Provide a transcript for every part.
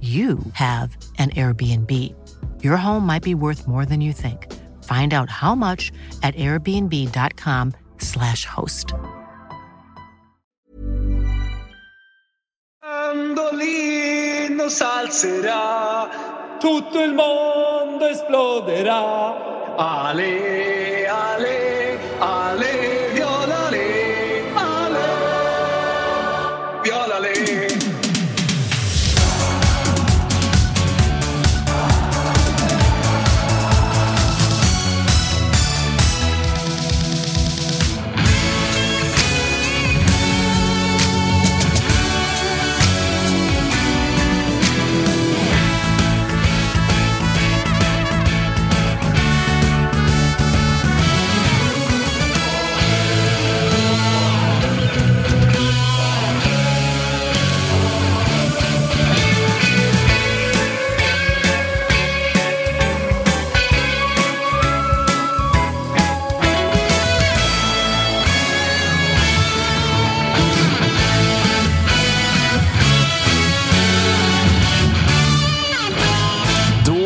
you have an Airbnb. Your home might be worth more than you think. Find out how much at airbnb.com/slash host. Tutto il mondo esploderà. Ale, ale, ale,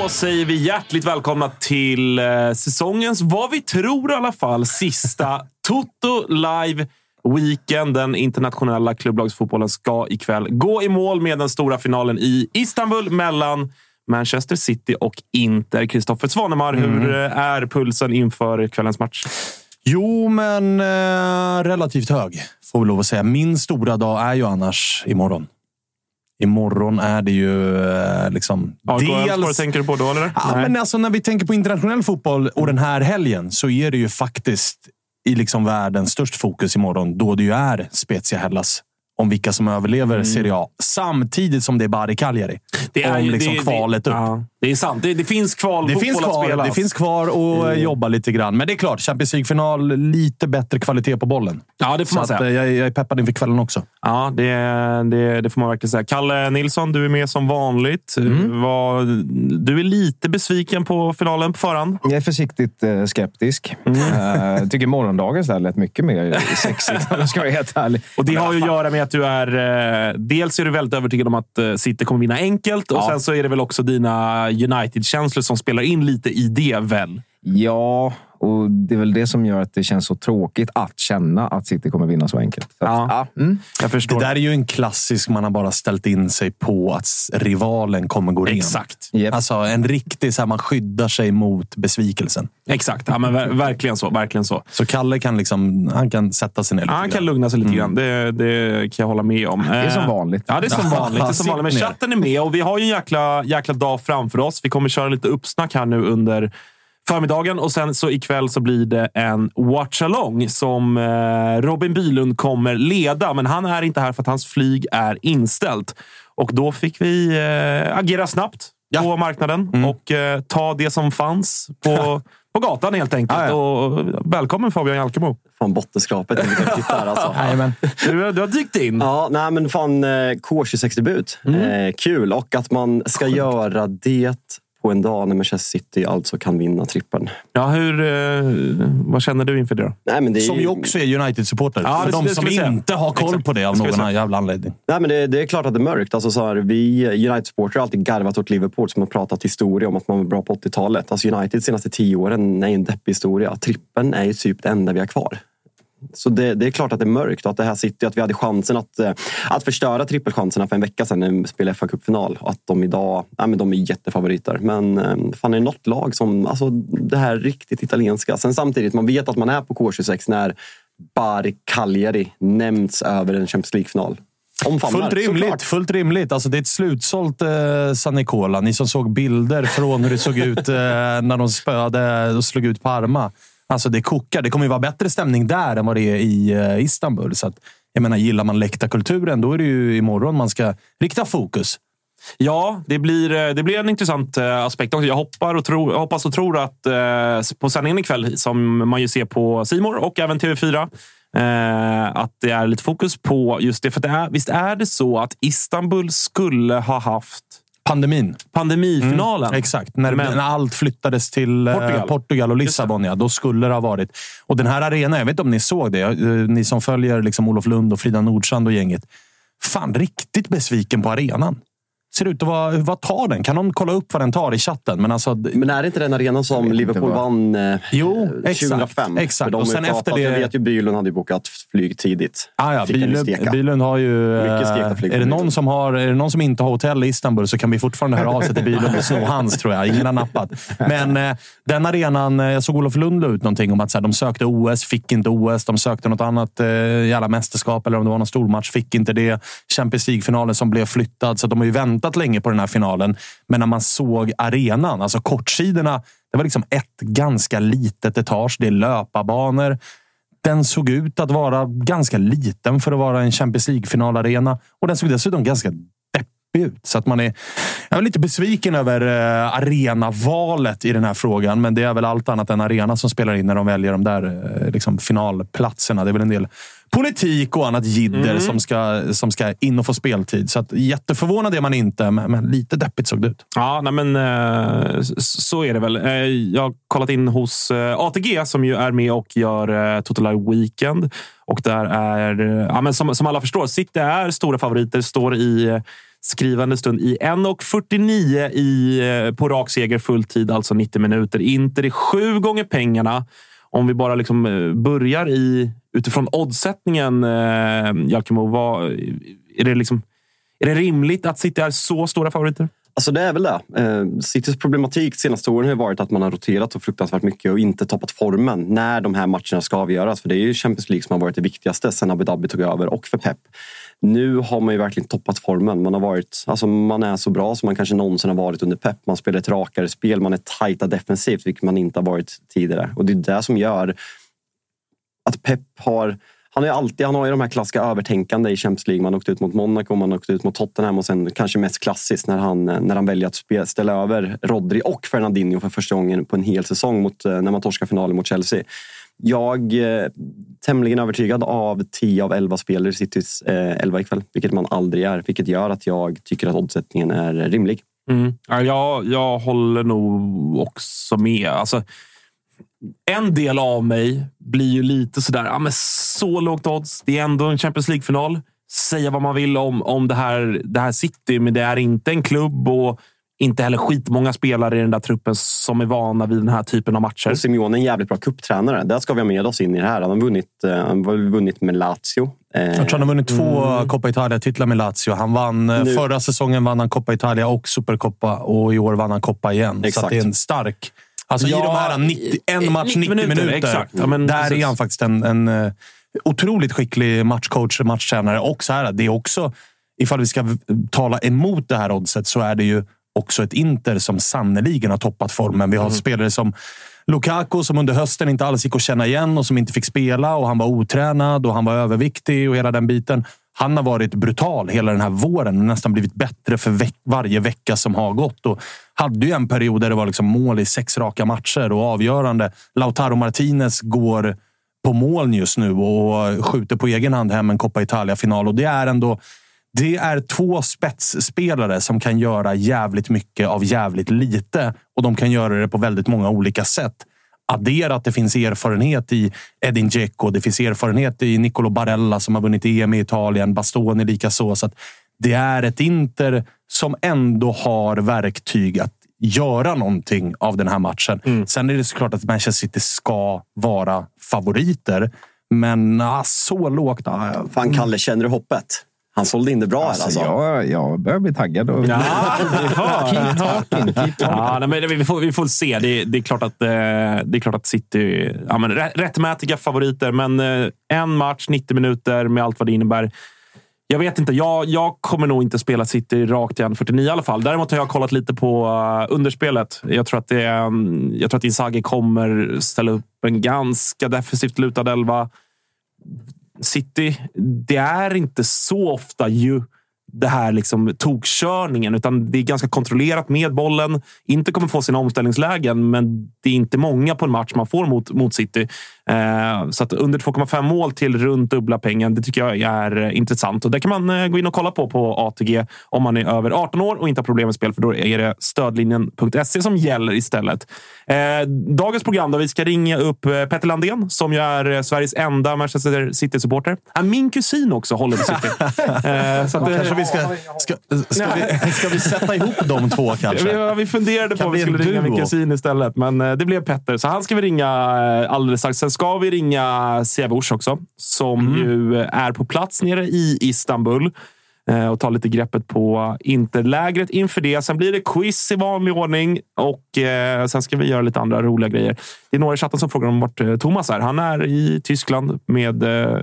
Då säger vi hjärtligt välkomna till eh, säsongens, vad vi tror i alla fall, sista Toto Live Weekend. Den internationella klubblagsfotbollen ska ikväll gå i mål med den stora finalen i Istanbul mellan Manchester City och Inter. Kristoffer Svanemar, hur eh, är pulsen inför kvällens match? Jo, men eh, relativt hög får vi lov att säga. Min stora dag är ju annars imorgon. Imorgon är det ju eh, liksom... AIK Elfsborg tänker du på då, eller? Ja, Nej. men alltså, när vi tänker på internationell fotboll och den här helgen så är det ju faktiskt i liksom världens störst fokus imorgon då det ju är Spezia Hellas om vilka som överlever Serie A. Samtidigt som det är Bari Cagliari. Mm. Det är om liksom det- kvalet upp. Ja, det är sant. Det, det finns kval Det finns, fotboll att kvar, spelas. det finns kvar att jobba lite grann. Men det är klart, Champions League-final, lite bättre kvalitet på bollen. Ja, det får Så man säga. eh, jag, jag är peppad inför kvällen också. Ja, det, det, det får man verkligen säga. Kalle Nilsson, du är med som vanligt. Vad, du är lite besviken på finalen på förhand. Jag är försiktigt eh, skeptisk. Eh, Jag tycker morgondagens där lät mycket mer sexigt om jag ska vara helt ärlig. Och Det har ju att göra med att du är... Eh, dels är du väldigt övertygad om att City kommer vinna enkelt och Ja. sen så är det väl också dina United-känslor som spelar in lite i det väl? Ja, och det är väl det som gör att det känns så tråkigt att känna att City kommer vinna så enkelt. Så att, Ja. ja. mm. Jag förstår. Det där är ju en klassisk man har bara ställt in sig på att rivalen kommer gå ren. Exakt. Japp. Alltså en riktig, så här, man skyddar sig mot besvikelsen. Exakt. Ja, men ver- verkligen så. Verkligen så. Så Kalle kan, liksom, han kan sätta sig ner lite Ja, han kan lugna sig lite grann. Det, det kan jag hålla med om. Det är som Eh, vanligt. Ja, det är som vanligt. Det är som vanligt. Men chatten är med och vi har ju en jäkla, jäkla dag framför oss. Vi kommer köra lite uppsnack här nu under förmiddagen och sen så ikväll så blir det en watch-along som eh, Robin Bylund kommer leda. Men han är inte här för att hans flyg är inställt. Och då fick vi eh, agera snabbt på marknaden och eh, ta det som fanns på, på gatan helt enkelt. Ja, ja. Och välkommen Fabian Jalkemo. Från bottenskrapet. Alltså. Du, du har dykt in. Ja, nej men fan eh, K26-debut. Eh, kul och att man ska göra det på en dag när Manchester City alltså kan vinna trippeln. Ja, hur, eh, vad känner du inför det då? Nej, men det är Som ju också är United-supporter. Ja, För det- de det som inte har koll Exakt. på det av Det någon säga. jävla anledning. Nej, men det, det är klart att det är mörkt. Alltså, så här, vi United-supportrar har alltid garvat åt Liverpool som har pratat historia om att man var bra på 80-talet. Alltså United de senaste tio åren är en deppig historia. Trippen är ju typ det enda vi har kvar. Så det, det, är klart att det är mörkt och att det här City, att vi hade chansen att, eh, att förstöra trippelchanserna för en vecka sedan när vi spelade fa Cup-final. Att de idag ja, men de är jättefavoriter. Men eh, fan är det något lag som, alltså det här riktigt italienska. Sen samtidigt, man vet att man är på K26 när Bari Cagliari nämnts över en Champions League-final. fullt rimligt. Såklart. Fullt rimligt. Alltså, det är ett slutsålt eh, San Nicola. Ni som såg bilder från hur det såg ut eh, när de spöade och slog ut Parma. Alltså det kokar. Det kommer ju vara bättre stämning där än vad det är i eh, Istanbul. Så att, jag menar, gillar man läktarkulturen, då är det ju imorgon man ska rikta fokus. Ja, det blir, eh, det blir en intressant eh, aspekt också. Jag, hoppar och tro, hoppas och tror att eh, på sändningen ikväll, som man ju ser på Simor och även TV4, att det är lite fokus på just det. För det är, visst är det så att Istanbul skulle ha haft Pandemin. Pandemifinalen. Mm, exakt. När, Men- när allt flyttades till eh, Portugal. Portugal, och Lissabon, ja, då skulle det ha varit. Och den här arenan, jag vet inte om ni såg det, eh, ni som följer liksom Olof Lund och Frida Nordstrand och gänget. Fan, riktigt besviken på arenan. Ser ut att vara... Vad tar den? Kan någon kolla upp vad den tar i chatten? Men alltså, Men är det inte den arenan som Liverpool vad- vann eh, Jo, eh, exakt, 2005? exakt. Och sen efter det- Jag vet ju Bylund hade ju bokat flyg tidigt. Ah, ja, Bylund, har ju... eh, Mycket stekta är, flygplan. det någon som har, är det någon som inte har hotell i Istanbul så kan vi fortfarande höra av sig till Bylund och sno hans, tror jag. Ingen har nappat. Men eh, den arenan... eh, Jag såg Olof Lund la ut någonting om att så här, de sökte OS, fick inte OS. De sökte något annat eh, jävla mästerskap eller om det var någon stormatch, fick inte det. Champions League-finalen som blev flyttad. Så de har ju väntat länge på den här finalen. Men när man såg arenan, alltså kortsidorna, det var liksom ett ganska litet etage. Det är löparbanor. Den såg ut att vara ganska liten för att vara en Champions League-finalarena. Och den såg dessutom ganska deppig ut. Så att man är, jag är lite besviken över eh, arenavalet i den här frågan. Men det är väl allt annat än arena som spelar in när de väljer de där eh, liksom finalplatserna. Det är väl en del politik och annat jidder som, ska, som ska in och få speltid. Så att, jätteförvånad är man inte, men, lite deppigt såg det ut. Ja, nej men eh, så är det väl. Eh, Jag har kollat in hos eh, ATG som ju är med och gör eh, Total Live Weekend. Och där är, ja, men som, som alla förstår, City är stora favoriter. Står i eh, skrivande stund i 1.49 i, eh, på rak seger fulltid, alltså 90 minuter. Inter är sju gånger pengarna. Om vi bara liksom eh, börjar i, utifrån oddsättningen, eh, Jalkemo, vad, är, det liksom, är det rimligt att City är så stora favoriter? Alltså det är väl det. Eh, Citys problematik de senaste åren har varit att man har roterat så fruktansvärt mycket och inte toppat formen när de här matcherna ska avgöras. För det är ju Champions League som har varit det viktigaste sen Abu Dhabi tog över och för Pep. Nu har man ju verkligen toppat formen. Man, har varit, alltså man är så bra som man kanske någonsin har varit under Pep. Man spelar ett rakare spel, man är tajta defensivt, vilket man inte har varit tidigare. Och det är det som gör att Pep har han, är alltid, han har ju de här klassiska övertänkande i Champions League. Man åkte ut mot Monaco, man åkte ut mot Tottenham och sen kanske mest klassiskt när han, när han väljer att spela, ställa över Rodri och Fernandinho för första gången på en hel säsong mot, eh, när man torskar finalen mot Chelsea. Jag är tämligen övertygad av 10 av 11 spelare i Citys eh, 11 ikväll, vilket man aldrig är. Vilket gör att jag tycker att oddsättningen är rimlig. Mm. Jag, jag håller nog också med. Alltså, en del av mig blir ju lite sådär, ja, men så lågt odds. Det är ändå en Champions League-final. Säga vad man vill om, om det, här, det här City, men det är inte en klubb och inte heller skitmånga spelare i den där truppen som är vana vid den här typen av matcher. Och Simeone är en jävligt bra cuptränare. Där ska vi ha med oss in i det här. Han har vunnit, eh, han har vunnit med Lazio. Eh, Jag tror han har vunnit två Coppa Italia-titlar med Lazio. Han vann, eh, Nu- Förra säsongen vann han Coppa Italia och Supercoppa och i år vann han Coppa igen. Så Exakt. att det är en stark... Alltså i Ja, de här 90, en i- match 90 90 minuter. minuter, exakt. Ja, men där precis. är han faktiskt en, en otroligt skicklig matchcoach och matchtränare. Och så här, det är också, ifall vi ska tala emot det här oddset, så är det ju också ett Inter som sannoliken har toppat formen. Vi har Mm. spelare som Lukaku som under hösten inte alls gick att känna igen och som inte fick spela och han var otränad och han var överviktig och hela den biten. Han har varit brutal hela den här våren och nästan blivit bättre för veck- varje vecka som har gått. Och hade ju en period där det var liksom mål i sex raka matcher och avgörande. Lautaro Martinez går på moln just nu och skjuter på egen hand hem en Coppa Italia-final. Och det är ändå det är två spetsspelare som kan göra jävligt mycket av jävligt lite och de kan göra det på väldigt många olika sätt. Addera att det finns erfarenhet i Edin Dzeko, det finns erfarenhet i Nicolo Barella som har vunnit EM i Italien, Bastoni likaså. Så att det är ett Inter som ändå har verktyg att göra någonting av den här matchen. Sen är det såklart att Manchester City ska vara favoriter. Men ah, så lågt. Ah. Fan, Kalle, känner du hoppet? Han sålde in det bra Alltså, alltså. jag, jag börjar bli taggad. Och... Ja, Keep talking, keep talking. Ja, nej, men vi, får, vi får se. Det, det, är klart att, eh, det är klart att City ja, men rä- rättmätiga favoriter, men eh, en match, 90 minuter med allt vad det innebär. Jag vet inte. Jag, jag kommer nog inte spela City rakt igen 49 i alla fall. Däremot har jag kollat lite på uh, underspelet. Jag tror att, det, är, um, jag tror att Inzaghi kommer ställa upp en ganska defensivt lutad elva. City, det är inte så ofta ju det här liksom tokkörningen, utan det är ganska kontrollerat med bollen. Inte kommer få sina omställningslägen, men det är inte många på en match man får mot, mot City. Eh, så att under 2,5 mål till runt dubbla pengen, det tycker jag är eh, intressant. Och det kan man eh, gå in och kolla på på ATG om man är över 18 år och inte har problem med spel, för då är det stödlinjen.se som gäller istället. Eh, dagens program då, vi ska ringa upp eh, Petter Landén som ju är Sveriges enda Manchester City-supporter. Ah, min kusin också håller på City. Eh, så att, vi ska, ska, ska, vi, ska vi sätta ihop de två kanske? vi, funderade på om vi skulle ringa min kusin istället, men eh, det blev Petter. Så han ska vi ringa eh, alldeles strax. Sen ska vi ringa Siavush också, som Mm. ju är på plats nere i Istanbul och ta lite greppet på interlägret inför det. Sen blir det quiz i vanlig ordning och eh, sen ska vi göra lite andra roliga grejer. Det är några i chatten som frågar om vart eh, Thomas är. Han är i Tyskland med eh,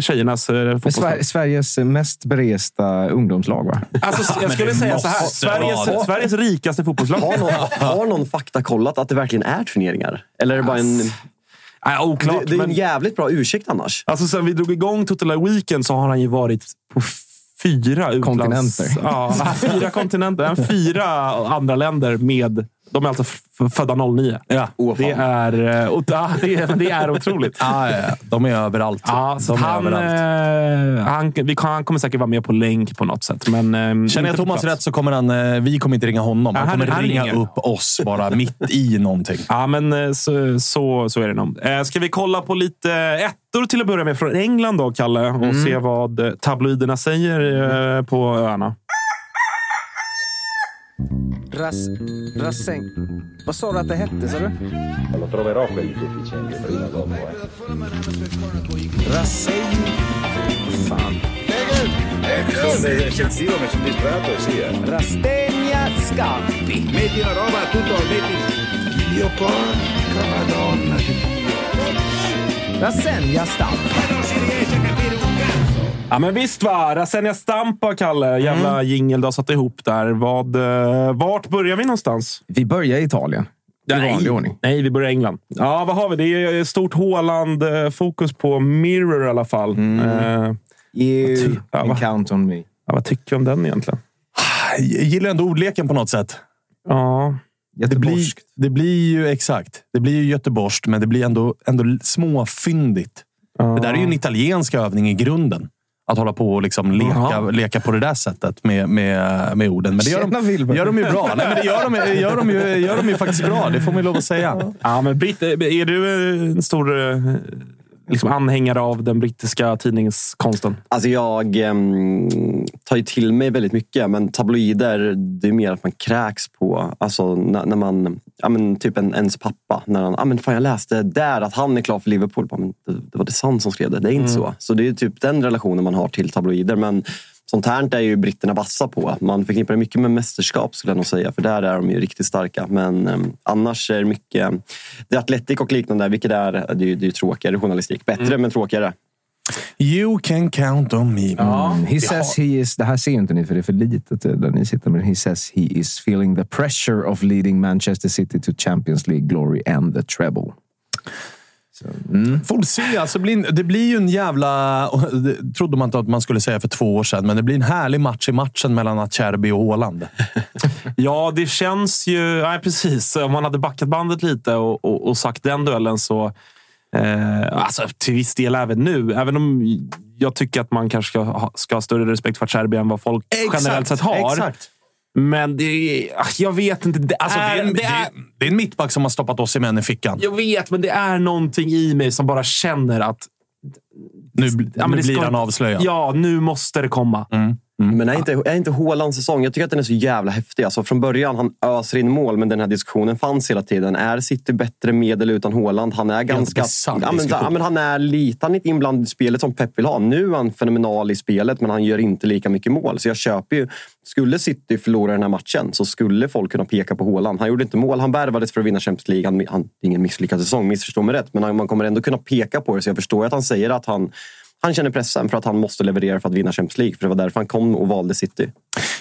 tjejernas eh, fotbollslag. Sver- Sveriges mest beresta ungdomslag, va? Alltså, jag skulle säga så här. Sveriges. Sveriges rikaste fotbollslag. Har någon, har någon fakta kollat att det verkligen är turneringar? Eller är det bara en... Nej, oklart, Det, det är en men- jävligt bra ursäkt annars. Alltså sen vi drog igång Total Weekend så har han ju varit på fyra utlands... Kontinenter. Ja, fyra kontinenter. Fyra andra länder med... De är alltså födda 09. Ja. Fan. Det är, eh, och, ja, det, är, det är otroligt. Ah, ja, ja. De är överallt. Ja, så han, överallt. eh, han, vi, kan- han kommer säkert vara med på länk på något sätt. Men, eh, Känner jag Thomas plats. rätt så kommer han... eh, Vi kommer inte ringa honom. Ja, Han han- kommer han ringa ringer. upp oss bara mitt i någonting. Ja, men så, så, så är det nog. Eh, Ska vi kolla på lite ettor till att börja med från England då, Kalle? Och se vad tabloiderna säger eh, på öarna. Ras... Rasseng... Vad sa du att det hette, sa du? Lo troverò quelli sufficienti prima o dopo. Eh. Rasseng... Fan? Sono eccessivo, mi sono distratto e sì. Eh. Rastegna Scampi. Metti la roba, tutto, metti... Dio porca madonna di Rasenja Stamp. Non Ja, men visst va! Rasenja Stampa, Kalle. Jävla Mm. jingel du har satt ihop där. Vad, eh, vart börjar vi någonstans? Vi börjar i Italien. I vanlig ordning. Nej, vi börjar i England. Ja, vad har vi? Det är stort Håland-fokus på Mirror i alla fall. Mm. Eh, You Ja, can va? count on me. ja, vad tycker du om den egentligen? Jag gillar ändå ordleken på något sätt. Ja, Det blir, det blir ju exakt. Det blir ju göteborgskt, men det blir ändå, ändå småfyndigt. Det där är ju en italiensk övning i grunden. Att hålla på och liksom leka, leka på det där sättet med, med, med orden. Men det gör Tjena, de, gör de ju bra. Nej, men det gör de, gör, de ju, gör de ju faktiskt bra. Det får man ju lov att säga. ja men Britt, är du en stor eh, liksom anhängare av den brittiska tidningskonsten? Alltså jag ehm, tar ju till mig väldigt mycket, men tabloider, det är mer att man kräks på. Alltså när, när man, ja, men typ en, ens pappa, när han, ah, men fan jag läste där att han är klar för Liverpool. Bara, Men det, det var det sant som skrev det, det är inte så. Så det är typ den relationen man har till tabloider. Men sånt här är ju britterna vassa på. Man förknippar det mycket med mästerskap skulle jag nog säga, för där är de ju riktigt starka. Men ehm, annars är det mycket, det är Atletic och liknande, vilket är, det är, det är ju tråkigare journalistik. Bättre men tråkigare. You can count on me. Mm. He says he is, det här ser inte ni för det är för litet eh, där ni sitter, men he says he is feeling the pressure of leading Manchester City to Champions League glory and the treble. Mm. Får se. Alltså, det blir- ju en jävla... Det trodde man inte att man skulle säga för två år sedan, men det blir en härlig match i matchen mellan Acerbi och Haaland. Ja, det känns ju... Nej, precis. Om man hade backat bandet lite och, och, och sagt den duellen så... Eh, alltså, till viss del även nu. Även om jag tycker att man kanske ska ha, ska ha större respekt för Cherby än vad folk generellt sett har. Exakt. Men det är, ah, jag vet inte. Det, Alltså, det, är en, det, är, det är en mittback som har stoppat oss i män i fickan. Jag vet, men det är någonting i mig som bara känner att... Nu, Ja, nu blir ska- han avslöjad. Ja, nu måste det komma. Men är inte, är inte Haalands säsong, jag tycker att den är så jävla häftig. Alltså från början, han öser in mål, men den här diskussionen fanns hela tiden. Är City bättre med eller utan Haaland? Han är ganska... Ja, men, ja, men han är lite, han är inblandad i spelet som Pep vill ha. Nu är han fenomenal i spelet, men han gör inte lika mycket mål. Så jag köper ju... Skulle City förlora den här matchen så skulle folk kunna peka på Haaland. Han gjorde inte mål. Han värvades för att vinna Champions League. Han, han, ingen misslyckad säsong, missförstå mig rätt. Men han, man kommer ändå kunna peka på det. Så jag förstår att han säger att han han känner pressen för att han måste leverera för att vinna Champions League. För det var därför han kom och valde City.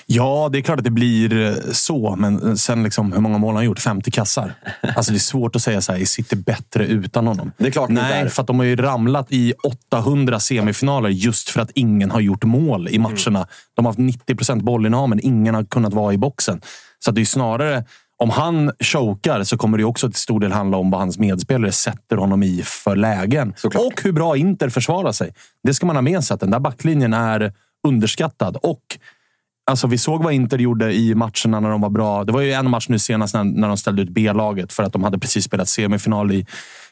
Ja, det är klart att det blir eh, så. Men sen liksom, hur många mål har han gjort? 50 kassar. Alltså det är svårt att säga så här, är City bättre utan honom? Det är klart Nej, för att de har ju ramlat i 800 semifinaler just för att ingen har gjort mål i matcherna. De har haft 90 procent bollinnehav, men ingen har kunnat vara i boxen. Så det är snarare, om han chokar så kommer det också till stor del handla om vad hans medspelare sätter honom i för lägen. Såklart. Och hur bra Inter försvarar sig. Det ska man ha med sig, att den där backlinjen är underskattad. Och Alltså, vi såg vad Inter gjorde i matcherna när de var bra. Det var ju en match nu senast när, när de ställde ut B-laget för att de hade precis spelat semifinal i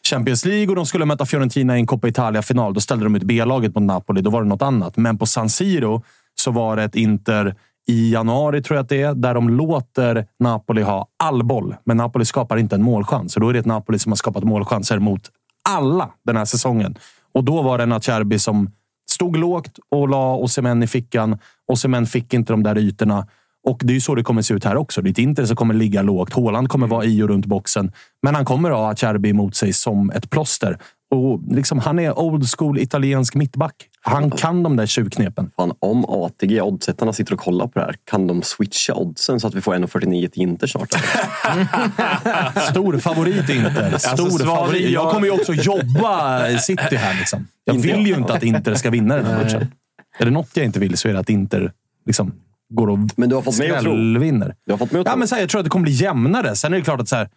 Champions League och de skulle möta Fiorentina i en Coppa Italia-final. Då ställde de ut B-laget mot Napoli. Då var det något annat. Men på San Siro så var det ett Inter i januari, tror jag att det är, där de låter Napoli ha all boll. Men Napoli skapar inte en målchans. Så då är det ett Napoli som har skapat målchanser mot alla den här säsongen. Och då var det en Acerbi som stod lågt och la Osimhen i fickan. Osimhen fick inte de där ytorna. Och det är ju så det kommer se ut här också. Det är ett Inter som kommer ligga lågt. Haaland kommer vara i och runt boxen. Men han kommer ha Acerbi emot sig som ett plåster. Och liksom, han är old school italiensk mittback. Han kan de där tjuvknepen. Fan, om ATG, oddsättarna, sitter och kollar på det här, kan de switcha oddsen så att vi får 1,49 till Inter snart? Stor favorit Inter. Stor Alltså, favorit. Jag kommer ju också jobba City här. Liksom. Jag vill ju inte att Inter ska vinna den här matchen. Är det något jag inte vill så är det att Inter liksom går och Men du har fått mig att tro. skrällvinner. Du har fått mig att Ja, tro. men så här, jag tror att det kommer bli jämnare. Sen är det klart att så här,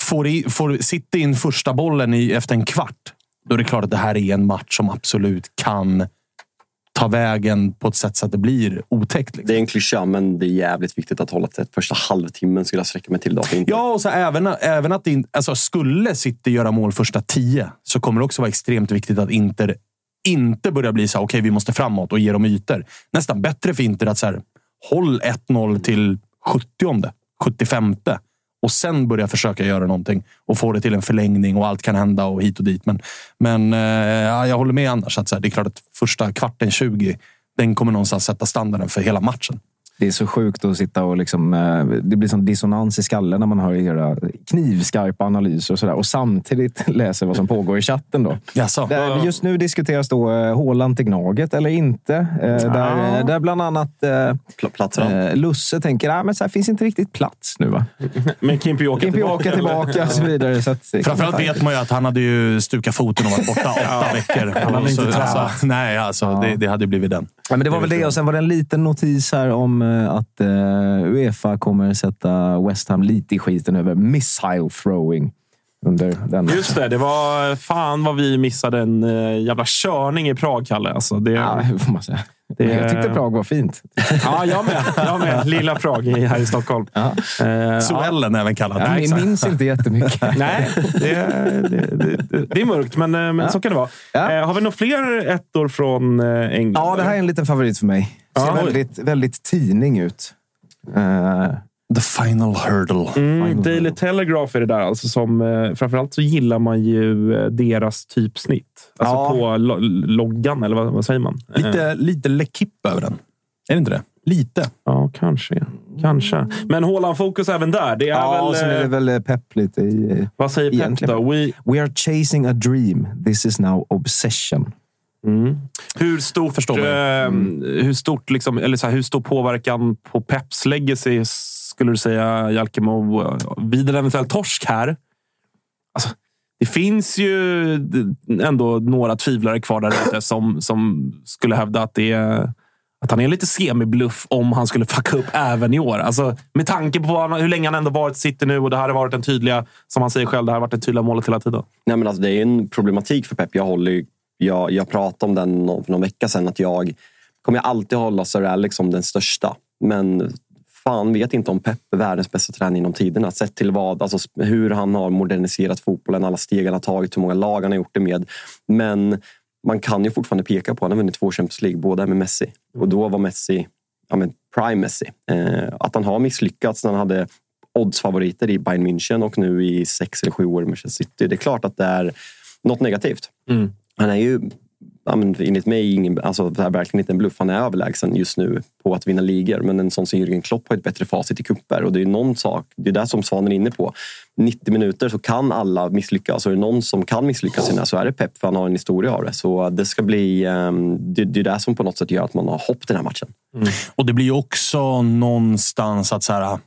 får, i, får City in första bollen i, efter en kvart, då är det klart att det här är en match som absolut kan ta vägen på ett sätt så att det blir otäckt. Liksom. Det är en klyscha, men det är jävligt viktigt att hålla tätt. Första halvtimmen skulle jag sträcka mig till. Då. Ja, och så även, även att in, alltså skulle City göra mål första tio så kommer det också vara extremt viktigt att Inter inte börjar bli så okej, vi måste framåt och ge dem ytor. Nästan bättre för Inter att så här, håll 1-0 till 70 75 och sen börja försöka göra någonting och få det till en förlängning och allt kan hända och hit och dit. Men, men eh, ja, jag håller med annars. Att så här, det är klart att första kvarten 20, den kommer någonstans sätta standarden för hela matchen. Det är så sjukt att sitta och liksom, eh, det blir sån dissonans i skallen när man hör era knivskarpa analyser och sådär. Och samtidigt läser vad som pågår i chatten. Då. Jaså? Där, just nu diskuteras då eh, Haaland till Gnaget eller inte. Eh, där, där bland annat eh, Lusse tänker att men så här finns inte riktigt plats nu. Va? Men Kimpi åker Kimpi tillbaka. tillbaka och så vidare. Så att, Framförallt vet man ju att han hade ju stukat foten och varit borta åtta veckor. Han hade inte Så, alltså, nej, alltså, det, det hade blivit den. Ja, men det var väl det. Och sen var det en liten notis här om Eh, att eh, Uefa kommer sätta West Ham lite i skiten över missile throwing under den Just det, det var fan vad vi missade en uh, jävla körning i Prag, Kalle. Alltså, det, Ja, ja. får man säga. Det- Jag tyckte Prag var fint. jag med. Jag med. Lilla Prag här i Stockholm. Ja. Eh, ja. Suellen även kallad. Jag exakt. minns inte jättemycket. Nej, det, det, det, det är mörkt, men, eh, men så kan det vara. Ja. Eh, har vi några fler ettor från eh, England? Ja, det här är en liten favorit för mig. Ser Ja. väldigt, väldigt tidning ut. Eh, The final hurdle. Mm, Daily Telegraph är det där. Alltså som, eh, framförallt så gillar man ju eh, deras typsnitt. Alltså Ja. på lo loggan, eller vad, vad säger man? Eh, Lite, lite L'Equipe över den. Är det inte det? Lite. Ja, kanske. Kanske. Men Haaland-fokus även där. Det är ja, och väl... sen är det eh, väl eh, pepp lite i... Vad säger Pep egentligen. då? We, We are chasing a dream. This is now obsession. hur stort, eh, hur stort liksom, eller så här, hur stor påverkan på Peps legacy skulle du säga, Jalkemo, vid en eventuell torsk här? Alltså, det finns ju ändå några tvivlare kvar där ute som, som skulle hävda att det är att han är lite semibluff om han skulle fucka upp även i år. Alltså, med tanke på han, hur länge han ändå varit i City nu och det här har varit den tydliga, som han säger själv, det här har varit det tydliga målet hela tiden. Nej, men alltså, det är en problematik för Pep. Jag, håller, jag, jag pratade om den för någon vecka sedan. Att jag kommer alltid hålla Sir Alex som den största. Men fan vet inte om Pep är världens bästa tränare genom tiderna. Sett till vad, alltså, hur han har moderniserat fotbollen, alla steg han har tagit, hur många lag han har gjort det med. Men man kan ju fortfarande peka på att han har vunnit två Champions League, båda med Messi. Och då var Messi ja, men prime Messi. Eh, att han har misslyckats när han hade oddsfavoriter i Bayern München och nu i sex eller sju år i Manchester City. Det är klart att det är något negativt. Mm. Han är ju ja, men enligt mig ingen, alltså, det här verkligen inte en bluff. Han är överlägsen just nu på att vinna ligor. Men en sån som Jürgen Klopp har ett bättre facit i kupper. Och det är någon sak, det är det som Svanen är inne på. 90 minuter så kan alla misslyckas. Och är det någon som kan misslyckas i den här så är det Pep, för han har en historia av det. Så det ska bli... Ehm, det, det är det som på något sätt gör att man har hopp den här matchen. Mm. Och det blir också någonstans att så här,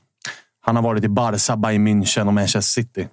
han har varit i Barca, Bayern München och Manchester City.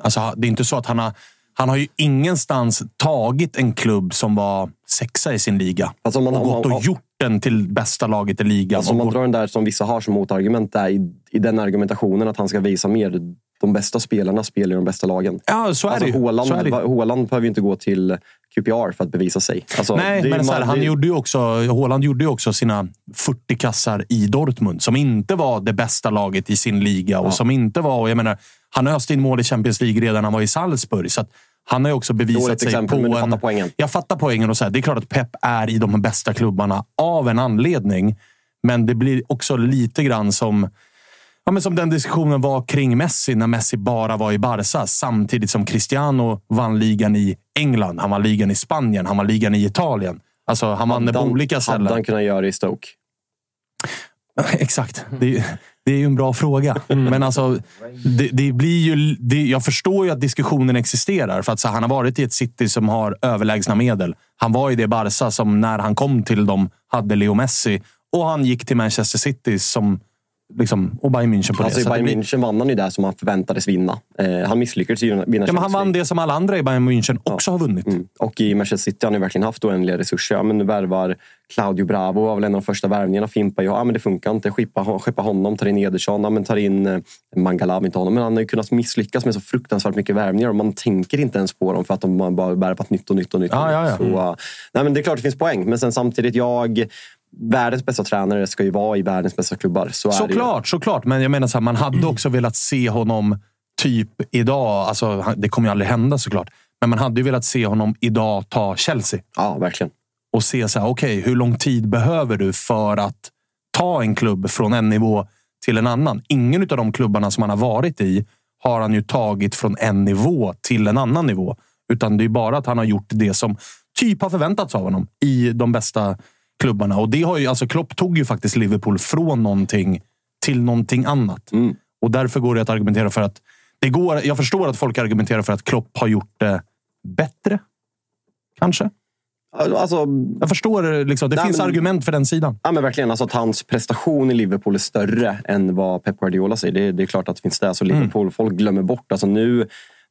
Alltså, det är inte så att han har... Han har ju ingenstans tagit en klubb som var sexa i sin liga Alltså man, och gått man, och gjort den till bästa laget i ligan. Alltså om man drar den där som vissa har som motargument där, i, i den argumentationen att han ska visa mer. De bästa spelarna spelar i de bästa lagen. Ja, så är Alltså, det ju. Haaland, Så är det. ju. Haaland behöver ju inte gå till QPR för att bevisa sig. Alltså, Nej, men så här, han det- gjorde ju också, Haaland gjorde ju också sina 40 kassar i Dortmund som inte var det bästa laget i sin liga och som inte var... och Jag menar, han öste in mål i Champions League redan när han var i Salzburg. Så att han har ju också bevisat Dåligt sig exempel, på men en... fattar poängen. Jag fattar poängen. Och så här, det är klart att Pep är i de bästa klubbarna av en anledning. Men det blir också lite grann som... Ja, men som den diskussionen var kring Messi när Messi bara var i Barca samtidigt som Cristiano vann ligan i England. Han vann ligan i Spanien. Han vann ligan i Italien. Alltså, han vann på olika ställen. Hade han kunnat göra det i Stoke? Exakt. Det, det är ju en bra fråga. Men alltså, det, det blir ju, det, jag förstår ju att diskussionen existerar. För att så, Han har varit i ett City som har överlägsna medel. Han var i det Barca som när han kom till dem hade Leo Messi. Och han gick till Manchester City som, liksom, och Bayern München på Alltså det. Bayern München vann han ju det som han förväntades vinna. Eh, han misslyckades ju vinna ja, men han vann det som alla andra i Bayern München också har vunnit. Mm. Och i Manchester City har han ju verkligen haft oändliga resurser. Ja, men nu värvar Claudio Bravo var väl en av de första värvningarna. Fimpa ja men det funkar inte. Skippa, skeppa honom, tar in Ederson, ja, men tar in eh, Mangala, inte honom. Men han har ju kunnat misslyckas med så fruktansvärt mycket värvningar och man tänker inte ens på dem för att de bara värvat nytt och nytt och nytt. Ja, ja, ja. Så, eh, nej, men det är klart det finns poäng, men sen samtidigt, jag... Världens bästa tränare ska ju vara i världens bästa klubbar. Så. Såklart, såklart. Men jag menar så här, man hade också velat se honom typ idag. Alltså, det kommer ju aldrig hända såklart. Men man hade ju velat se honom idag ta Chelsea. Ja, verkligen. Och se så här, okej, hur lång tid behöver du för att ta en klubb från en nivå till en annan? Ingen av de klubbarna som han har varit i har han ju tagit från en nivå till en annan nivå. Utan det är bara att han har gjort det som typ har förväntats av honom i de bästa klubbarna. Och det har ju, alltså Klopp tog ju faktiskt Liverpool från någonting till någonting annat. Mm. Och därför går det att argumentera för att det går. Jag förstår att folk argumenterar för att Klopp har gjort det bättre. Kanske. Alltså, Jag förstår. Liksom, det Nej, finns men- argument för den sidan. Ja, men verkligen. Alltså att hans prestation i Liverpool är större än vad Pep Guardiola säger. Det, det är klart att det finns det. Alltså Liverpool, folk glömmer bort. Alltså nu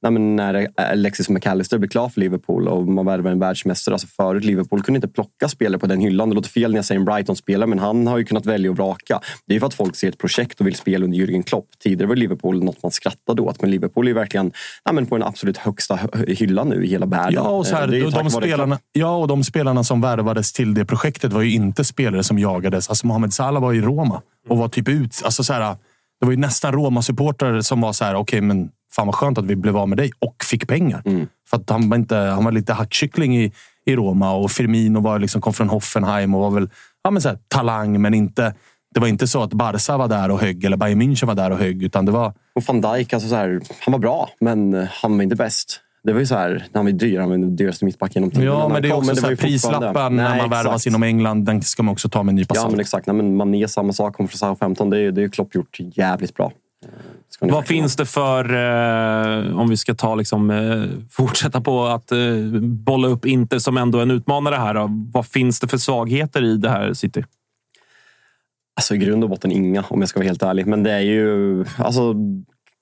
när Alexis McAllister blir klar för Liverpool och man värvar en världsmästare. Alltså förut Liverpool kunde inte plocka spelare på den hyllan. Det låter fel när jag säger en Brighton-spelare, men han har ju kunnat välja och vraka. Det är ju för att folk ser ett projekt och vill spela under Jürgen Klopp. Tidigare var Liverpool något man skrattade åt, men Liverpool är verkligen ja, men på den absolut högsta hy- hyllan nu i hela världen. Ja, och, så här, Eh, de, de spelarna, ja, och de spelarna som värvades till det projektet var ju inte spelare som jagades. Alltså Mohamed Salah var i Roma och var typ ut... Alltså så här, det var ju nästan Roma-supportrar som var så här, okej, men fan vad skönt att vi blev av med dig och fick pengar. Mm. För att han var, inte, han var lite hackkyckling i, i Roma och Firmino var liksom, kom från Hoffenheim och var väl ja, men så här, talang, men inte... Det var inte så att Barca var där och högg eller Bayern München var där och högg, utan det var... Och van Dijk, alltså så här, han var bra, men han var inte bäst. Det var ju så här, när han var dyr, han var den dyraste mittbacken genom tiderna. Ja, men det är kom, också så här, ju prislappen när man värvas inom England. Den ska man också ta med en nypa Ja, men exakt. Nej, men Mané, samma sak. Kom från Southampton. Det är är Klopp gjort jävligt bra. Vad finns det för, eh, om vi ska ta liksom, eh, fortsätta på att eh, bolla upp Inter som ändå en utmanare här. Då. Vad finns det för svagheter i det här City? Alltså i grund och botten inga, om jag ska vara helt ärlig. Men det är ju... Alltså,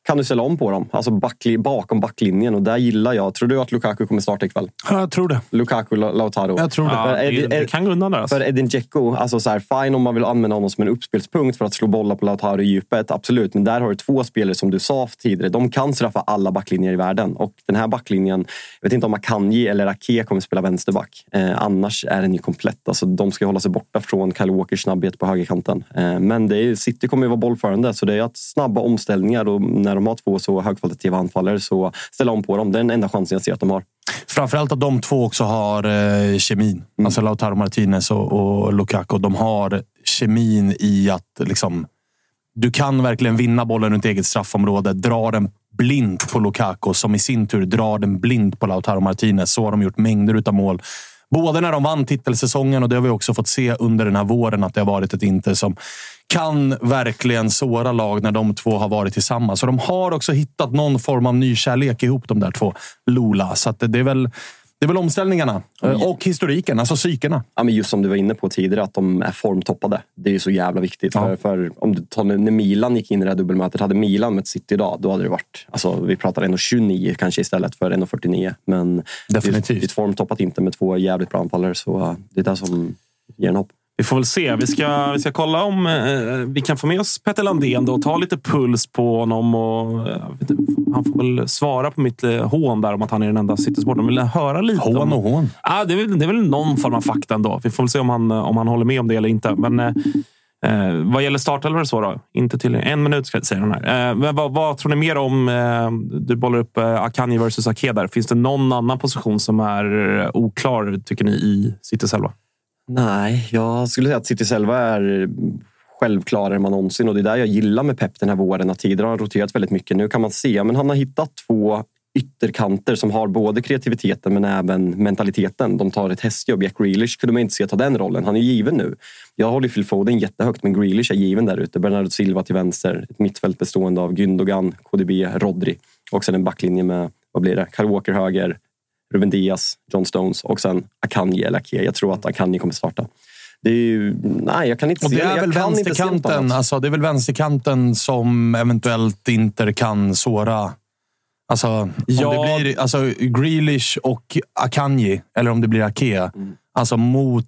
kan du ställa om på dem? Alltså backli, bakom backlinjen. Och där gillar jag... Tror du att Lukaku kommer starta ikväll? Ja, jag tror det. Lukaku, La- Lautaro. Jag tror det. Ja, det, det kan gå undan där. Alltså. För Edin Dzeko, alltså så här, fine om man vill använda honom som en uppspelspunkt för att slå bollar på Lautaro i djupet, absolut. Men där har du två spelare som du sa tidigare, de kan straffa alla backlinjer i världen. Och den här backlinjen, jag vet inte om Akanji eller Ake kommer spela vänsterback. Eh, annars är den ju komplett. Alltså, de ska hålla sig borta från Kyle Walkers snabbhet på högerkanten. Eh, men det är, City kommer ju vara bollförande, så det är att snabba omställningar och när de har två så högkvalitativa anfallare så ställa om på dem. Det är den enda chansen jag ser att de har. Framförallt att de två också har eh, kemin. Mm. Alltså Lautaro Martinez och, och Lukaku. De har kemin i att liksom, du kan verkligen vinna bollen runt eget straffområde, dra den blint på Lukaku som i sin tur drar den blint på Lautaro Martinez. Så har de gjort mängder av mål. Både när de vann titelsäsongen och det har vi också fått se under den här våren att det har varit ett Inter som kan verkligen såra lag när de två har varit tillsammans. Så de har också hittat någon form av nykärlek ihop de där två Lola. Så det är väl det är väl omställningarna och historiken, alltså psykena. Ja, men just som du var inne på tidigare, att de är formtoppade. Det är ju så jävla viktigt. Ja. För, för om du tar, när Milan gick in i det här dubbelmötet, hade Milan mött City idag, då hade det varit... Alltså, vi pratar 1,29 kanske istället för 1,49. Men Definitivt. Det är ett formtoppat inte med två jävligt bra anfallare, så det är det som ger en hopp. Vi får väl se. Vi ska, vi ska kolla om eh, vi kan få med oss Petter Landén och ta lite puls på honom. Och, eh, inte, han får väl svara på mitt eh, hån där om att han är den enda City-supporten. Vill höra lite Hån om... och hån. Ah, det, är väl, det är väl någon form av fakta ändå. Vi får väl se om han, om han håller med om det eller inte. Men eh, eh, vad gäller startelvor så då? Inte till en minut ska jag säga den här. Eh, men vad, vad tror ni mer om... Eh, du bollar upp eh, Akanji versus Ake där. Finns det någon annan position som är eh, oklar, tycker ni, i Citys elva? Nej, jag skulle säga att City själva är självklarare än man någonsin. Och det är där jag gillar med Pep den här våren. Att tidigare har roterat väldigt mycket. Nu kan man se men han har hittat två ytterkanter som har både kreativiteten men även mentaliteten. De tar ett hästjobb. Jack Grealish kunde man inte se ta den rollen. Han är given nu. Jag håller Phil Foden jättehögt men Grealish är given där ute. Bernardo Silva till vänster. Ett mittfält bestående av Gündogan, KDB, Rodri. Och sen en backlinje med, vad blir det? Kyle Walker höger, Ruben Diaz, John Stones och sen Akanji eller Ake. Jag tror att Akanji kommer starta. Det är ju, nej, jag kan inte Och se det är jag väl inte vänsterkanten, alltså, det är väl vänsterkanten som eventuellt Inter kan såra. Alltså, om Ja. det blir alltså, Grealish och Akanji, eller om det blir Ake. Mm. Alltså mot...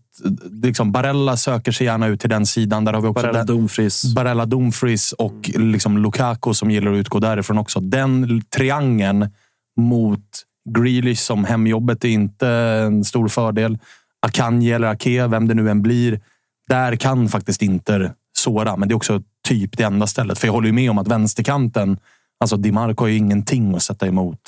Liksom, Barella söker sig gärna ut till den sidan. Där har vi också Barella den- Dumfries. Barella Dumfries och liksom Lukaku som gillar att utgå därifrån också. Den triangeln mot Grealish som hemjobbet är inte en stor fördel. Akanji eller Ake, vem det nu än blir. Där kan faktiskt Inter såra, men det är också typ det enda stället. För jag håller ju med om att vänsterkanten, alltså Di Marco har ju ingenting att sätta emot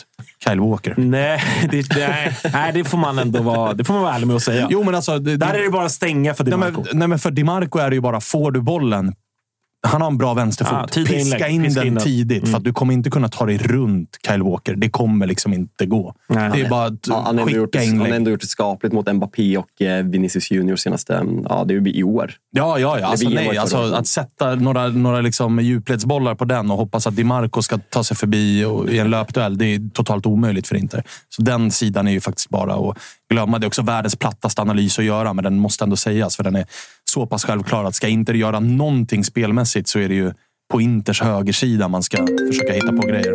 Kyle Walker. Nej, det, nej, nej, det får man ändå vara, det får man vara ärlig med att säga. Jo, men alltså... Det, Där är det bara att stänga för nej, DiMarco. men, nej, men för Di Marco är det ju bara, får du bollen, han har en bra vänsterfot. Tidiga Piska inlägg, in piska den in tidigt. Mm. För att du kommer inte kunna ta dig runt Kyle Walker. Det kommer liksom inte gå. Nej. det är bara att Ja, han, har ändå gjort, skicka han har inlägg. ändå gjort det skapligt mot Mbappé och eh, Vinicius Junior senaste... Ja, det är ju i år. Ja, ja, ja. Alltså, nej, alltså, att sätta några, några liksom djupledsbollar på den och hoppas att Di Marco ska ta sig förbi och, i en löpduell, det är totalt omöjligt för Inter. Så den sidan är ju faktiskt bara att glömma. Det är också världens plattaste analys att göra, men den måste ändå sägas. För den är så pass självklar att ska Inter göra någonting spelmässigt så är det ju på Inters högersida man ska försöka hitta på grejer.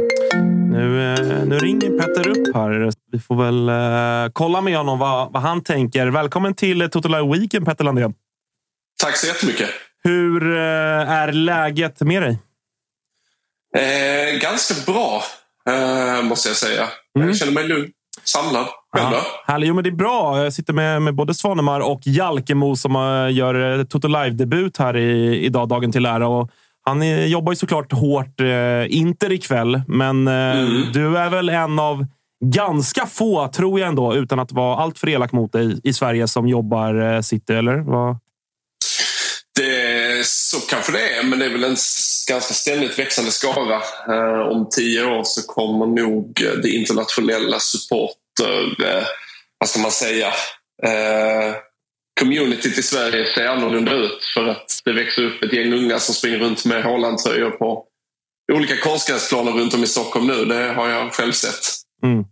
Nu, eh, nu ringer Petter upp här. Vi får väl eh, kolla med honom vad, vad han tänker. Välkommen till Toto Live Weekend, Petter Landén. Tack så jättemycket. Hur eh, är läget med dig? Eh, ganska bra, eh, måste jag säga. Jag känner mig lugn, samlad. Själv? Härligt. Jo, men det är bra. Jag sitter med, med både Svanemar och Jalkemo som eh, gör eh, Toto Live-debut här i, idag, dagen till ära. Och han eh, jobbar ju såklart hårt, eh, Inter ikväll, men eh, du är väl en av ganska få, tror jag ändå, utan att vara allt för elak mot dig, i Sverige som jobbar eh, City, eller? Vad? Det, Eh, så kanske det är, men det är väl en ganska ständigt växande skara. Eh, om tio år så kommer nog eh, det internationella supporter... Eh, vad ska man säga? Eh, communityt i Sverige ser annorlunda ut för att det växer upp ett gäng unga som springer runt med Haaland-tröjor på olika konstgräsplaner runt om i Stockholm nu. Det har jag själv sett. Mm.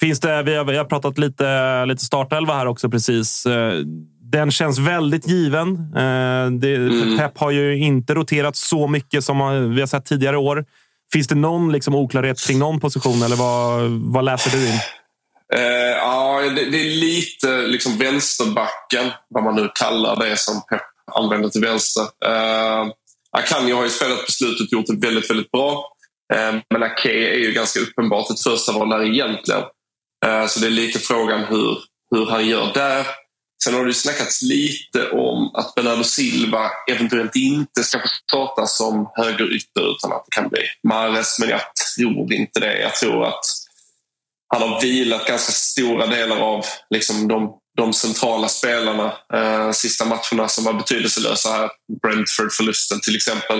Finns det, vi, har, vi har pratat lite, lite startelva här också precis. Eh, den känns väldigt given. Eh, Det, Pep har ju inte roterat så mycket som vi har sett tidigare år. Finns det någon liksom oklarhet kring någon position eller vad, vad läser du in? Eh, ja, det, det är lite liksom vänsterbacken, vad man nu kallar det som Pep använder till vänster. Eh, Akanji har ju spelat på slutet och gjort det väldigt, väldigt bra. Eh, men Ake är ju ganska uppenbart ett första val där egentligen. Eh, så det är lite frågan hur, hur han gör där. Sen har det snackats lite om att Bernardo Silva eventuellt inte ska få starta som högerytter utan att det kan bli Mahrez. Men jag tror inte det. Jag tror att han har vilat ganska stora delar av liksom de, de centrala spelarna eh, sista matcherna som var betydelselösa här. Brentford-förlusten till exempel.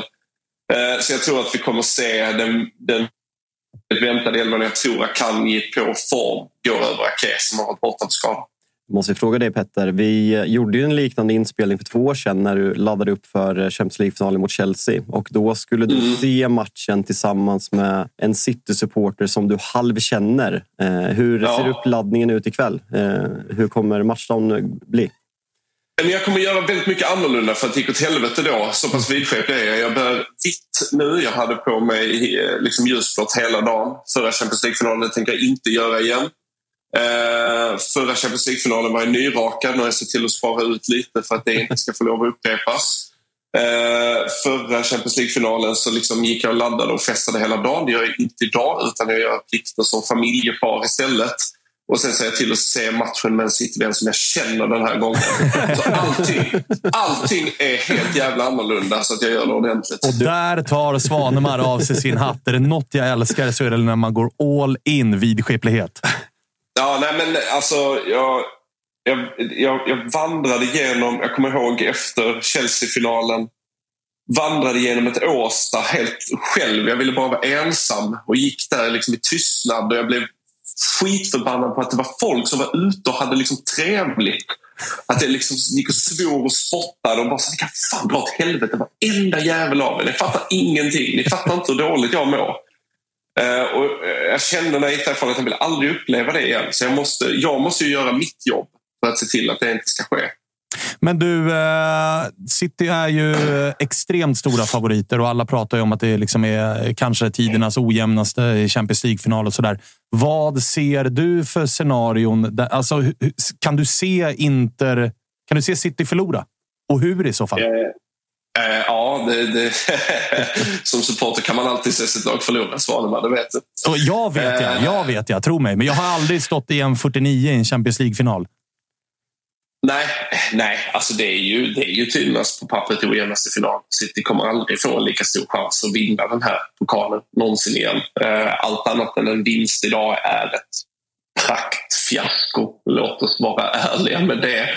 Eh, så jag tror att vi kommer se den, den väntade elvan. Jag tror Akanji på form går över Ake som har varit borta på skada. Måste jag fråga dig Petter. Vi gjorde ju en liknande inspelning för två år sedan när du laddade upp för Champions League-finalen mot Chelsea. Och då skulle du Mm. se matchen tillsammans med en City-supporter som du halvkänner. Eh, hur Ja. ser uppladdningen ut ikväll? Eh, hur kommer matchdagen bli? Jag kommer göra väldigt mycket annorlunda för att det gick åt helvete då. Så pass vidskeplig är jag. Jag bär vitt nu. Jag hade på mig eh, liksom ljusblått hela dagen. Förra Champions League-finalen tänker jag inte göra igen. Eh, förra Champions League-finalen var jag nyrakad. Nu har jag sett till att spara ut lite för att det inte ska få lov att upprepas. Eh, förra Champions League-finalen så liksom gick jag och laddade och festade hela dagen. Det gör jag inte idag utan jag gör plikter som familjepar istället. Och sen ser jag till att se matchen med en City-vän som jag känner den här gången. Så allting, allting är helt jävla annorlunda så att jag gör det ordentligt. Och där tar Svanemar av sig sin hatt. Är det något jag älskar så är det när man går all in vid skicklighet. Ja, nej men alltså jag, jag, jag, jag vandrade igenom, jag kommer ihåg efter Chelsea-finalen, vandrade genom ett Årsta helt själv. Jag ville bara vara ensam och gick där liksom i tystnad och jag blev skitförbannad på att det var folk som var ute och hade liksom trevligt. Att det liksom gick och svor och spottade och bara så, ni kan fan dra åt helvete varenda jävel av er. Ni fattar ingenting. Ni fattar inte hur dåligt jag mår. Eh, och eh, jag kände när jag gick därifrån att jag vill aldrig uppleva det igen. Så jag måste, jag måste ju göra mitt jobb för att se till att det inte ska ske. Men du, eh, City är ju extremt stora favoriter och alla pratar ju om att det liksom är kanske tidernas ojämnaste i Champions League-final och sådär. Vad ser du för scenarion? Där, alltså, kan du se Inter? Kan du se City förlora? Och hur i så fall? Eh, ja, det, det, som supporter kan man alltid se sitt lag förlora, Svanemar, det vet du. Och jag vet jag, jag vet jag, tro mig. Men jag har aldrig stått i en 49 i en Champions League-final. Nej, nej alltså det är ju, det är ju tydligast på pappret i ojämnaste final. City kommer aldrig få en lika stor chans att vinna den här pokalen någonsin igen. Eh, Allt annat än en vinst idag är ett praktfiasko. Låt oss vara ärliga med det.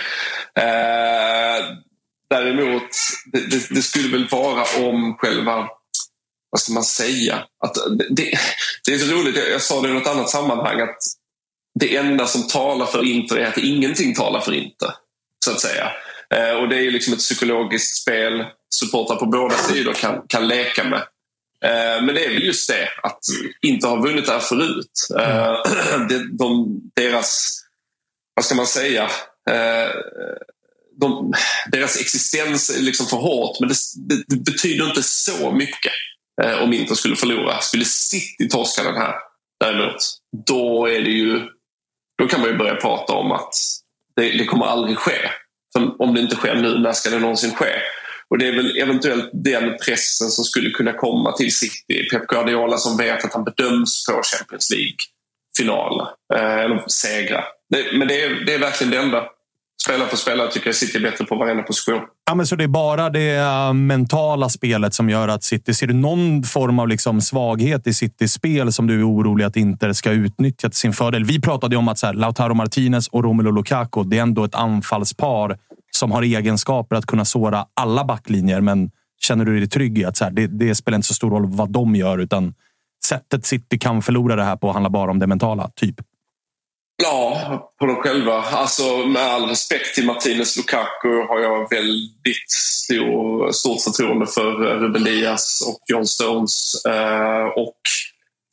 Däremot, det, det, det skulle väl vara om själva vad ska man säga? Att det, det, det är så roligt, jag, jag sa det i något annat sammanhang att det enda som talar för Inter är att ingenting talar för Inter. Så att säga. Eh, och det är ju liksom ett psykologiskt spel supportrar på båda sidor kan, kan leka med. Eh, men det är väl just det att inte ha vunnit det här förut. Eh, det, de, deras, vad ska man säga, eh, de, deras existens är liksom för hårt men det, det, det betyder inte så mycket eh, om Inter skulle förlora. Skulle City torska den här däremot, då är det ju då kan man ju börja prata om att det, det kommer aldrig ske. För om det inte sker nu, när ska det någonsin ske? Och det är väl eventuellt den pressen som skulle kunna komma till City. Pep Guardiola som vet att han bedöms på Champions League-final eh, eller segra. Det, men det är, det är verkligen det enda. Spelare för spelare tycker jag City är bättre på varenda position. Ja, men så det är bara det eh, mentala spelet som gör att City... Ser du någon form av liksom svaghet i Citys spel som du är orolig att Inter ska utnyttja till sin fördel? Vi pratade ju om att så här, Lautaro Martinez och Romelu Lukaku, det är ändå ett anfallspar som har egenskaper att kunna såra alla backlinjer. Men känner du dig trygg i att så här, det, det spelar inte så stor roll vad de gör, utan sättet City kan förlora det här på handlar bara om det mentala, typ? Ja, på dem själva. Alltså, med all respekt till Martinez Lukaku har jag väldigt stor, stort förtroende för eh, Ruben Diaz och John Stones. Eh, och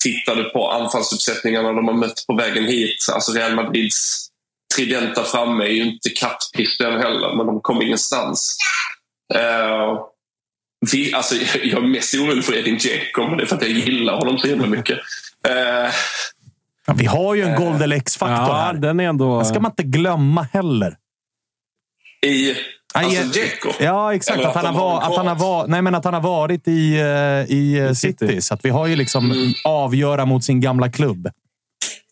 tittade på anfallsuppsättningarna de har mött på vägen hit. Alltså Real Madrids Tridenta framme är ju inte kattpissen heller, men de kom ingenstans. Eh, vi, alltså, jag är mest orolig för Edin Dzeko, men det är för att jag gillar honom så himla mycket. Eh, Ja, vi har ju en Golden X-faktor Ja, här. den är ändå... Det ska man inte glömma heller. I alltså Nej, Dzeko? Ja, exakt. Eller Att han, har att, han har var, nej, men att han har varit i, eh, i eh, City. Så att vi har ju liksom avgöra mot sin gamla klubb.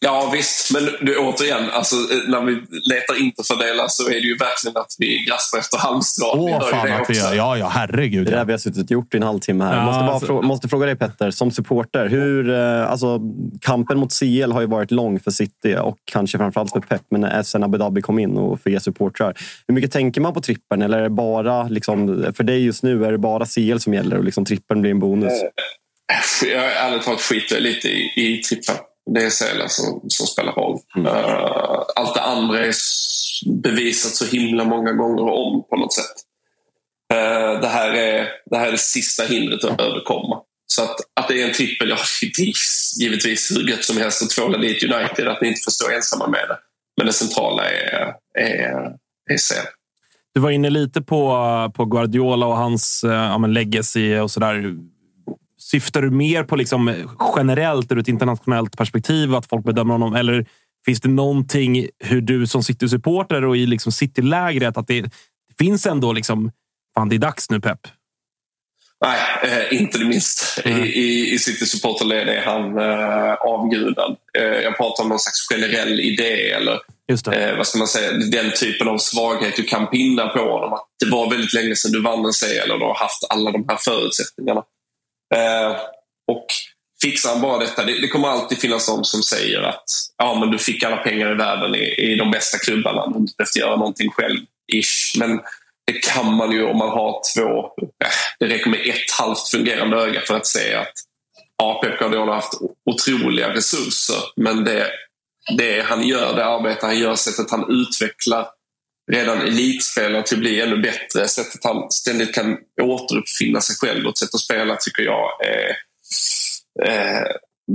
Ja visst, men du, återigen, alltså, när vi letar interfördelar så är det ju verkligen att vi graspar efter halmstrån. Vi Åh, ju fan det att vi gör. Ja, ja, herregud. Det är det Ja. vi har suttit och gjort i en halvtimme här. Ja, måste, bara alltså- frå- måste fråga dig Petter, som supporter. Hur, eh, alltså, kampen mot CL har ju varit lång för City och kanske framförallt för Pep. Men sen Abu Dhabi kom in och för er supportrar. Hur mycket tänker man på trippen? Eller är det bara, liksom, för dig just nu, är det bara CL som gäller och liksom, trippen blir en bonus? Jag är ärligt talat skiter lite i, i trippen. Det är Sälen som, som spelar roll. Eh, allt det andra är bevisat så himla många gånger om på något sätt. Eh, det, här är, det här är det sista hindret att överkomma. Så att, att det är en trippel, ja, det är givetvis hur gött som helst att tvåla dit United, att ni inte får stå ensamma med det. Men det centrala är, är, är Sälen. Du var inne lite på, på Guardiola och hans eh, ja, men legacy och sådär. Syftar du mer på liksom generellt ur ett internationellt perspektiv, att folk bedömer honom? Eller finns det någonting hur du som City-supporter och i liksom City-lägret, att det, det finns ändå liksom, fan det är dags nu Pep? Nej, eh, inte det minsta. I, i, i City supporterled är han eh, avgudad. Eh, jag pratar om någon slags generell idé eller eh, vad ska man säga, den typen av svaghet du kan pinna på honom. Att det var väldigt länge sedan du vann en CL och du har haft alla de här förutsättningarna. Eh, och fixar han bara detta, det, det kommer alltid finnas de som säger att ja, men du fick alla pengar i världen i, i de bästa klubbarna, du inte göra någonting själv. Ish. Men det kan man ju om man har två, eh, det räcker med ett halvt fungerande öga för att se att ja, Pep Guardiola har haft otroliga resurser men det, det han gör, det arbete han gör, sättet han utvecklar redan elitspelare till att bli ännu bättre, sättet han ständigt kan återuppfinna sig själv och ett sätt att spela tycker jag är eh,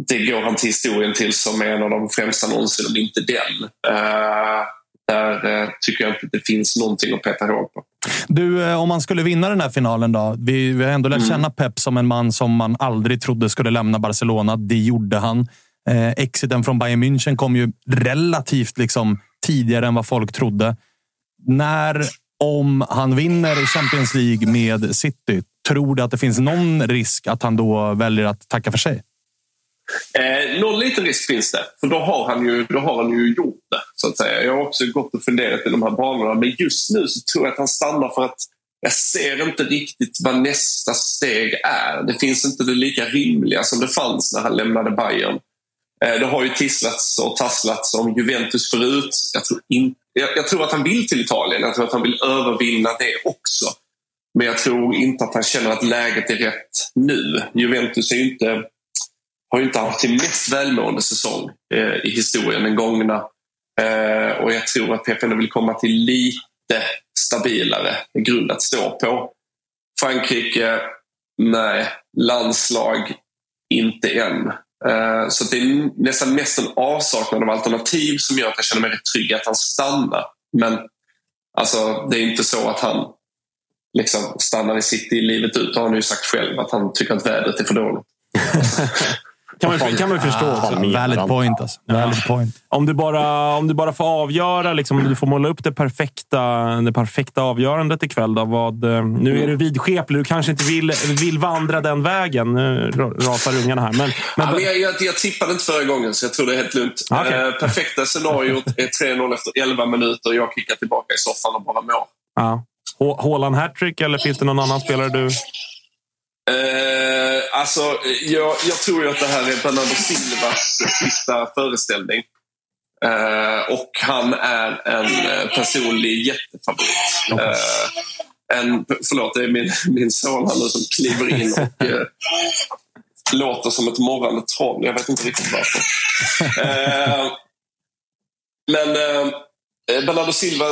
det går han till historien till som en av de främsta någonsin, om inte den. Eh, där eh, tycker jag inte det finns någonting att peta hår på. Du, eh, om man skulle vinna den här finalen då? Vi, vi har ändå lärt känna Pep som en man som man aldrig trodde skulle lämna Barcelona. Det gjorde han. Eh, exiten från Bayern München kom ju relativt liksom, tidigare än vad folk trodde. När, om han vinner Champions League med City, tror du att det finns någon risk att han då väljer att tacka för sig? Eh, någon liten risk finns det, för då har, han ju, då har han ju gjort det. så att säga. Jag har också gått och funderat i de här banorna, men just nu så tror jag att han stannar för att jag ser inte riktigt vad nästa steg är. Det finns inte det lika rimliga som det fanns när han lämnade Bayern. Eh, det har ju tisslats och tasslats om Juventus förut. Jag tror, in, jag, jag tror att han vill till Italien. Jag tror att han vill övervinna det också. Men jag tror inte att han känner att läget är rätt nu. Juventus är inte har ju inte haft sin mest välmående säsong eh, i historien, den gångna. Eh, och jag tror att Pep vill komma till lite stabilare grund att stå på. Frankrike, nej. Landslag, inte än. Eh, så det är nästan mest en avsaknad av alternativ som gör att jag känner mig rätt trygg att han stannar. Men alltså, det är inte så att han liksom stannar i City livet ut. Det har han ju sagt själv, att han tycker att vädret är för dåligt. Kan man, kan man förstå också. Valid point alltså. Valid point. Om du bara, om du bara får avgöra, liksom, om du får måla upp det perfekta, det perfekta avgörandet ikväll. Då, vad, eh, nu är du vidskeplig. Du kanske inte vill, vill vandra den vägen. Nu ra- rasar ungarna här. Men, men, Ja, men jag, jag, jag tippade inte förra gången, så jag tror det är helt lugnt. Okej. Eh, perfekta scenariot är 3-0 efter 11 minuter. Jag kickar tillbaka i soffan och bara mår. ja. Haaland hattrick eller finns det någon annan spelare du... Eh, alltså, jag, jag tror att det här är Bernardo Silvas sista föreställning. Eh, och han är en eh, personlig jättefavorit. Eh, en, förlåt, det är min, min son här nu som kliver in och eh, låter som ett morrande troll. Jag vet inte riktigt varför. Men Bernardo Silva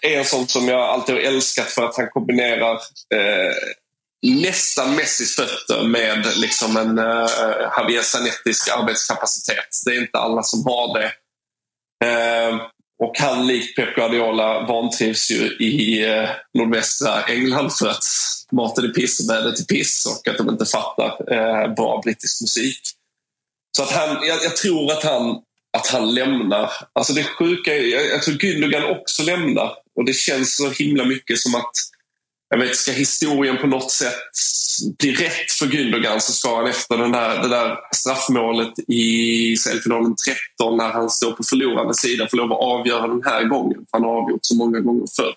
är en sån som jag alltid har älskat för att han kombinerar nästan Messis fötter med liksom en uh, Javier Zanettisk arbetskapacitet. Det är inte alla som har det. Uh, och han, likt Pep Guardiola, vantrivs ju i uh, nordvästra England för att maten är piss och vädret är piss och att de inte fattar uh, bra brittisk musik. Så att han, jag, jag tror att han, att han lämnar. Alltså det sjuka är, jag, jag tror Gündogan också lämnar. Och det känns så himla mycket som att jag vet, ska historien på något sätt bli rätt för Gündogan så ska han efter den där, det där straffmålet i CL-finalen 13 när han står på förlorande sida få lov att avgöra den här gången. För han har avgjort så många gånger förr.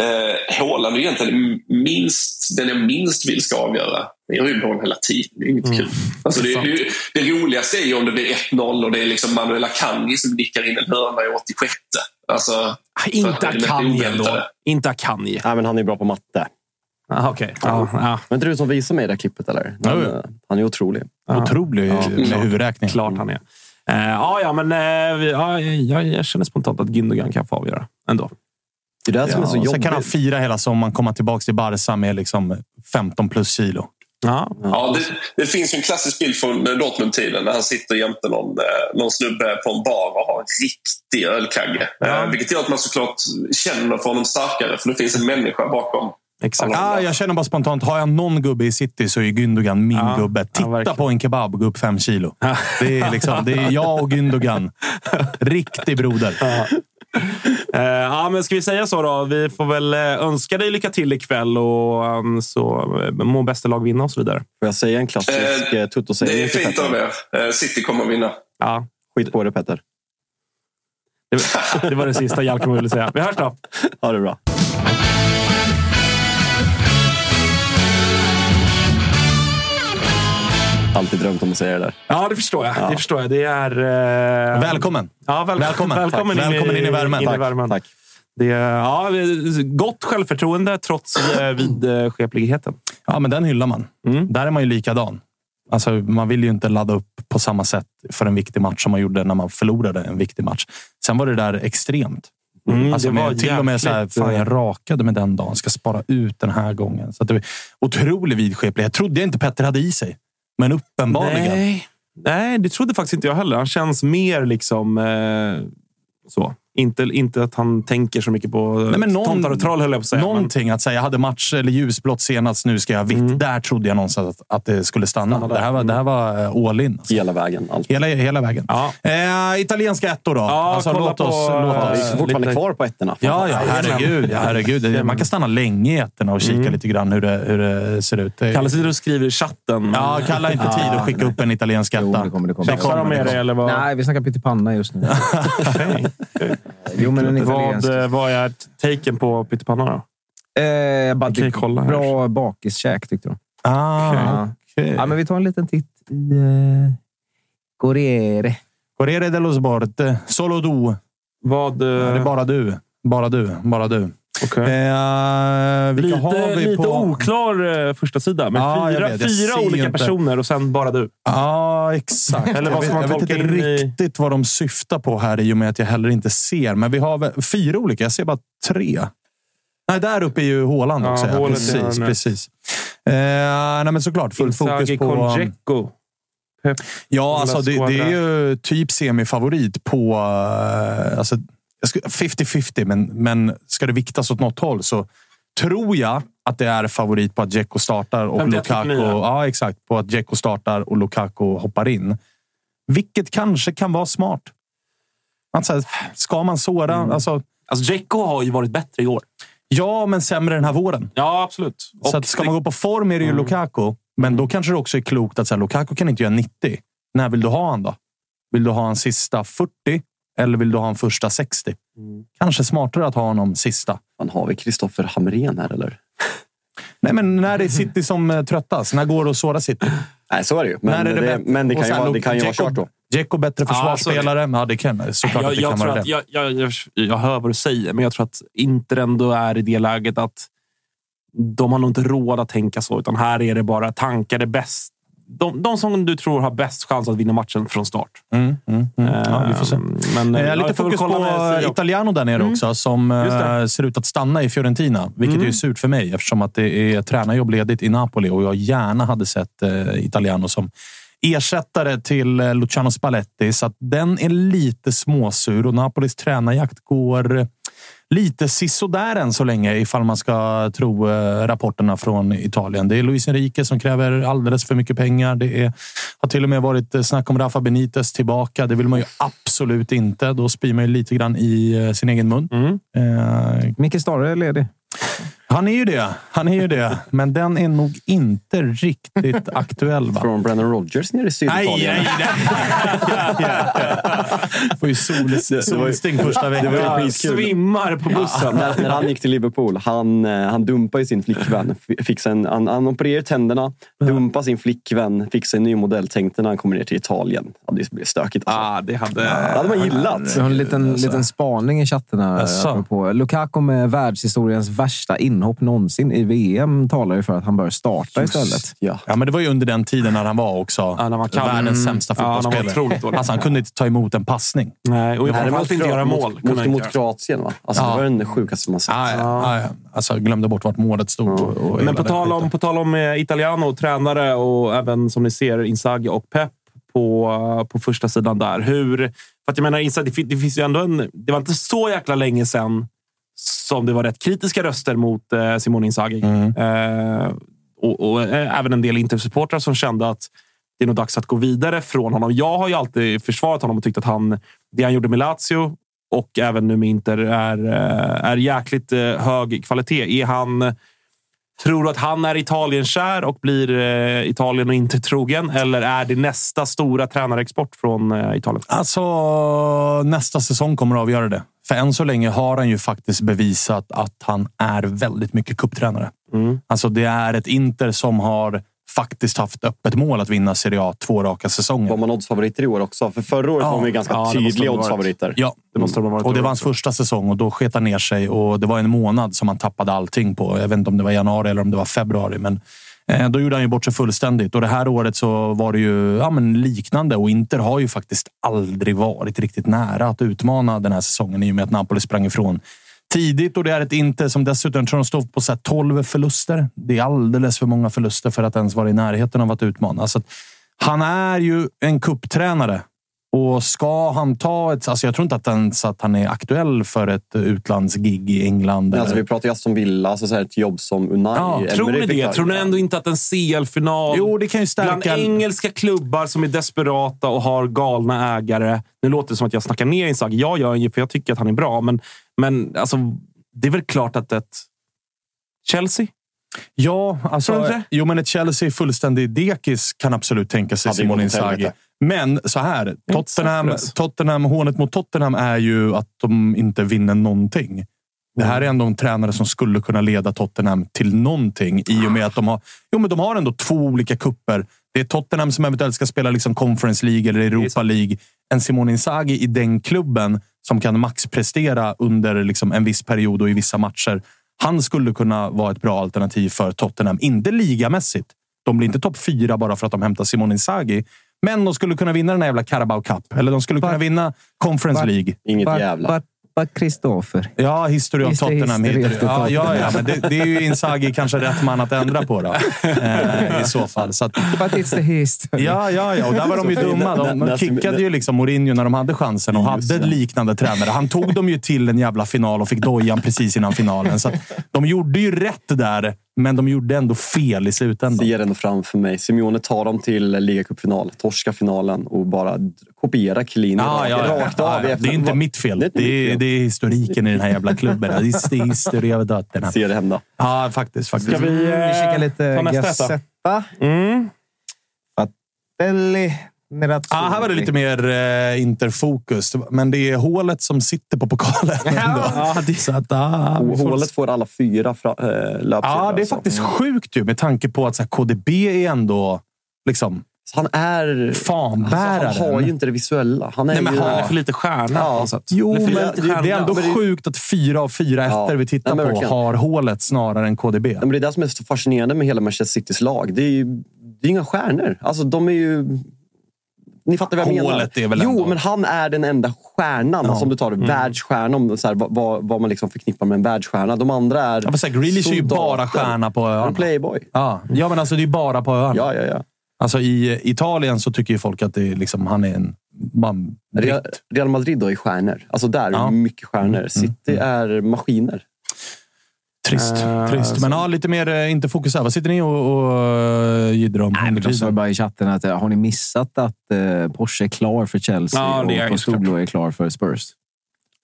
Eh, Haaland är egentligen minst, den jag minst vill ska avgöra. Det gör ju mål hela tiden. Det är inget Mm. kul. Alltså det, det, det roligaste är ju om det blir 1-0 och det är liksom Manuel Akanji som nickar in en hörna i 86. Alltså, Inte är det Akanji ändå. Inte Akanji. Nej, men han är bra på matte. Ah, Okej. Ja, ja. Men inte du som visar mig det där klippet eller? Han, jo. eh, han är otrolig. Otrolig Ja. med huvudräkning. Klart han är. Eh, ja, ja, men vi- ja, jag, jag känner spontant att Gündogan kan få avgöra ändå. Det är det som är så Ja, och sen jobbigt. kan han fira hela sommaren, komma tillbaka till Barca med liksom 15 plus kilo. Ja. Ja, det, det finns ju en klassisk bild från eh, Dortmund-tiden när han sitter jämte någon, eh, någon snubbe på en bar och har en riktig ölkagge. Ja. Eh, vilket gör att man såklart känner för honom starkare för det finns en människa bakom. Exakt. Ah, jag känner bara spontant, har jag någon gubbe i city så är Gündogan min Ja, gubbe. ja, Titta verkligen. på en kebab gå upp fem kilo. Det är, liksom, det är jag och Gündogan. Riktig broder. Eh, ja, men ska vi säga så då? Vi får väl eh, önska dig lycka till ikväll och um, så eh, må bästa lag vinna och så vidare. Får jag säga en klassisk eh, tutto-sägning Det är fint Petter? av er. City kommer vinna. Ja, Skit på det Petter. det, var- det var det sista Jalkemo ville säga. Vi hörs då! Ha det bra. Alltid drömt om att säga det där. Ja, det förstår jag. Det förstår jag. Det är... Eh... Välkommen! Ja, väl... Välkommen. Välkommen, in, Välkommen in i värmen. In i värmen. Tack. Det är, ja, gott självförtroende trots eh, vidskepligheten. Ja, men den hyllar man. Mm. Där är man ju likadan. Alltså, man vill ju inte ladda upp på samma sätt för en viktig match som man gjorde när man förlorade en viktig match. Sen var det där extremt. Mm, alltså det var till och med så här, jäkligt, eh, fan jag rakade med den dagen. Ska spara ut den här gången. Så att det var otrolig vidskeplighet. Trodde jag inte Petter hade i sig. Men uppenbarligen. Nej. Nej, det trodde faktiskt inte jag heller. Han känns mer liksom eh, så. Inte, inte att han tänker så mycket på Nej, men någon- tomtar och troll, höll jag på att säga. Någonting att säga, jag hade match eller ljusblått senast, nu ska jag vitt. Där trodde jag någonstans att, att det skulle stanna. Det, här var, det här var eh, all in. Alltså. Hela vägen. Allt. Hela, hela vägen. Ja. Eh, italienska ettor då. Ja, alltså, kolla låt på, oss, låt Ja, oss. vi är fortfarande lite- kvar på ettorna. Ja, ja, herregud. Ja, herregud. Man kan stanna länge i ettorna och kika lite grann hur det, hur det ser ut. Kalle sitter och skriver i chatten. ja, Kalla inte tid att skicka upp en italiensk etta. Jo, det kommer, det kommer. Tjafsar de med dig eller vad? Nej, vi snackar pyttipanna just nu. Jo, men en vad, italiensk. eh, vad är taken på pyttipanna då? Eh, bara kan ju kolla här. bra bakiskäk, tyckte de. Ah, Ja. okej. Ja, men vi tar en liten titt i eh, Corriere. Corriere dello Sport. Solo du. Vad, Det är eh, bara du. Bara du. Bara du. Okej. Eh, vilka Lite, har vi lite på... oklar eh, första sida Ja, jag fyra, vet. Jag fyra olika inte. personer och sen bara du. Ja, exakt. Eller vad jag ska vet, man jag vet tolka inte in i- riktigt vad de syftar på här i och med att jag heller inte ser. Men vi har fyra olika. Jag ser bara tre. Nej, där uppe är ju Håland också. Ja, precis, precis. Eh, nej, men såklart. Fullt fokus på... Konjeko. Ja, alltså det, det är ju typ semifavorit på... eh, Alltså, jag 50-50, men, men ska det viktas åt något håll så tror jag att det är favorit på att Dzeko startar och 51-49. Lukaku... Ja, exakt. På att Dzeko startar och Lukaku hoppar in. Vilket kanske kan vara smart. Så här, ska man såra... Mm. Alltså, Alltså, Dzeko har ju varit bättre i år. ja, men sämre den här våren. Ja, absolut. Så Och att ska man gå på form är det ju Mm. Lukaku. Men då kanske det också är klokt att säga Lukaku kan inte göra 90. När vill du ha han då? Vill du ha en sista 40 eller vill du ha en första 60? Mm. Kanske smartare att ha honom sista. Fan, har vi Kristoffer Hamrén här eller? Nej, men när det är City som eh, tröttas. När går det att såra City? Nej, så är det ju. Men när är det, bättre? men det kan ju vara, det kan ju vara kört då. Dzeko bättre Ja, försvarsspelare? Ja, det kan såklart jag, att det jag, kan tror vara att, det. jag, jag, jag, jag hör vad du säger, men jag tror att Inter ändå är i det läget att de har nog inte råd att tänka så, utan här är det bara tankar det bäst. De, de som du tror har bäst chans att vinna matchen från start. Mm, mm, mm. Ja, vi får se. Ehm, Men, Eh, ja, lite fokus på med. Italiano där nere Mm. också, som eh, ser ut att stanna i Fiorentina. Vilket Mm. är surt för mig eftersom att det är tränarjobb ledigt i Napoli och jag gärna hade sett eh, Italiano som ersättare till eh, Luciano Spalletti. Så den är lite småsur och Napolis tränarjakt går lite sisådär än så länge ifall man ska tro eh, rapporterna från Italien. Det är Luis Enrique som kräver alldeles för mycket pengar. Det är, har till och med varit eh, snack om Rafa Benitez tillbaka. Det vill man ju absolut inte. Då spyr man ju lite grann i eh, sin egen mun. Mm. Eh, Micke Stare är ledig. Han är ju det. Han är ju det. Men den är nog inte riktigt aktuell. Va? Från Brennan Rogers nere i Syditalien. Nej, nej, nej. Får ju sol, solsting första veckan. Det var. Svimmar på bussen. när, när han gick till Liverpool, han, eh, han dumpade ju sin flickvän. En, han, han opererade tänderna, dumpade sin flickvän, fixade en ny modell. Tänkte när han kommer ner till Italien. Ja, det blir stökigt. Alltså. Ah, det hade... Det hade man gillat. Vi har en liten, liten spaning i. Jaså? apropå. Lukaku med världshistoriens värsta inhopp någonsin i VM talar ju för att han bör starta istället. Ja. Ja, men det var ju under den tiden när han var också Ja, när han var kall. världens sämsta Ja, fotbollsspelare. dålig. alltså, han kunde inte ta emot en passning. Nej, och framförallt inte göra mål. Mot, mot, mot. Kroatien, va? Alltså, Ja. Det var den sjukaste man sett. Ja, ah, ja. Alltså, jag glömde bort vart målet stod. Och, och Men på tal, om, på tal om Italiano, tränare och även som ni ser Inzaghi och Pep på, på första sidan där. Hur, för att jag menar, det, det finns ju ändå en... Det var inte så jäkla länge sedan som det var rätt kritiska röster mot eh, Simone Inzaghi. Mm. Eh, och, och eh, även en del Inter-supportrar som kände att det är nog dags att gå vidare från honom. Jag har ju alltid försvarat honom och tyckt att han, det han gjorde med Lazio och även nu med Inter är, eh, är jäkligt hög kvalitet. Är han... Tror du att han är Italienkär och blir Italien och inte trogen? Eller är det nästa stora tränarexport från Italien? Alltså, nästa säsong kommer att avgöra det. För än så länge har han ju faktiskt bevisat att han är väldigt mycket kupptränare. Mm. Alltså, det är ett Inter som har faktiskt haft öppet mål att vinna Serie A två raka säsonger. Var man oddsfavoriter i år också? För förra året Ja. var de ju ganska Ja, tydliga oddsfavoriter. Ja, Det måste ha varit och det var hans också. första säsong och då sket han ner sig och det var en månad som han tappade allting på. Jag vet inte om det var januari eller om det var februari, men Eh, då gjorde han ju bort sig fullständigt. Och det här året så var det ju ja, men liknande och Inter har ju faktiskt aldrig varit riktigt nära att utmana den här säsongen i och med att Napoli sprang ifrån tidigt och det är ett Inter som dessutom tror de står på så här 12 förluster. Det är alldeles för många förluster för att ens vara i närheten av att utmana. Så att han är ju en kupptränare och ska han ta ett... Alltså jag tror inte att ens att han är aktuell för ett utlandsgig i England. Men alltså, vi pratar ju Aston Villa, alltså så här ett jobb som Unai Ja, Tror ni det? Tror ni ändå inte att en CL-final Jo, det kan ju bland stärka... engelska klubbar som är desperata och har galna ägare. Nu låter det som att jag snackar ner Inzaghi. Jag gör ju för jag tycker att han är bra, men, men alltså, det är väl klart att ett Chelsea? Ja, alltså, jo, men ett Chelsea fullständig dekis kan absolut tänka sig Simon Inzaghi. Men så här, Tottenham. Tottenham, hånet mot Tottenham är ju att de inte vinner någonting. Det här är ändå en tränare som skulle kunna leda Tottenham till någonting i och med att de har, jo, men de har ändå två olika kupper. Det är Tottenham som eventuellt ska spela liksom Conference League eller Europa League. En Simone Inzaghi i den klubben som kan maxprestera under liksom en viss period och i vissa matcher. Han skulle kunna vara ett bra alternativ för Tottenham. Inte ligamässigt. De blir inte topp fyra bara för att de hämtar Simone Inzaghi. Men de skulle kunna vinna den här jävla Carabao Cup. Eller de skulle kunna vinna Conference League. Inget jävla. but- but Christopher. Ja, history of Tottenham. history of. Ja, ja, ja, men det, det är ju Inzaghi kanske rätt man att ändra på då. Eh, I så fall. Så att, But it's the history. Ja, ja, ja. Och där var de ju dumma. De, kickade ju liksom Mourinho när de hade chansen och hade liknande tränare. Han tog dem ju till en jävla final och fick dojan precis innan finalen. Så att de gjorde ju rätt där, men de gjorde ändå fel i slutändan. ser ändå framför mig. Simeone tar dem till ligacupfinal, torska finalen och bara d- kopiera Chiellini Ja, ja, ja. rakt av. Ja, ja. Det är inte mitt fel. Det är Det är, fel. det är historiken i den här jävla klubben. Det är historia av Tottenham. Ser det hända. Ja, faktiskt. faktiskt. Ska vi, Vi kikar eh, lite ta nästa etta? Gazzetta. Mm. Fatelli. Nerazzurri. Ja, här var det lite mer eh, interfokus. Men det är hålet som sitter på pokalen. ändå. Så att, ah, Och hålet får alla fyra fra, äh, löpsedlar. Ja, det är alltså. faktiskt sjukt ju med tanke på att så här, KDB är ändå liksom Så Han är... fanbäraren. Alltså, han har ju inte det visuella. Han är Nej, men ju... han är för lite stjärna Ja. Jo, men det, det är ändå men det- sjukt att fyra av fyra Ja. ettor vi tittar Nej, på verkligen. har hålet snarare än KDB. Nej, men det är det som är så fascinerande med hela Manchester Citys lag. Det är ju det är inga stjärnor. Alltså, de är ju... Ni fattar vad jag menar. Hålet är väl jo, ändå- men han är den enda stjärnan. Alltså, om du tar det, världsstjärnan, så här, vad- vad, man liksom förknippar med en världsstjärna. De andra är Ja, men så här, Grealish är ju bara stjärna på öarna. playboy. Ja. ja, men alltså det är bara på öarna. Ja, ja, ja. Alltså, I Italien så tycker ju folk att det är liksom, han är en man. Real, Real Madrid då är stjärnor. Alltså där är Ja. Mm, mycket stjärnor. City är maskiner. Trist. Eh, trist. Men ja, lite mer eh, inte fokus här. Vad sitter ni och, och uh, jiddrar om Nej, sa tiden? bara i chatten att eh, har ni missat att eh, Porsche är klar för Chelsea Ja, det är och Postolo är klar för Spurs?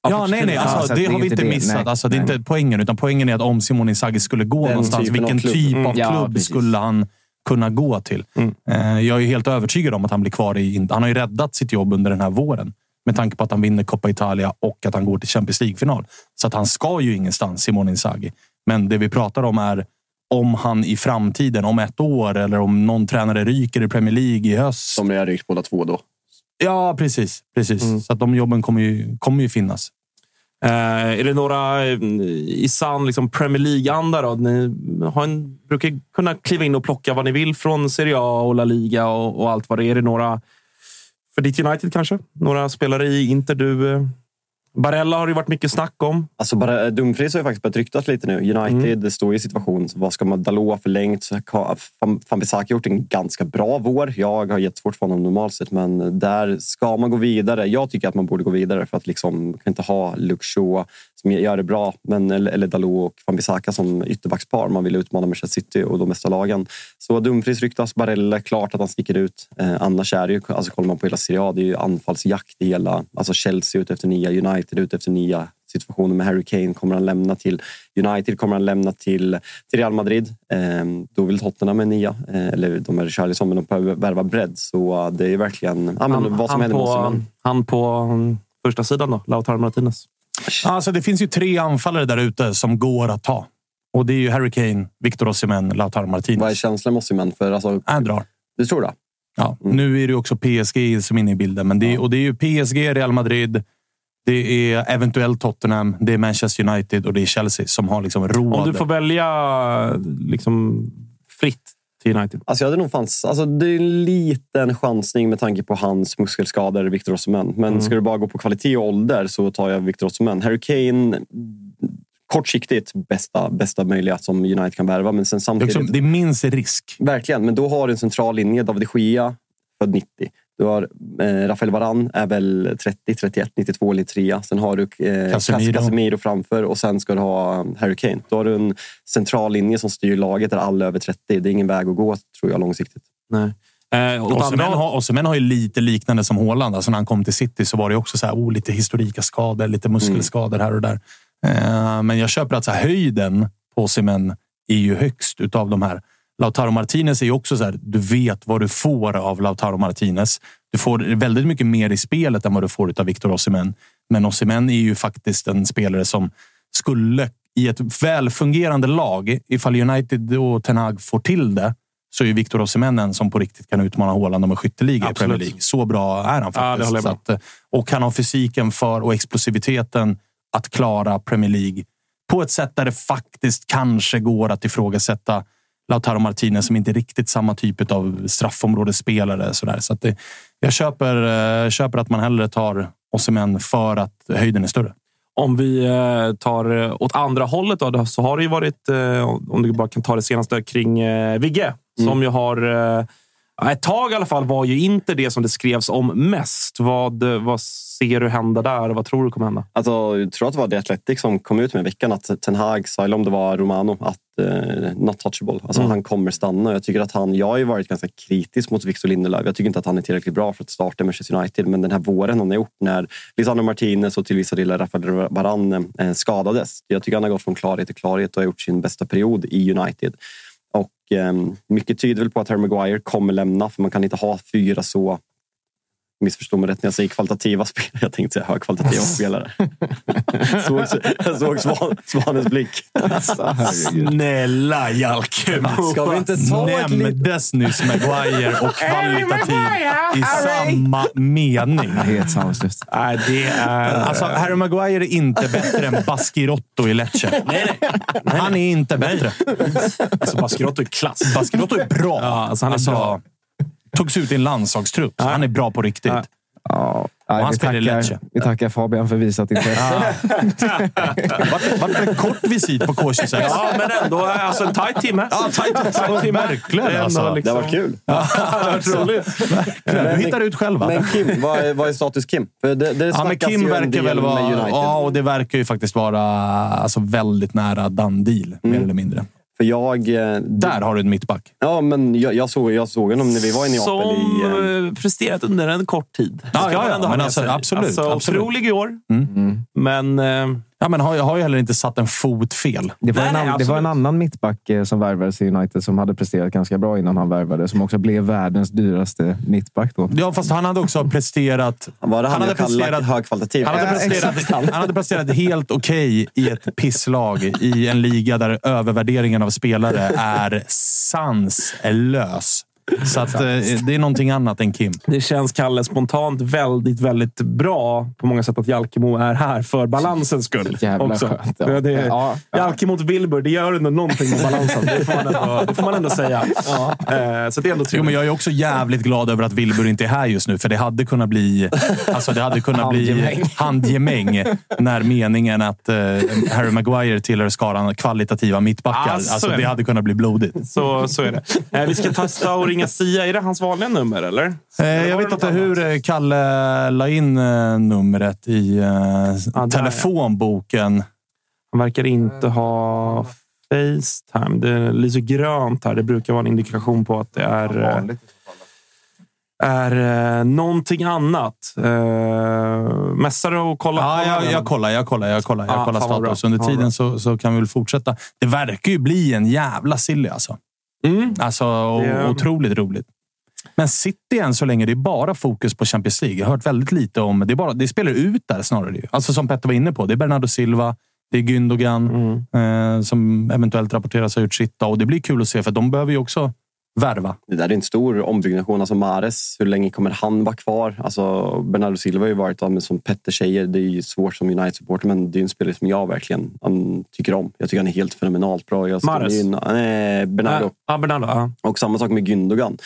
Ja, nej, nej. Alltså, det det har vi inte det. missat. Nej, alltså, det är nej. inte poängen, utan poängen är att om Simone Inzaghi skulle gå Den någonstans, typen av vilken klubb. typ Mm. av Ja, klubb precis. skulle han kunna gå till? Eh, Jag är helt övertygad om att han blir kvar i... Han har ju räddat sitt jobb under den här våren med tanke på att han vinner Coppa Italia och att han går till Champions League-final. Så att han ska ju ingenstans, Simone Inzaghi. Men det vi pratar om är om han i framtiden, om ett år eller om någon tränare ryker i Premier League i höst. De har rykt båda två då. Ja, precis. precis. Så att de jobben kommer ju, kommer ju finnas. Eh, är det några eh, i sann liksom Premier League-anda? Ni har en, brukar kunna kliva in och plocka vad ni vill från Serie A och La Liga och, och allt vad det är. Är det några för ditt United kanske? Några spelare i Inter du... Eh, Barella har det ju varit mycket snack om. Alltså bara, Dumfries har ju faktiskt börjat ryktas lite nu. United det står i situation. Vad ska man Dalot ha förlängt? Så har gjort en ganska bra vår. Jag har jättesvårt för honom normalt sett, men där ska man gå vidare. Jag tycker att man borde gå vidare för att liksom, man kan inte ha Shaw som gör det bra, men, eller, eller Dalot och Van Bissaka som ytterbackspar. Man vill utmana Manchester City och de bästa lagen. Så Dumfries ryktas. Barella, klart att han sticker ut. Eh, annars är det ju, alltså kollar man på hela Serie A, det är ju anfallsjakt i hela... Alltså Chelsea ute efter nya, United ute efter nya situationer med Harry Kane. Kommer han lämna till United? Kommer han lämna till, till Real Madrid? Eh, då vill Tottenham med nya. Eh, eller de är Richarlison, men de behöver värva bredd. Så eh, det är verkligen ja, men vad som han, händer med på, Osimhen. han på mm, första sidan då, Lautaro Martinez. Alltså, det finns ju tre anfallare där ute som går att ta. Och det är ju Harry Kane, Victor Osimhen, Lautaro Martinez. Vad är känslan med Osimhen? För alltså, Han drar. du tror det? Ja. Mm. Nu är det också PSG som är inne i bilden. Men det är, och det är ju PSG, Real Madrid, det är eventuellt Tottenham, det är Manchester United och det är Chelsea som har liksom råd. Om du får välja liksom, fritt till United. Alltså jag hade nog fanns, alltså det är en liten chansning med tanke på hans muskelskador, Victor Osimhen. Men Mm. ska du bara gå på kvalitet och ålder så tar jag Victor Osimhen. Harry Kane, kortsiktigt bästa, bästa möjliga som United kan värva. Men sen det, är samtidigt, också, det är minst risk. verkligen. Men då har du en central linje. David de Gea, född 90. Du har eh, Rafael Varan är väl 30, 31, 92 eller 3. Sen har du eh, Casemiro. Casemiro framför och sen ska du ha Harry Kane. Då har du en central linje som styr laget där alla är över 30. Det är ingen väg att gå tror jag långsiktigt. Nej. Eh, Osimhen har, har ju lite liknande som Haaland. Alltså när han kom till City så var det också så här, oh, lite historika skador, lite muskelskador här och där. Eh, men jag köper att så här, höjden på Osimhen är ju högst utav de här. Lautaro Martinez är ju också så här, du vet vad du får av Lautaro Martinez. Du får väldigt mycket mer i spelet än vad du får av Victor Osimhen. Men Osimhen är ju faktiskt en spelare som skulle i ett välfungerande lag, ifall United och Ten Hag får till det, så är Victor Osimhen en som på riktigt kan utmana Haaland om en skytteliga i. Premier League. Så bra är han Ja, faktiskt. med att, och han har fysiken för och explosiviteten att klara Premier League på ett sätt där det faktiskt kanske går att ifrågasätta Lautaro Martinez som inte är riktigt samma typ av straffområdesspelare. Sådär. Så att det, jag köper, eh, köper att man hellre tar Osimhen för att höjden är större. Om vi eh, tar eh, åt andra hållet då, så har det ju varit, om du bara kan ta det senaste, kring Vigge. Som ju har... Ett tag i alla fall var ju inte det som det skrevs om mest. Vad, vad ser du hända där? Vad tror du kommer hända? Alltså, jag tror att det var The Athletic som kom ut med i veckan att Ten Hag sa, eller om det var Romano, att eh, not touchable. Alltså, Mm. Han kommer stanna. Jag, tycker att han, jag har ju varit ganska kritisk mot Victor Lindelöf. Jag tycker inte att han är tillräckligt bra för att starta Manchester United. Men den här våren han har gjort när Lisandro Martinez och till vissa delar Rafael Varane eh, skadades. Jag tycker han har gått från klarhet till klarhet och har gjort sin bästa period i United. Ehm, mycket tyder väl på att Harry Maguire kommer lämna för man kan inte ha fyra så missförstå mig rätt när jag säger kvalitativa spelare. Jag tänkte säga högkvalitativa spelare. såg, jag såg svan, Svanens blick. Snälla Jalkemo! Ska vi inte ta ett litet... Nämndes nyss Maguire och kvalitativ i samma mening. Helt sanslöst. Nej, det är... Alltså, Harry Maguire är inte bättre än Baskirotto i Lecce. Nej, nej. Han är inte bättre. Alltså, Baskirotto är klass. Baskirotto är bra. Ja, alltså, han är bra. Togs ut i en landslagstrupp. så Han är bra på riktigt. Ja. Ja, nej, han vi, tackar, vi tackar Fabian för visat intresse. Vart vart det en kort visit på K26? Ja, men ändå alltså, en tajt timme. Ja, tajt, tajt timme. Verkligen. Det Alltså. Det har varit kul. Det har varit roligt. Du hittar ut själv, va? Men Kim, vad är, vad är status Kim? För det, det Ja, men Kim verkar väl vara... Ja, och det verkar ju faktiskt vara alltså, väldigt nära done deal, mer Mm. eller mindre. För jag... eh, Där har du en mittback. Ja, men jag, jag, såg, jag såg honom när vi var i Neapel. Som i, eh, eh, presterat under en kort tid. Ja, ja, ja, men alltså, absolut, Alltså, absolut. Otrolig i år. Men... Ja, men har, har ju heller inte satt en fot fel. Det var, Nej, en, nej, det var en annan mittback eh, som värvades i United som hade presterat ganska bra innan han värvade. Som också blev världens dyraste mittback. Då. Ja, fast han hade också presterat... var det han, hade jag kallade presterat- högkvalitativ? Han hade, Ja, presterat, exakt. han hade presterat helt okej i ett pisslag i en liga där övervärderingen av spelare är sanslös. Så att, eh, det är någonting annat än Kim. Det känns, Kalle, spontant väldigt, väldigt bra på många sätt att Jalkemo är här för balansens skull. Jävla också. skönt, ja. Ja, det, Ja, ja. Jalke mot Wilbur, det gör ändå någonting med balansen. Det får man ändå, det får man ändå säga. Eh, så det är ändå Jo, men jag är också jävligt glad över att Wilbur inte är här just nu, för det hade kunnat bli, alltså det hade kunnat bli Handgemäng. handgemäng när meningen att eh, Harry Maguire tillhör skaran kvalitativa mittbackar. Så alltså, är det hade kunnat bli blodigt. Så, så är det. Vi ska testa och ringa Sia. Är det hans vanliga nummer, eller? Eh, Eller jag vet inte hur annat? eh, Kalle la in eh, numret i eh, där, telefonboken. Han verkar inte ha Facetime. Det lyser grönt här. Det brukar vara en indikation på att det är, eh, är eh, någonting annat. Eh, mässar du och kollar? Ja, på jag, jag kollar, jag kollar, jag kollar, jag Ja, kollar status. Under tiden så, så kan vi väl fortsätta. Det verkar ju bli en jävla silly alltså. Mm. Alltså, Det- otroligt roligt. Men City än så länge, det är bara fokus på Champions League. Jag har hört väldigt lite om... Det, är bara, det spelar ut där snarare. Alltså som Petter var inne på. Det är Bernardo Silva, det är Gündogan Mm. eh, som eventuellt rapporteras ha gjort sitt. Och det blir kul att se, för de behöver ju också värva. Det där är en stor ombyggnation. Alltså Mares, hur länge kommer han vara kvar? Alltså Bernardo Silva har ju varit, ja, men som Petter säger, det är ju svårt som United-supporter, men det är en spelare som jag verkligen han tycker om. Jag tycker han är helt fenomenalt bra. Jag Mahrez? gynna- nej, Bernardo. Ja, Bernardo. Ja. Och samma sak med Gündogan.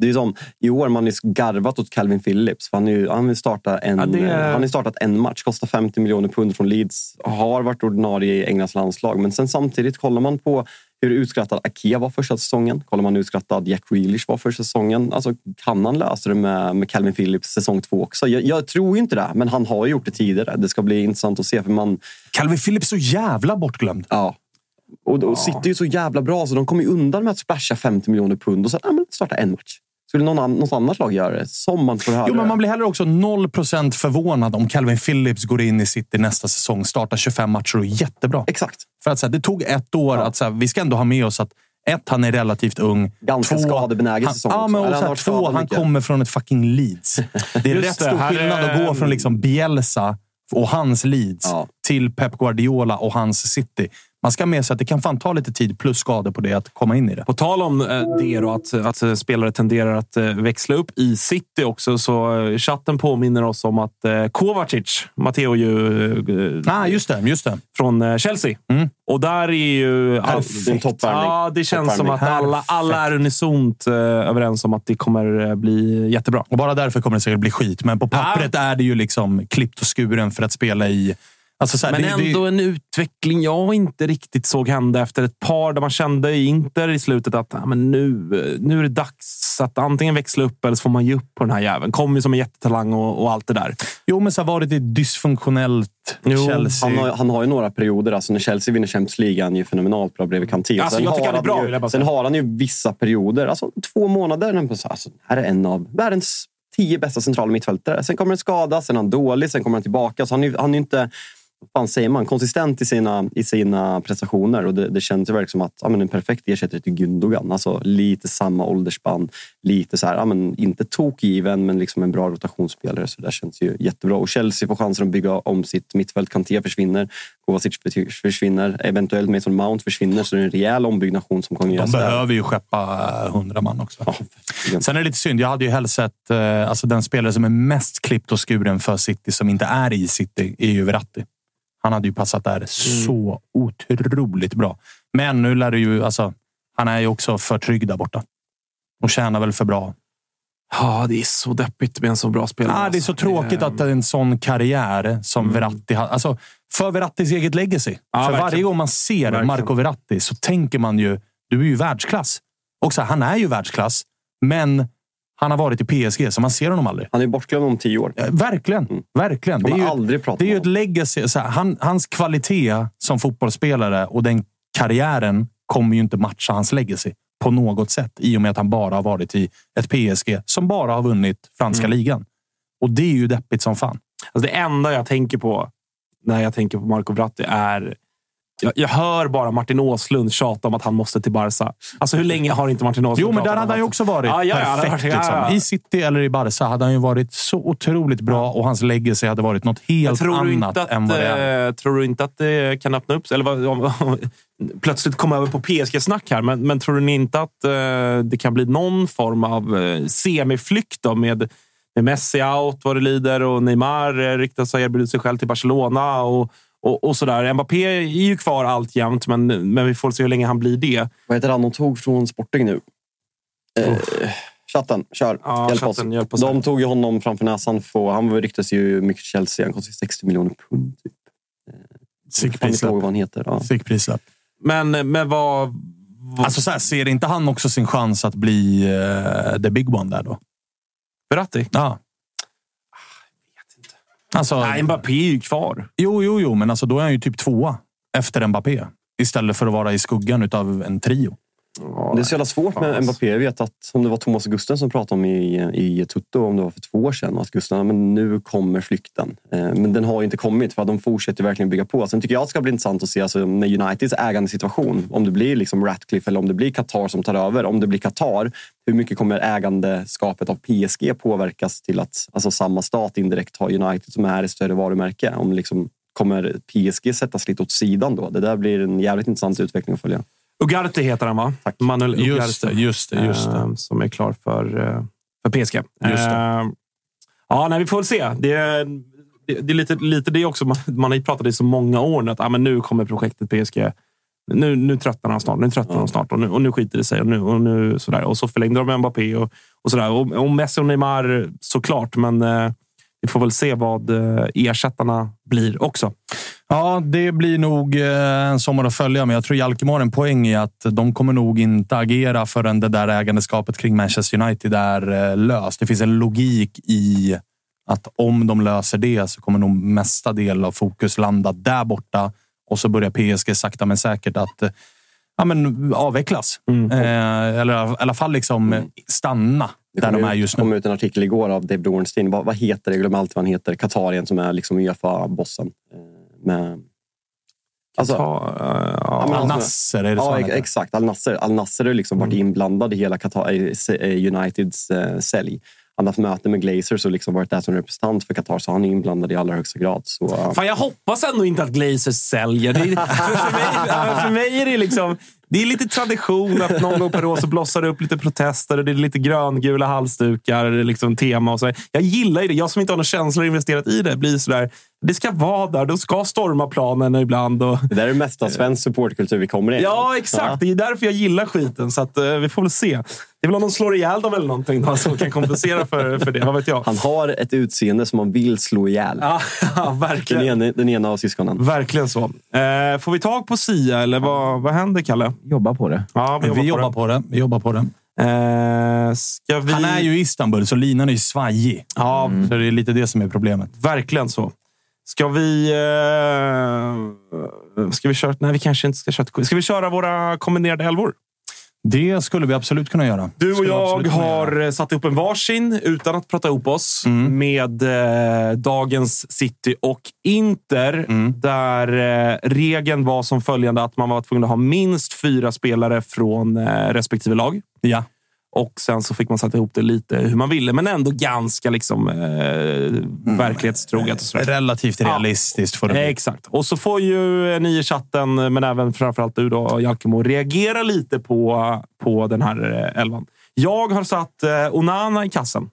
Det är som, I år man har ju garvat åt Calvin Phillips. Han, är han, vill starta en, Ja, är- han har startat en match, kostar 50 miljoner pund från Leeds. Har varit ordinarie i Englands landslag. Men sen samtidigt kollar man på hur utskrattad Akea var första säsongen. Kollar man hur utskrattad Jack Grealish var första säsongen. Alltså, kan han lösa det med, med Calvin Phillips säsong två också? Jag, jag tror inte det, men han har gjort det tidigare. Det ska bli intressant att se. För man, Calvin Phillips så jävla bortglömd. ja. Och, och City är ju så jävla bra så de kommer undan med att splasha 50 miljoner pund och sen ja, men starta en match. Skulle någon, an- något annat lag göra det? Som man får höra Jo, men man blir heller också 0% förvånad om Calvin Phillips går in i City nästa säsong, startar 25 matcher och är jättebra. Exakt. För att så här, det tog ett år att så här, vi ska ändå ha med oss att ett, han är relativt ung. Ganska skadebenägen han, säsong Ja, också. men och Eller så han två, han kommer från ett fucking Leeds. Det är rätt stor skillnad är- att gå från liksom Bielsa och hans Leeds Ja. till Pep Guardiola och hans City. Man ska ha med sig att det kan fan ta lite tid plus skador på det att komma in i det. På tal om eh, det då, att, att eh, spelare tenderar att eh, växla upp i City också, så chatten påminner oss om att Kovacic, Matteo ju Ah, just det, just det. från Chelsea. Mm. Och där är ju... Perfekt. Toppvärmning. Ja, det känns som att alla, alla är unisont överens om att det kommer bli jättebra. Och bara därför kommer det säkert bli skit. Men på pappret är det ju liksom klippt och skuren för att spela i... Alltså så här, Men det, ändå det, en utveckling jag inte riktigt såg hända efter ett par där man kände i Inter i slutet att ja, men nu, nu är det dags att antingen växla upp eller så får man ge upp på den här jäveln. Kommer ju som en jättetalang och, och allt det där. jo, men så har varit ett dysfunktionellt Jo, Chelsea. Han har, han har ju några perioder. Alltså när Chelsea vinner Champions League är han ju fenomenalt bra bredvid Kanté. Alltså, Sen jag tycker har han är bra, ju, Sen har han ju vissa perioder, alltså två månader. när man så- Alltså, här är en av världens tio bästa centrala mittfältare. Sen kommer en skada, sen är han dålig, sen kommer han tillbaka. Så han är, han är inte fan säger man, konsistent i sina, i sina prestationer. Och det, det känns ju verkligen som att ja, men en perfekt ersättare till Gündogan. Alltså, lite samma åldersspann. Lite så här, ja, men inte tokgiven, men liksom en bra rotationsspelare. Så det känns ju jättebra. Och Chelsea får chansen att bygga om sitt mittfält. Kanté försvinner, Kovacic försvinner, eventuellt Mason Mount försvinner. Så det är en rejäl ombyggnation som kommer De behöver ju skeppa hundra man också. Ja. Sen är det lite synd. Jag hade ju helst sett... Eh, alltså den spelare som är mest klippt och skuren för City, som inte är i City, är ju Verratti. Han hade ju passat där så otroligt bra. Men nu lär det ju... Alltså, han är ju också för trygg där borta. Och tjänar väl för bra. Ja, det är så deppigt med en så bra spelare. Ah, det är så alltså. tråkigt att en sån karriär som Verratti har... Alltså, för Verrattis eget legacy. Ja, för verkligen. varje gång man ser Verkligen. Marco Verratti så tänker man ju, du är ju världsklass. Och så han är ju världsklass, men han har varit i PSG, så man ser honom aldrig. Han är bortglömd om tio år. Verkligen. Verkligen. Det är ju, det är ju ett legacy. Här, han, hans kvalitet som fotbollsspelare och den karriären kommer ju inte matcha hans legacy på något sätt i och med att han bara har varit i ett PSG som bara har vunnit franska Mm. ligan. Och det är ju deppigt som fan. Alltså det enda jag tänker på när jag tänker på Marco Verratti är... Jag, jag hör bara Martin Åslund tjata om att han måste till Barca. Alltså hur länge har inte Martin Åslund Jo, men där hade han ju också varit Ja, ja, ja, perfekt. ja, ja. Liksom. I City eller i Barca hade han ju varit så otroligt bra och hans legacy hade varit något helt annat att, än vad det är. eh, tror du inte att det kan öppna upp sig? Eller vad, om, om, plötsligt komma över på PSG-snack här, men, men tror ni inte att eh, det kan bli någon form av eh, semiflykt då med, med Messi out vad det lider och Neymar eh, riktar sig erbjudit sig själv till Barcelona och, och, och sådär. Mbappé är ju kvar alltjämt, men, men vi får se hur länge han blir det. Vad heter han de tog från Sporting nu? Eh, chatten, kör. Ja, hjälp chatten, oss. hjälp oss. De tog ju honom framför näsan. Få, han ryktas ju mycket till Chelsea. Han kostar 60 miljoner pund. Typ. Sick inte ihåg prislapp. vad han heter. Ja. Sick prislapp. Men, men vad... vad Alltså, så här, ser inte han också sin chans att bli uh, the big one där då? Verratti? Ja. Alltså, Nej, Mbappé är ju kvar. Jo, jo, jo, men alltså, då är han ju typ tvåa efter Mbappé. Istället för att vara i skuggan av en trio. Det är så jävla svårt med Mbappé. Jag vet att om det var Thomas Gusten som pratade om i, i Tutto, om det var för två år sedan, att Gusten, men nu kommer flykten. Eh, Men den har ju inte kommit för att de fortsätter verkligen bygga på. Sen tycker jag att det ska bli intressant att se alltså, med Uniteds ägandesituation. Om det blir liksom Ratcliffe eller om det blir Qatar som tar över. Om det blir Qatar, hur mycket kommer ägandeskapet av PSG påverkas till att alltså, samma stat indirekt har United som är ett större varumärke? Om liksom, kommer PSG sättas lite åt sidan då? Det där blir en jävligt intressant utveckling att följa. Ugarte heter han, va? Tack. Manuel Ugarte. Just det, just det. Just det. eh, som är klar för, eh, för PSG. Just det. Eh, Ja, nej, vi får väl se. Det är, det, är lite, lite det också. Man, man har ju pratat i så många år nu att ah, men nu kommer projektet PSG. Nu, nu tröttnar han snart. Nu tröttnar de snart och nu, och nu skiter det sig. Och, nu, och, nu, sådär. och så förlängde de med Mbappé och, och sådär. Och, och Messi och Neymar såklart, men eh, vi får väl se vad eh, ersättarna blir också. Ja, det blir nog eh, en sommar att följa, men jag tror Jalkemo har en poäng i att de kommer nog inte agera förrän det där ägandeskapet kring Manchester United är eh, löst. Det finns en logik i att om de löser det så kommer nog mesta del av fokus landa där borta och så börjar PSG sakta men säkert att ja, men, avvecklas. Eh, eller i alla fall liksom eh, stanna Det där kom de är just kom nu. ut en artikel igår av Dave Dornstein. Vad, vad heter det? Jag glömmer alltid vad han heter. Katarien som är liksom Uefa-bossen. Eh, Med... Alltså, Ta, eh, ja, men Al alltså- är det så ja, exakt. Al Nasser. Al har liksom varit inblandad i hela Qatar, Uniteds eh, sälj. Han har haft möte med Glazers och liksom varit där som representant för Qatar, så han är inblandad i allra högsta grad. Så, Fan, jag hoppas ändå inte att Glazers säljer. Det för, för, mig, för mig är det liksom... Det är lite tradition att någon gång per år så blossar det upp lite protester och det är lite gröngula halsdukar, liksom tema och så. Jag gillar ju det. Jag som inte har några känslor investerat i det blir sådär. Det ska vara där. De ska storma planen ibland. Och, det där är mesta svensk supportkultur vi kommer in. ja, exakt. Det är därför jag gillar skiten. Så att, eh, vi får väl se. Det är väl om de slår ihjäl dem eller någonting då, som kan kompensera för, för det. Vad vet jag? Han har ett utseende som man vill slå ihjäl. Ja, ja, Den, verkligen. ena, den ena av syskonen. Verkligen så. Eh, får vi tag på Sia eller vad, vad händer, Kalle? Jobba på det. Ja, Vi jobbar på det. Vi jobbar på det. Eh, ska vi... Han är ju i Istanbul, så linan är ju svajig. Ja, Så det är lite det som är problemet. verkligen så. Ska vi... Eh, ska vi köra... Nej, vi kanske inte ska köra... Ska vi köra våra kombinerade elvor? Det skulle vi absolut kunna göra. Du och jag har satt ihop en varsin utan att prata ihop oss Mm. med eh, dagens City och Inter. Mm. Där eh, regeln var som följande att man var tvungen att ha minst fyra spelare från eh, respektive lag. Ja. Och sen så fick man sätta ihop det lite hur man ville, men ändå ganska liksom, eh, verklighetstroget. Och sådär. Relativt realistiskt får det. Exakt. Och så får ju ni i chatten, men även framförallt du då, Jalkemo, reagera lite på, på den här eh, elvan. Jag har satt eh, Onana i kassen.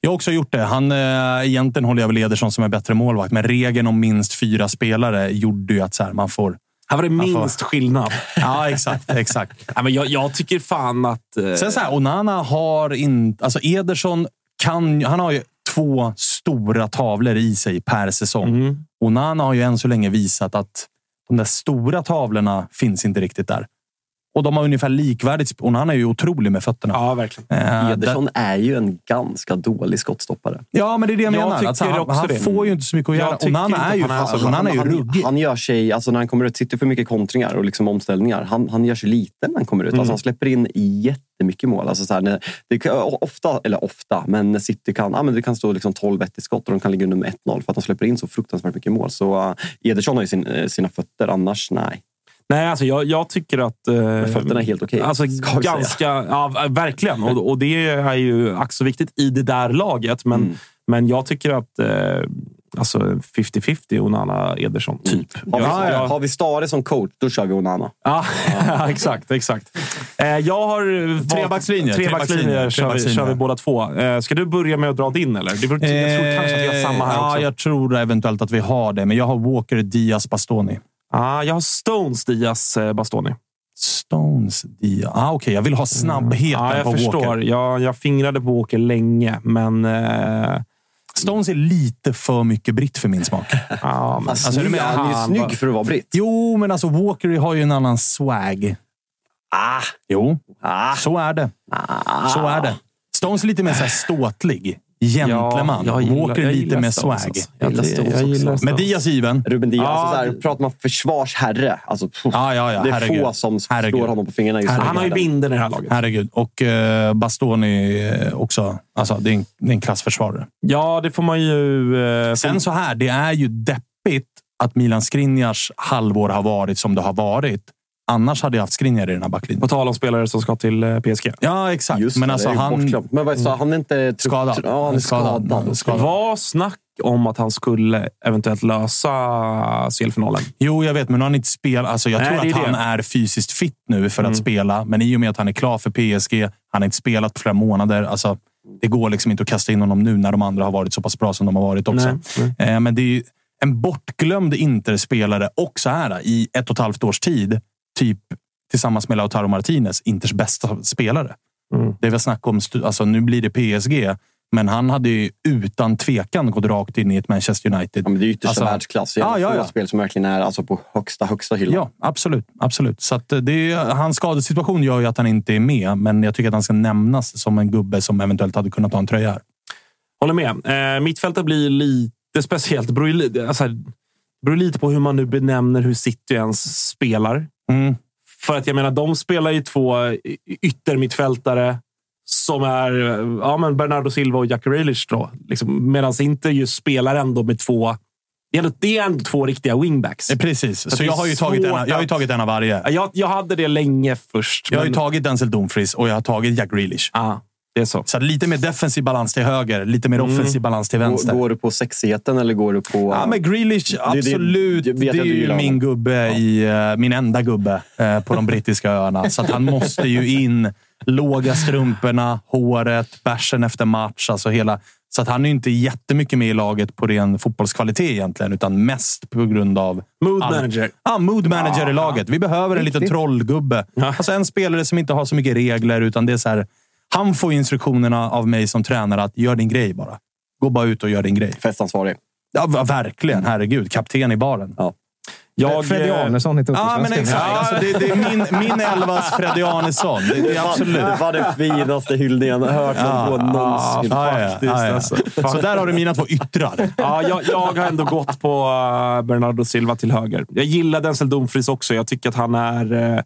Jag har också gjort det. Han, eh, egentligen håller jag väl Ederson som en bättre målvakt, men regeln om minst fyra spelare gjorde ju att så här, man får... Här var det får- minst skillnad. Ja, exakt. exakt. Ja, men jag, jag tycker fan att... Eh, Sen så här, Onana har inte... Alltså Ederson kan... Han har ju två stora tavlor i sig per säsong. Mm. Onana har ju än så länge visat att de där stora tavlorna finns inte riktigt där. Och de har ungefär likvärdigt... sp- Onana är ju otrolig med fötterna. Ja, verkligen. Eh, Ederson är ju en ganska dålig skottstoppare. Ja, men det är det jag, Jag menar. tycker Alltså, han också han det. får ju inte så mycket att göra. Onana är ju, att han är alltså, är ju han, ruggig. han gör sig, alltså när han kommer ut, sitter för mycket kontringar och liksom omställningar. Han, han gör sig liten när han kommer ut. Mm. Alltså han släpper in jättemycket mål. Alltså så här, när, det ofta, eller ofta, men när City kan, ja, men det kan stå liksom 12-1 i skott och de kan ligga under med 1-0 för att de släpper in så fruktansvärt mycket mål. Så uh, Ederson har ju sin, eh, sina fötter, annars nej. Nej, alltså jag, jag tycker att... Eh, Men fötterna är helt okej, Alltså, vi säga. ganska, ja, verkligen. Och, och det är ju ack så viktigt i det där laget. Men, Mm. men jag tycker att eh, alltså 50-50 Onana Ederson, typ. Har vi, Jag- jag- har vi Stare som coach, då kör vi Onana. Ja, exakt. exakt. Eh, jag har valt- Trebackslinje, Trebackslinje trebackslinje, kör, vi, trebackslinje. kör vi båda två. Eh, ska du börja med att dra din? Eller? Jag tror kanske att vi har samma här Eh, ja, också. jag tror eventuellt att vi har det. Men jag har Walker, Diaz, Bastoni. Ah, jag har Stones, Diaz, eh, Bastoni. Stones, Diaz. Ah, Okej, jag vill ha snabbheten Ja, jag på förstår. Walker. Jag, jag fingrade på Walker länge, men... Eh, Stones är lite för mycket britt för min smak. ja, men, Alltså, du menar- han är ju han snygg var- för att vara britt. Jo, men alltså Walker har ju en annan swag. Ah, Jo, ah, så är det. ah. Så är det. Stones är lite mer så här ståtlig. Gentleman. jag gillar- Walker lite Stones, swag. alltså. Jag, gillar jag, Stones jag också. gillar Men. Diaz given. Ruben Diaz. Ja, alltså så här, pratar man försvarsherre. Alltså, pff, Ja, ja, ja. det är herregud. få som Herregud. slår honom på fingrarna just nu. Han har ju binden i det här laget. Herregud. Och eh, Bastoni eh, också. Alltså, det är en, det är en klassförsvarare. Ja, det får man ju... Eh, Sen så här, det är ju deppigt att Milan Skriniars halvår har varit som det har varit. Annars hade jag haft Skriniar i den här backlinjen. på tal om spelare som ska till eh, PSG. Ja, exakt. Just men det, alltså han... Men vad sa han är inte... Skadad. Ja, han är Skadad. skadad. Skadad. Var snack om att han skulle eventuellt lösa CL-finalen. Jo, jag vet, men nu har han inte spelat. Alltså, jag Nej, tror att han det. är fysiskt fit nu för Mm. att spela. Men i och med att han är klar för PSG, han har inte spelat på flera månader. Alltså, det går liksom inte att kasta in honom nu när de andra har varit så pass bra som de har varit också. Nej, Eh, men det är ju en bortglömd Inter-spelare också här i ett och ett halvt års tid. Typ tillsammans med Lautaro Martinez, Inters bästa spelare. Mm. Det är väl snack om, alltså nu blir det PSG, men han hade ju utan tvekan gått rakt in i ett Manchester United. Ja, men det är yttersta Alltså- världsklass. Det är Ja, ja, spel som verkligen är alltså, på högsta, högsta hyllan. Ja, absolut. absolut. Så att eh, det är, hans skadesituation gör ju att han inte är med, men jag tycker att han ska nämnas som en gubbe som eventuellt hade kunnat ta en tröja här. Håller med. Eh, mittfältet blir lite speciellt. Det beror, ju alltså, beror lite på hur man nu benämner hur City ens spelar. Mm. För att jag menar, de spelar ju två yttermittfältare som är ja, men Bernardo Silva och Jack Grealish. Då, liksom, Medan Inter ju spelar ändå med två... Det är ändå, två riktiga wingbacks. Eh, Precis. Så, är jag, har ju tagit en, jag har tagit en av varje. Ja, Jag, jag hade det länge först. Jag har ju men- tagit Denzel Dumfries och jag har tagit Jack Grealish. Ja, det är så. Så lite mer defensiv balans till höger, lite mer Mm. offensiv balans till vänster. Går, går du på sexigheten eller går du på... Ja, men Grealish, det- absolut. det Det, vet jag är ju min gubbe, i, eh, min enda gubbe eh, på de brittiska öarna. Så att han måste ju in. Låga strumporna, håret, bärsen efter match. Alltså hela, så att han är ju inte jättemycket med i laget på ren fotbollskvalitet egentligen, utan mest på grund av... Mood all- manager. Ja, mood manager Ja, i laget. Vi behöver en liten trollgubbe. Ja. Alltså en spelare som inte har så mycket regler, utan det är så här... Han får instruktionerna av mig som tränare att gör din grej bara. Gå bara ut och gör din grej. Festansvarig. Ja, verkligen. Herregud. Kapten i baren. Jag, Freddy eh, Arnesson i Ja, men exakt. Alltså, det, det är min, min elvas Freddy Arnesson. Det, det är absolut. Det var den finaste hyllningen jag hört någon få någonsin. Ja, ja, faktiskt, ja, ja. alltså. Så där har du mina två yttrar. Ja, jag, jag har ändå gått på eh, Bernardo Silva till höger. Jag gillar Denzel Dumfries också. Jag tycker att han är...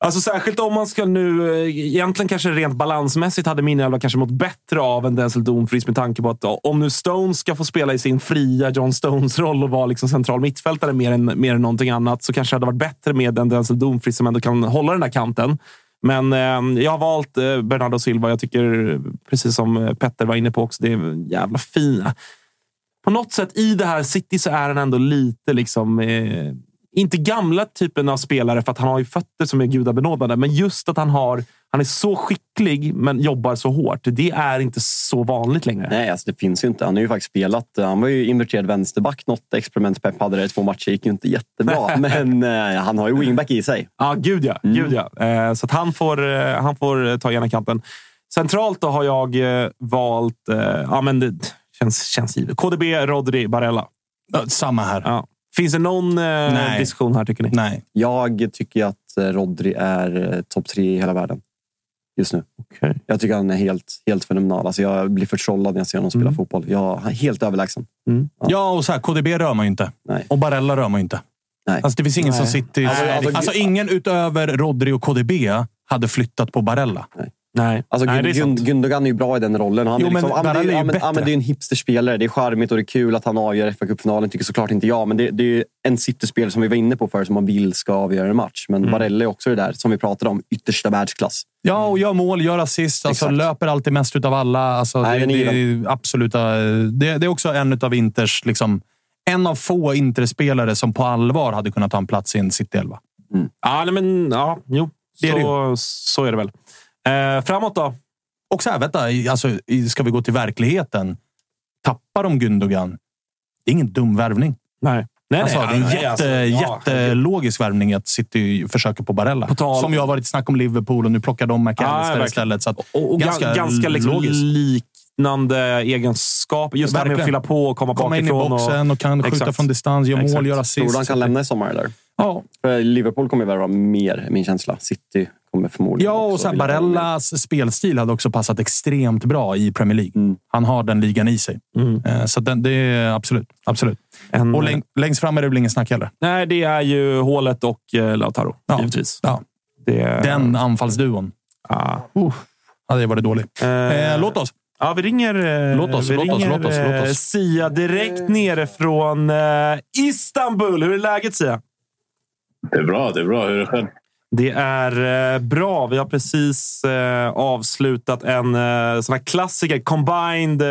Alltså särskilt om man ska nu... Eh, egentligen kanske rent balansmässigt hade min elva kanske mått bättre av en Denzel Dumfries med tanke på att om nu Stones ska få spela i sin fria John Stones-roll och vara liksom central mittfältare mer än, mer än någonting annat så kanske det hade varit bättre med en Denzel Dumfries som ändå kan hålla den där kanten. Men eh, jag har valt eh, Bernardo Silva. Jag tycker, precis som eh, Petter var inne på också, det är jävla fina. På något sätt i det här City så är han ändå lite liksom... Eh, inte gamla typen av spelare för att han har ju fötter som är gudabenådade, men just att han har han är så skicklig men jobbar så hårt. Det är inte så vanligt längre. Nej, alltså det finns ju inte. Han har ju faktiskt spelat. Han var ju inverterad vänsterback. Något experiment Pep hade i två matcher. gick ju inte jättebra. men eh, han har ju wingback i sig. Ja, gud ja. Gud ja. Eh, så att han, får, eh, han får eh, ta ena kanten. Centralt då har jag eh, valt... Eh, ja, men det känns, känns givet. KDB, Rodri, Barella. Samma här. Ja. Finns det någon eh, Nej. diskussion här, tycker ni? Nej. Jag tycker att eh, Rodri är eh, topp tre i hela världen just nu. Okay. Jag tycker han är helt, helt fenomenal. Alltså jag blir förtrollad när jag ser honom spela Mm. fotboll. Jag, han är helt överlägsen. Ja, och så här, KDB rör man ju inte. Nej. Och Barella rör man ju inte. Nej. Alltså, det finns ingen Nej. som sitter... Alltså, Alltså, alltså, ingen utöver Rodri och KDB hade flyttat på Barella. Nej. Alltså, Nej, det är Gund, sant. Gundogan är ju bra i den rollen. Han Jo, är men liksom, men det, Barella är bättre. men det är en hipsterspelare. Det är charmigt och det är kul att han avgör fa Cup-finalen. tycker såklart inte jag. Men det, det är en City-spelare som vi var inne på förut som man vill ska avgöra en match. Men Mm. Barella är också det där som vi pratade om. Yttersta världsklass. Ja, och gör mål, gör assist. Alltså, Exakt. löper alltid mest utav alla. Alltså, Nej, det, det, är absoluta, det, det är också en av Inters... Liksom, en av få Interspelare som på allvar hade kunnat ta en plats i en City-elva. Ja, nej, men ja, jo. Det är det så, så är det väl. Eh, framåt då? Och så här, vänta, alltså, ska vi gå till verkligheten? Tappar de Gundogan? Det är ingen dum värvning. Nej. Nej, Alltså, nej, det är en nej, jätte, alltså, ja, jättelogisk värvning att City försöker på Barella. På tal- Som ju har varit snack om Liverpool och nu plockar de McAllister verkligen. istället. Så att, Och, och ganska, ganska liksom logiskt. liknande egenskaper. Just det här med att fylla på och komma, Komma in i bakifrån. boxen och kan skjuta Exakt. från distans, göra mål, göra Tror assist. du han kan lämna i sommar eller? Ja, För Liverpool kommer värva mer, min känsla. City kommer förmodligen Ja, och sen. Barellas spelstil hade också passat extremt bra i Premier League. Mm. Han har den ligan i sig. Mm. Eh, Så den, det är absolut. absolut. En, Och läng, längst fram är det väl ingen snack heller. Nej, det är ju hålet och eh, Lautaro. Ja. Givetvis. Ja. Det, Den anfallsduon. Ah. Uh, hade varit dålig. Eh, låt oss. Ja, vi ringer, eh, Låt oss, vi låt oss, ringer låt oss, låt eh, oss. Sia direkt nere från eh, Istanbul. Hur är läget Sia? Det är bra, det är bra. Hur är det själv? Det är eh, bra. Vi har precis eh, avslutat en eh, sån här klassiker. Combined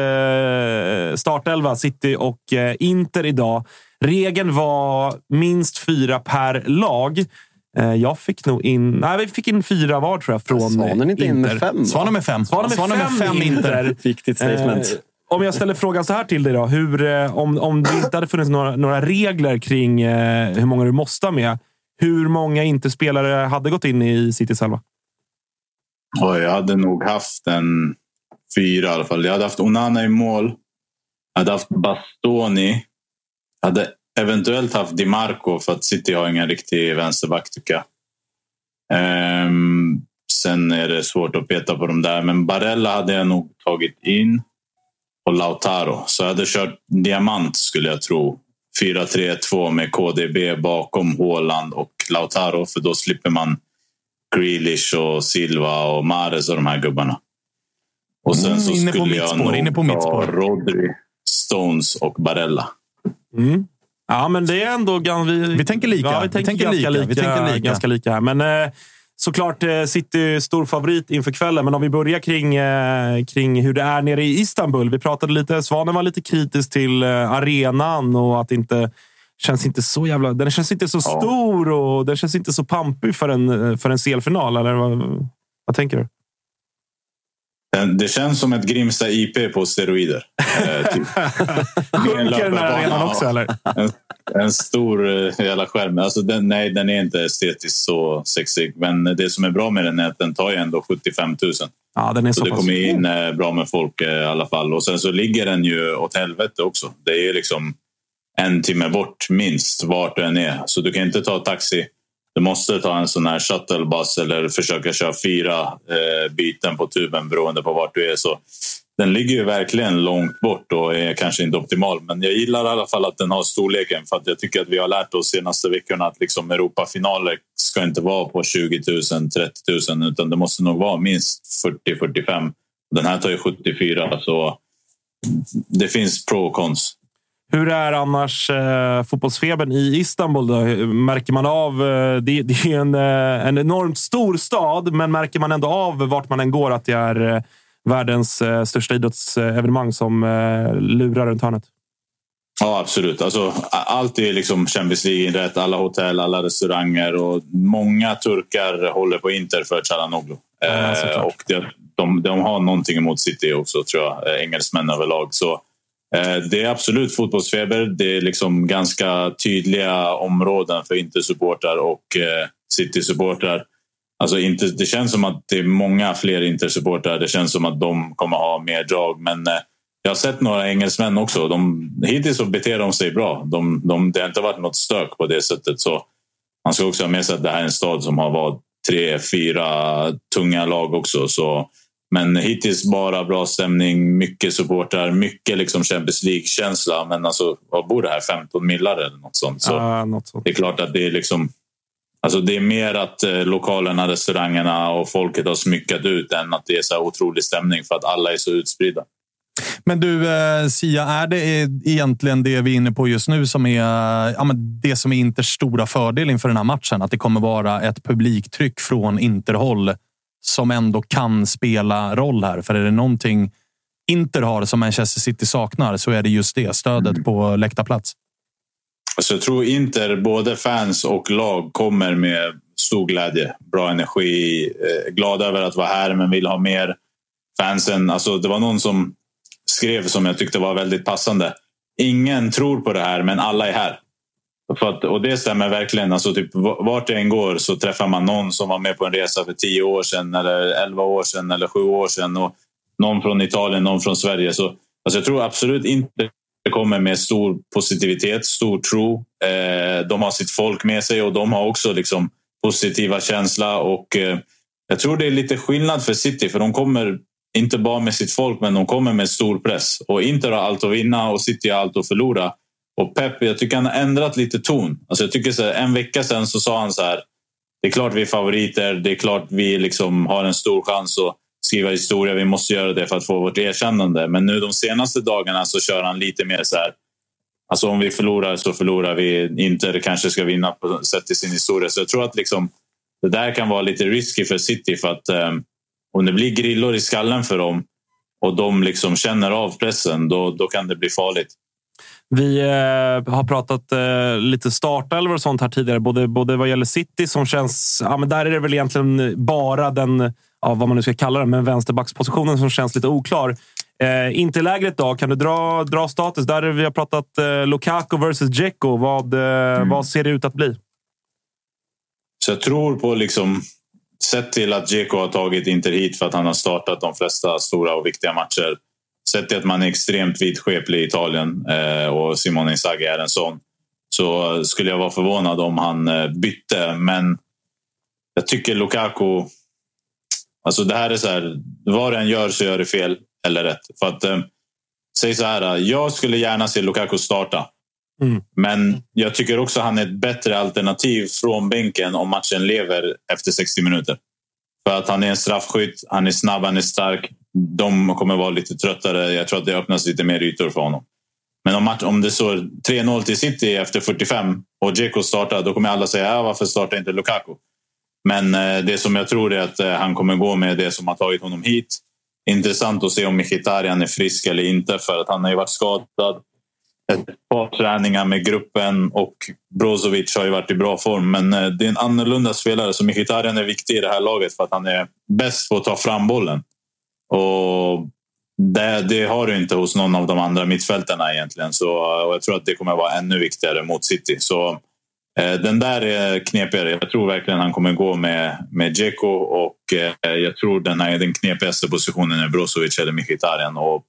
startelva, City och Inter idag. Regeln var minst fyra per lag. Jag fick nog in... Nej, vi fick in fyra var tror jag från Svanen inte in med Inter. fem, va? Svanen med fem. Svanen med fem, Inter. Viktigt statement. Om jag ställer frågan så här till dig då. Hur, om, om det inte hade funnits några, några regler kring hur många du måste ha med. Hur många inte-spelare hade gått in i Citys elva? Jag hade nog haft en fyra i alla fall. Jag hade haft Onana i mål. Jag hade haft Bastoni. Jag hade eventuellt haft Di Marco för att City har ingen riktig vänsterback tycker jag. Ehm, sen är det svårt att peta på de där. Men Barella hade jag nog tagit in. Och Lautaro. Så jag hade kört diamant skulle jag tro. 4-3-2 med KDB bakom Haaland och Lautaro. För då slipper man Grealish och Silva och Mares och de här gubbarna. Och sen Mm, så inne på skulle jag spår, nog inne på mitt ta spår. Rodri, Stones och Barella. Mm. Ja, men det är ändå... Vi, Vi tänker lika. Ja, vi Vi tänker, tänker ganska lika. lika. Vi tänker lika. Ganska lika här. Men eh, såklart eh, City stor favorit inför kvällen. Men om vi börjar kring, eh, kring hur det är nere i Istanbul. Vi pratade lite... Svanen var lite kritisk till eh, arenan och att inte känns inte så jävla... Den känns inte så stor och den känns inte så pampig för en, för en CL-final. Eller vad, vad tänker du? Den- Det känns som ett Grimsta IP på steroider. Eh, typ. Sjunker den här arenan också, eller? En, en stor eh, jävla skärm. Alltså den, nej, den är inte estetiskt så sexig. Men det som är bra med den är att den tar ju ändå 75 000. Ja, den är Så så det kommer in eh, bra med folk eh, i alla fall. Och sen så ligger den ju åt helvete också. Det är liksom en timme bort minst vart du än är. Så du kan inte ta taxi. Du måste ta en sån här shuttlebuss eller försöka köra fyra eh, byten på tuben beroende på vart du är. Så den ligger ju verkligen långt bort och är kanske inte optimal. Men jag gillar i alla fall att den har storleken för att jag tycker att vi har lärt oss senaste veckorna att liksom Europafinaler ska inte vara på 20 000, 30 000 utan det måste nog vara minst 40-45. Den här tar ju 74 så det finns pro och cons. Hur är annars eh, fotbollsfebern i Istanbul? Då? Märker man av... Eh, det, det är en, eh, en enormt stor stad, men märker man ändå av vart man än går att det är eh, världens eh, största idrottsevenemang som eh, lurar runt hörnet? Ja, absolut. Alltså, allt är liksom Champions League-inrätt. Alla hotell, alla restauranger och många turkar håller på Inter för Calhanoglu. Ja, eh, såklart. och det, de, de har någonting emot City också, tror jag. Engelsmän överlag. Så, Eh, det är absolut fotbollsfeber. Det är liksom ganska tydliga områden för Inter-supportrar och eh, City-supportrar. Alltså inte, det känns som att det är många fler Inter-supportrar. Det känns som att de kommer ha mer drag. Men eh, jag har sett några engelsmän också. De, hittills så beter de sig bra. De, de, det har inte varit något stök på det sättet. Så man ska också ha med sig att det här är en stad som har varit tre, fyra tunga lag också. Så, men hittills bara bra stämning, mycket supportrar, mycket liksom Champions League-känsla. Men alltså, vad bor det här? 15 millar eller något sånt? Så Ja, något sånt. Det är klart att det är liksom... Alltså det är mer att eh, lokalerna, restaurangerna och folket har smyckat ut än att det är så otrolig stämning för att alla är så utspridda. Men du, eh, Sia, är det eh, egentligen det vi är inne på just nu som är ja, men det som är Inters stora fördel inför den här matchen? Att det kommer vara ett publiktryck från Interhåll som ändå kan spela roll här. För är det någonting Inter har som Manchester City saknar så är det just det. Stödet på läktarplats. Alltså jag tror Inter, både fans och lag, kommer med stor glädje, bra energi, eh, glada över att vara här men vill ha mer. Fansen, alltså det var någon som skrev som jag tyckte var väldigt passande. Ingen tror på det här men alla är här. För att, och det stämmer verkligen. Alltså typ, vart det än går så träffar man någon som var med på en resa för tio år sedan eller elva år sedan eller sju år sedan. Och någon från Italien, någon från Sverige. Så, alltså jag tror absolut inte det kommer med stor positivitet, stor tro. Eh, de har sitt folk med sig och de har också liksom positiva känsla. Och, eh, jag tror det är lite skillnad för City för de kommer inte bara med sitt folk men de kommer med stor press. Och Inter har allt att vinna och City har allt att förlora. Och Pep, jag tycker han har ändrat lite ton. Alltså jag tycker så här, en vecka sedan så sa han så här. Det är klart vi är favoriter. Det är klart vi liksom har en stor chans att skriva historia. Vi måste göra det för att få vårt erkännande. Men nu de senaste dagarna så kör han lite mer så här. Alltså om vi förlorar så förlorar vi. Inter kanske ska vinna på sätt i sin historia. Så jag tror att liksom, det där kan vara lite risky för City. För att um, om det blir grillor i skallen för dem och de liksom känner av pressen, då, då kan det bli farligt. Vi eh, har pratat eh, lite startelvor och sånt här tidigare, både, både vad gäller City som känns... Ja, men där är det väl egentligen bara den, ja, vad man nu ska kalla den, men vänsterbackspositionen som känns lite oklar. Eh, inte lägret då, kan du dra, dra status? Där vi har pratat eh, Lukaku versus Dzeko. Vad, eh, mm. vad ser det ut att bli? Så jag tror på liksom Sett till att Dzeko har tagit Inter hit för att han har startat de flesta stora och viktiga matcher. Sett till att man är extremt vidskeplig i Italien eh, och Simone Inzaghi är en sån. Så skulle jag vara förvånad om han eh, bytte. Men jag tycker Lukaku... Alltså det här är så här, vad det än gör så gör det fel eller rätt. För att, eh, säg så här, jag skulle gärna se Lukaku starta. Mm. Men jag tycker också att han är ett bättre alternativ från bänken om matchen lever efter 60 minuter. För att han är en straffskytt, han är snabb, han är stark. De kommer vara lite tröttare. Jag tror att det öppnas lite mer ytor för honom. Men om, match, om det står 3-0 till City efter 45 och Dzeko startar, då kommer alla säga äh, varför startar inte Lukaku? Men eh, det som jag tror är att eh, han kommer gå med det som har tagit honom hit. Intressant att se om Mkhitaryan är frisk eller inte för att han har ju varit skadad ett par träningar med gruppen och Brozovic har ju varit i bra form. Men eh, det är en annorlunda spelare så Mkhitaryan är viktig i det här laget för att han är bäst på att ta fram bollen. Och det, det har du inte hos någon av de andra mittfältarna egentligen. Så, och jag tror att det kommer vara ännu viktigare mot City. Så eh, den där är knepigare. Jag tror verkligen han kommer gå med, med Dzeko och eh, jag tror den, här, den knepigaste positionen är Brozovic eller Mkhitaryan. Och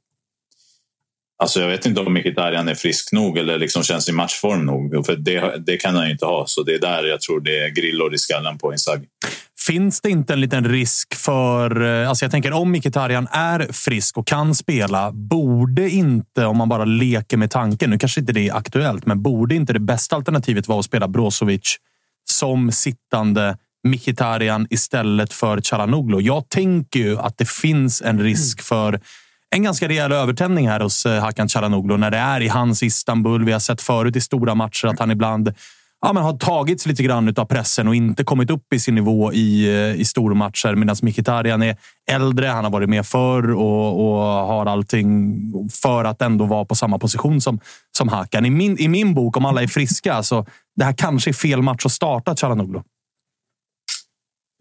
Alltså jag vet inte om Mkhitaryan är frisk nog eller liksom känns i matchform nog. För det, det kan han ju inte ha. Så det är där jag tror det är grillor i skallen på Inzaghi. Finns det inte en liten risk för... eh, Alltså jag tänker om Mkhitaryan är frisk och kan spela, borde inte, om man bara leker med tanken, nu kanske inte det är aktuellt, men borde inte det bästa alternativet vara att spela Brozovic som sittande Mkhitaryan istället för Chalanoglu? Jag tänker ju att det finns en risk för en ganska rejäl övertändning här hos eh, Hakan Calhanoglu när det är i hans Istanbul. Vi har sett förut i stora matcher att han ibland ja, men har tagits lite grann av pressen och inte kommit upp i sin nivå i, eh, i stormatcher. Medan Mkhitaryan är äldre, han har varit med förr och, och har allting för att ändå vara på samma position som, som Hakan. I min, I min bok, om alla är friska, så det här kanske är fel match att starta Chalanoglu.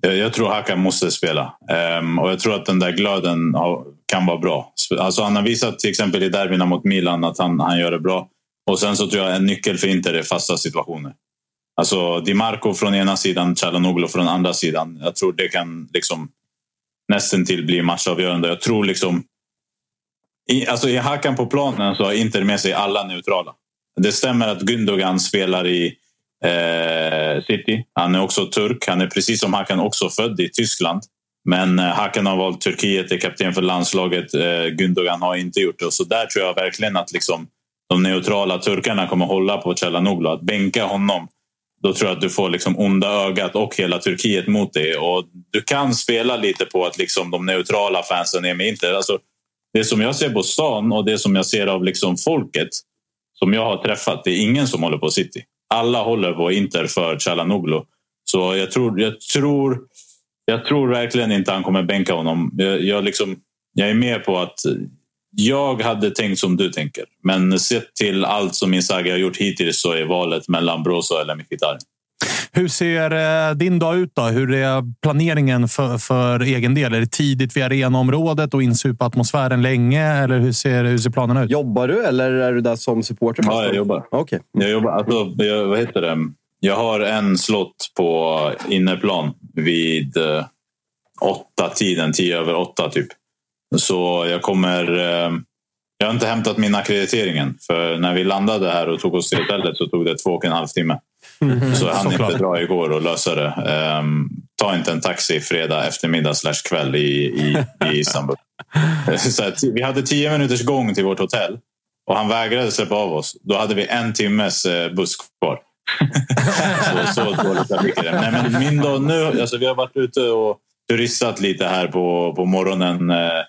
Jag tror Hakan måste spela um, och jag tror att den där glöden kan vara bra. Alltså han har visat till exempel i derbyna mot Milan att han, han gör det bra. Och sen så tror jag en nyckel för Inter är fasta situationer. Alltså Di Marco från ena sidan, Calhanoglu från andra sidan. Jag tror det kan liksom nästan till bli matchavgörande. Jag tror liksom... I, alltså I Hakan på planen så har Inter med sig alla neutrala. Det stämmer att Gündogan spelar i eh, City. Han är också turk. Han är precis som Hakan också född i Tyskland. Men eh, Hakan har valt Turkiet, är kapten för landslaget. Eh, Gündogan har inte gjort det. Så där tror jag verkligen att liksom, de neutrala turkarna kommer hålla på Chalanoglu. Att bänka honom, då tror jag att du får liksom onda ögat och hela Turkiet mot dig. Och du kan spela lite på att liksom de neutrala fansen är med Inter. Alltså, det som jag ser på stan och det som jag ser av liksom folket som jag har träffat, det är ingen som håller på City. Alla håller på Inter för Calhanoglu. Så jag tror, jag tror jag tror verkligen inte han kommer bänka honom. Jag, jag, liksom, jag är med på att jag hade tänkt som du tänker. Men sett till allt som Inzaghi har gjort hittills så är valet mellan Brozo eller Mkhitaryan. Hur ser eh, din dag ut? då? Hur är planeringen för, för egen del? Är det tidigt vid arenaområdet och insupa atmosfären länge? Eller hur ser, hur ser planerna ut? Jobbar du eller är du där som supporter? Ja, jag jobbar. Okay. Jag jobbar. Alltså, jag, vad heter det? Jag har en slott på innerplan vid eh, åtta tiden, tio över åtta typ. Så jag kommer... Eh, jag har inte hämtat min akkreditering än. För när vi landade här och tog oss till hotellet så tog det två och en halv timme. Mm, så jag hann inte dra igår och lösa det. Um, ta inte en taxi fredag eftermiddag slash kväll i, i, i Istanbul. så att, vi hade tio minuters gång till vårt hotell och han vägrade släppa av oss. Då hade vi en timmes eh, buss kvar. så, så dåligt trafik är det. Nej, men min dag nu, alltså, vi har varit ute och turistat lite här på, på morgonen. Eh,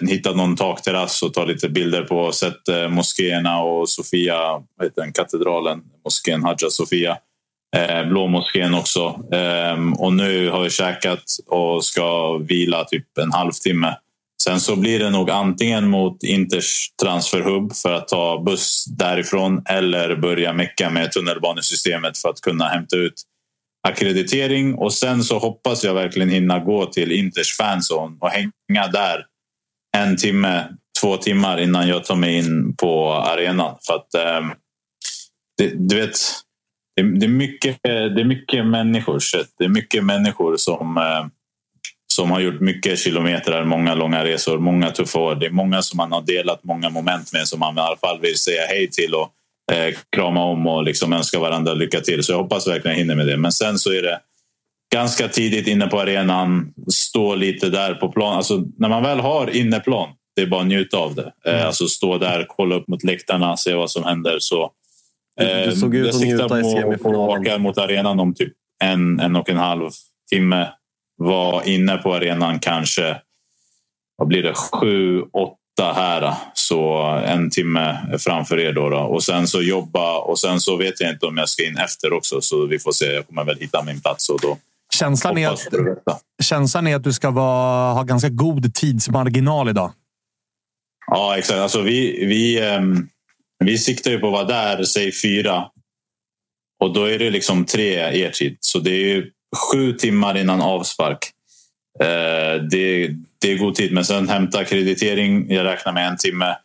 hittat någon takterrass och ta lite bilder på. Sett eh, moskéerna och Sofia, vad heter den, katedralen, moskén Hagia Sofia. Eh, Blå moskén också. Ehm, och nu har vi käkat och ska vila typ en halvtimme. Sen så blir det nog antingen mot Inters transferhub för att ta buss därifrån eller börja mecka med tunnelbanesystemet för att kunna hämta ut akkreditering och sen så hoppas jag verkligen hinna gå till Inters fanzone och hänga där en timme, två timmar innan jag tar mig in på arenan. För att eh, det, du vet, det, det, är mycket, det är mycket människor. Det är mycket människor som, eh, som har gjort mycket kilometer, många långa resor, många tuffa år. Det är många som man har delat många moment med som man i alla fall vill säga hej till och eh, krama om och liksom önska varandra lycka till. Så jag hoppas verkligen jag hinner med det. Men sen så är det ganska tidigt inne på arenan, stå lite där på plan. Alltså, när man väl har inneplan, det är bara att njuta av det. Eh, mm. Alltså stå där, kolla upp mot läktarna, se vad som händer. Så, eh, du såg ut att njuta i semifinalen. mot arenan om typ en, en och en halv timme. Var inne på arenan kanske, vad blir det, sju, åtta här. Så en timme framför er då, då, Och sen så jobba och sen så vet jag inte om jag ska in efter också. Så vi får se. Jag kommer väl hitta min plats och då Känslan är, att, känslan är att du ska vara, ha ganska god tidsmarginal idag. Ja, exakt. Alltså vi, vi, um, vi siktar ju på att vara där, säg fyra. Och då är det liksom tre er tid. Så det är sju timmar innan avspark. Uh, det, det är god tid. Men sen hämta kreditering. Jag räknar med en timme.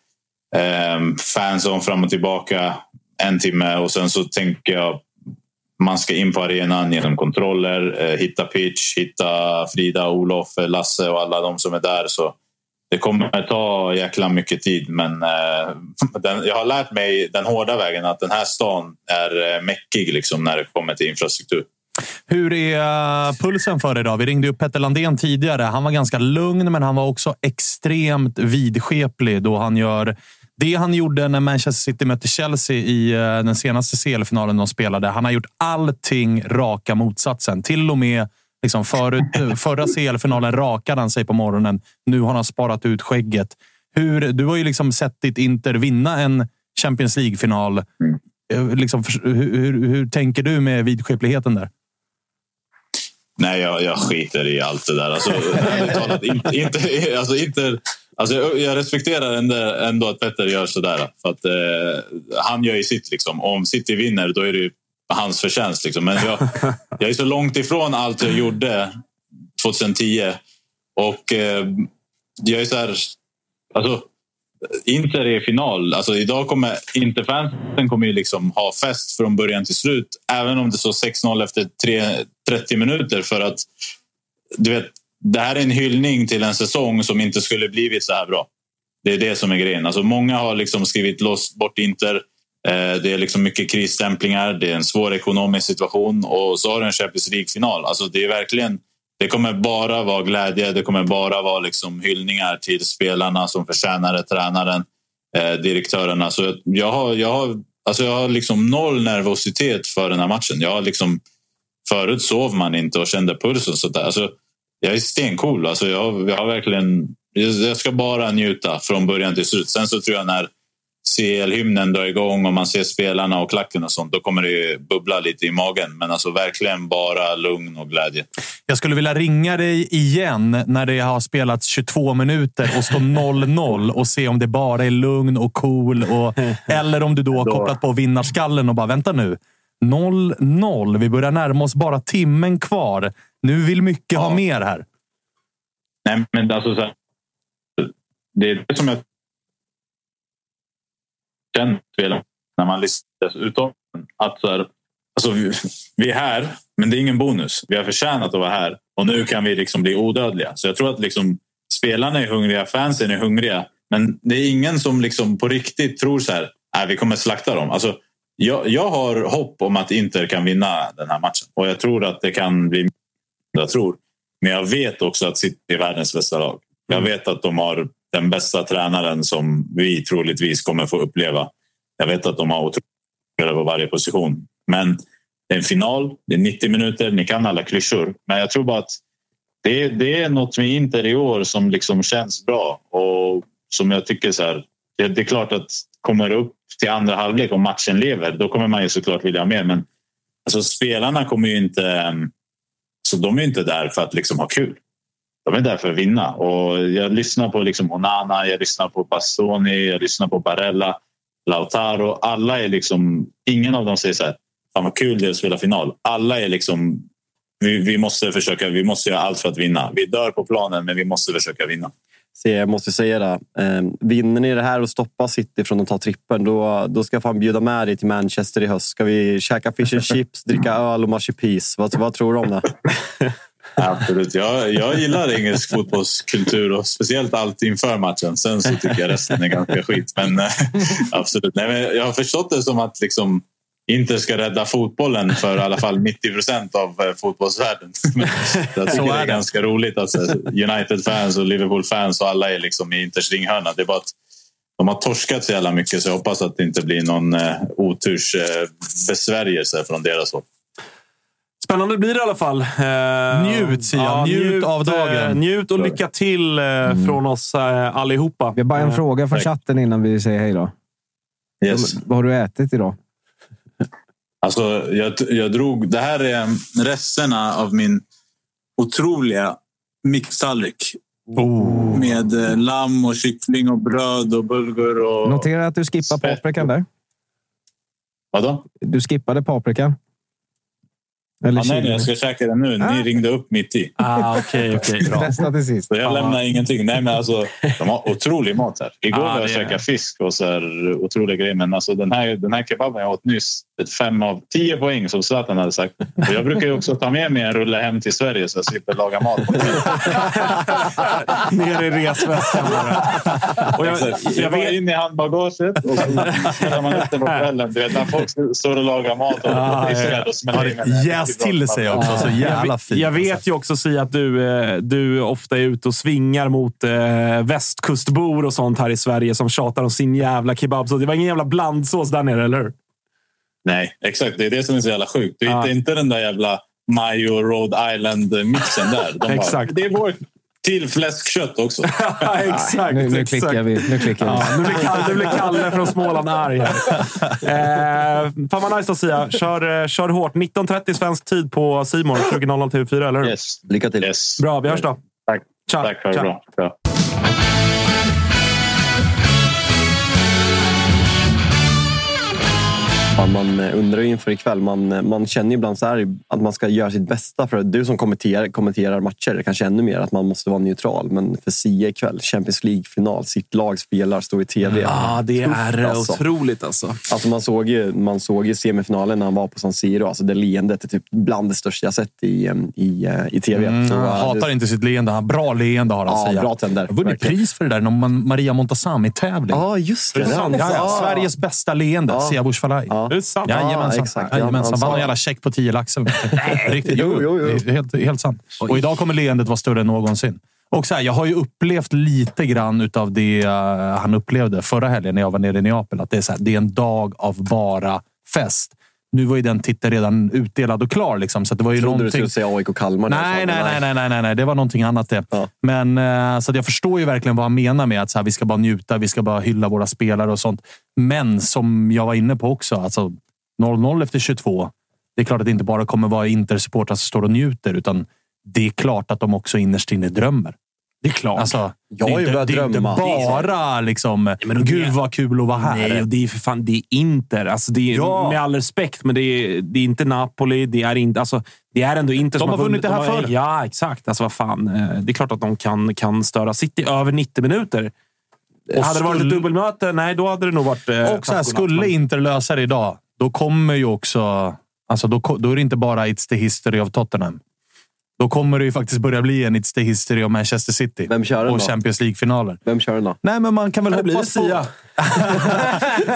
Um, fanzone fram och tillbaka en timme och sen så tänker jag man ska in på arenan genom kontroller, eh, hitta pitch, hitta Frida, Olof, eh, Lasse och alla de som är där. Så det kommer ta jäkla mycket tid men eh, den, jag har lärt mig den hårda vägen att den här stan är mäckig liksom, när det kommer till infrastruktur. Hur är pulsen för dig idag? Vi ringde upp Petter Landén tidigare. Han var ganska lugn, men han var också extremt vidskeplig då han gör det han gjorde när Manchester City mötte Chelsea i eh, den senaste CL-finalen de spelade. Han har gjort allting raka motsatsen. Till och med liksom förut, förra CL-finalen rakade han sig på morgonen. Nu har han sparat ut skägget. Hur, du har ju liksom sett ditt Inter vinna en Champions League-final. Mm. Liksom, hur, hur, hur tänker du med vidskepligheten där? Nej, jag, jag skiter i allt det där. Alltså, talat, inte, inte, alltså, inte, alltså, jag, respekterar ändå, ändå att Petter gör sådär. För att, eh, han gör ju sitt. Liksom. Om City vinner, då är det hans förtjänst. Liksom. Men jag, jag är så långt ifrån allt jag gjorde 2010. Och eh, jag är så här... Alltså, Inter är i final. Alltså, idag kommer Interfansen kommer ju liksom ha fest från början till slut. Även om det står 6-0 efter 3, 30 minuter. För att du vet, det här är en hyllning till en säsong som inte skulle blivit så här bra. Det är det som är grejen. Alltså, många har liksom skrivit loss bort Inter. Eh, det är liksom mycket krisstämplingar, det är en svår ekonomisk situation och så har du en Champions League-final. Alltså det är verkligen det kommer bara vara glädje, det kommer bara vara liksom hyllningar till spelarna som förtjänar det, tränaren, eh, direktörerna. Så jag har, jag har, alltså jag har liksom noll nervositet för den här matchen. Jag har liksom, förut sov man inte och kände pulsen. Så där. Alltså, jag är stencool. Alltså jag, jag har verkligen, jag ska bara njuta från början till slut. Sen så tror jag när CL-hymnen drar igång och man ser spelarna och klacken och sånt, då kommer det bubbla lite i magen. Men alltså verkligen bara lugn och glädje. Jag skulle vilja ringa dig igen när det har spelats 22 minuter och står 0-0 och se om det bara är lugn och cool. Och, eller om du då har kopplat på vinnarskallen och bara vänta nu. 0-0. Vi börjar närma oss bara timmen kvar. Nu vill mycket ja. ha mer här. Nej, men alltså så här, det är det som jag känner när man listas utav att så här, alltså, vi, vi är här, men det är ingen bonus. Vi har förtjänat att vara här och nu kan vi liksom bli odödliga. Så jag tror att liksom, spelarna är hungriga, fansen är hungriga. Men det är ingen som liksom på riktigt tror så här, nej, vi kommer slakta dem. Alltså, jag, jag har hopp om att Inter kan vinna den här matchen och jag tror att det kan bli jag tror. Men jag vet också att City är världens bästa lag. Jag mm. vet att de har den bästa tränaren som vi troligtvis kommer få uppleva. Jag vet att de har otroligt på varje position. Men det är en final, det är 90 minuter, ni kan alla klyschor. Men jag tror bara att det är, det är något med Inter i år som liksom känns bra och som jag tycker så här. Det, det är klart att kommer upp till andra halvlek och matchen lever, då kommer man ju såklart vilja ha mer. Men alltså, spelarna kommer ju inte. Ehm, så de är inte där för att liksom ha kul de är där för att vinna. Och jag lyssnar på liksom Onana, jag lyssnar på Bastoni, jag lyssnar på Barella, Lautaro. Alla är liksom, ingen av dem säger så här, fan vad kul det är att spela final. Alla är liksom, vi, vi måste försöka, vi måste göra allt för att vinna. Vi dör på planen, men vi måste försöka vinna. Så jag måste säga det. Eh, vinner ni det här och stoppar City från att ta trippen, då, då ska jag fan bjuda med dig till Manchester i höst. Ska vi käka fish and chips, dricka öl och marsipis? Vad, vad tror du om det? Absolut. Jag, jag gillar engelsk fotbollskultur och speciellt allt inför matchen. Sen så tycker jag resten är ganska skit. Men eh, absolut. Nej, men jag har förstått det som att liksom, Inter ska rädda fotbollen för i alla fall 90 procent av äh, fotbollsvärlden. jag tycker det är ganska roligt att United-fans och Liverpool-fans och alla är liksom i Inters ringhörna. Det är bara att de har torskat så jävla mycket så jag hoppas att det inte blir någon äh, otursbesvärjelse från deras håll. Spännande blir det i alla fall. Eh, njut, jag. Ja, njut, njut, av dagen. Eh, njut och lycka till eh, mm. från oss eh, allihopa. Vi har bara en fråga från chatten innan vi säger hej då. Yes. Vad har du ätit idag? Alltså, jag, jag drog... Det här är resterna av min otroliga mixtallrik. Oh. Med eh, lamm och kyckling och bröd och bulgur. Och Notera att du skippar paprikan där. Vadå? Du skippade paprikan. Eller ah, nej, nej, jag ska käka den nu. Ni ah. ringde upp mitt i. Ah, okay, okay, bra. till sist. Så jag lämnar ingenting. Nej, men alltså, de har otrolig mat här. Igår ah, var jag käkade fisk och så här, otroliga grejer. Men alltså, den, här, den här kebaben jag åt nyss, ett fem av tio poäng som Zlatan hade sagt. Och jag brukar ju också ta med mig en rulle hem till Sverige så jag slipper laga mat. Ner i resväskan bara. Och jag, jag, jag var in i handbagaget och så spelar man upp den på kvällen. Du vet, när folk står och lagar mat och ah, in Yes till sig också. Så jävla fint. Jag vet ju också Sia, att du, eh, du ofta är ute och svingar mot eh, västkustbor och sånt här i Sverige som tjatar om sin jävla kebab. Så det var ingen jävla blandsås där nere, eller hur? Nej, exakt. Det är det som är så jävla sjukt. Det är ah. inte den där jävla Mayo Rhode Island-mixen där. De exakt. Bara, det är vår till fläskkött också. exakt. Nu, nu klickar vi. Nu, klickar vi. Ja, nu, blir Kalle, nu blir Kalle från Småland arg. eh, fan vad nice säga. Kör, eh, kör hårt. 19.30 svensk tid på Simon 20.00 TV4, eller hur? Yes. Lycka till. Yes. Bra, vi hörs då. Tack. Ciao. Tack, ha det bra. Fan, man eh, undrar ju inför ikväll. Man, eh, man känner ibland så här att man ska göra sitt bästa. För du som kommenterar, kommenterar matcher kanske ännu mer att man måste vara neutral. Men för Sia ikväll, Champions League-final, sitt lag spelar, står i tv. Ja, det är alltså. otroligt alltså. Alltså man, såg ju, man såg ju semifinalen när han var på San Siro. Alltså det leendet är typ bland det största jag sett i, eh, i, i tv. Mm, Så, hatar det- inte sitt leende. Han bra leende har han Ja, säga. bra tänder. Har vunnit pris för det där. Någon Maria Montazami-tävling. Ja, just det. Ja, Han ja, sa- Sveriges bästa leende, Ja. Sia Bush Falai. Ja. Det är sant. Jajamensan. Ja, exakt. Ja, Jajamensan. han Vann sa- en jävla check på 10 laxen. Riktigt. Jo, jo, jo. Helt, helt sant. Och idag kommer leendet vara större än någonsin. Och så här, jag har ju upplevt lite grann utav det eh, han upplevde förra helgen när jag var nere i Neapel. Att det är, så här, det är en dag av bara fest. Nu var ju den titeln redan utdelad och klar. Liksom, så det var ju trodde du någonting... skulle säga AIK Kalmar. Nej, nej, nej, nej, nej, nej, nej. Det var någonting annat det. Ja. Men eh, så jag förstår ju verkligen vad han menar med att så här, vi ska bara njuta, vi ska bara hylla våra spelare och sånt. Men som jag var inne på också, alltså 0-0 efter 22. Det är klart att det inte bara kommer vara Intersupportrar som står och njuter, utan det är klart att de också innerst inne drömmer. Det är klart. Alltså, Jag det har är ju inte, börjat det är inte drömma. bara liksom, men det- gud vad kul att vara här. Nej, och det är för fan det är Inter. Alltså det är, Ja. Med all respekt, men det är, det är inte Napoli. Det är, inte, alltså, det är ändå Inter De som har vunnit det här förr. Ja, exakt. Alltså, vad fan. eh, Det är klart att de kan, kan störa City över 90 minuter. Och hade det varit ett dubbelmöte, nej, då hade det nog varit... eh, Och så här, skulle men- Inter lösa det idag, då kommer ju också... Alltså då, då är det inte bara It's the history of Tottenham. Då kommer det ju faktiskt börja bli en It's the history of Manchester City. Vem kör den och då? Champions League-finaler. Vem kör den då? Nej, men man kan väl Det blir hoppas på... Sia.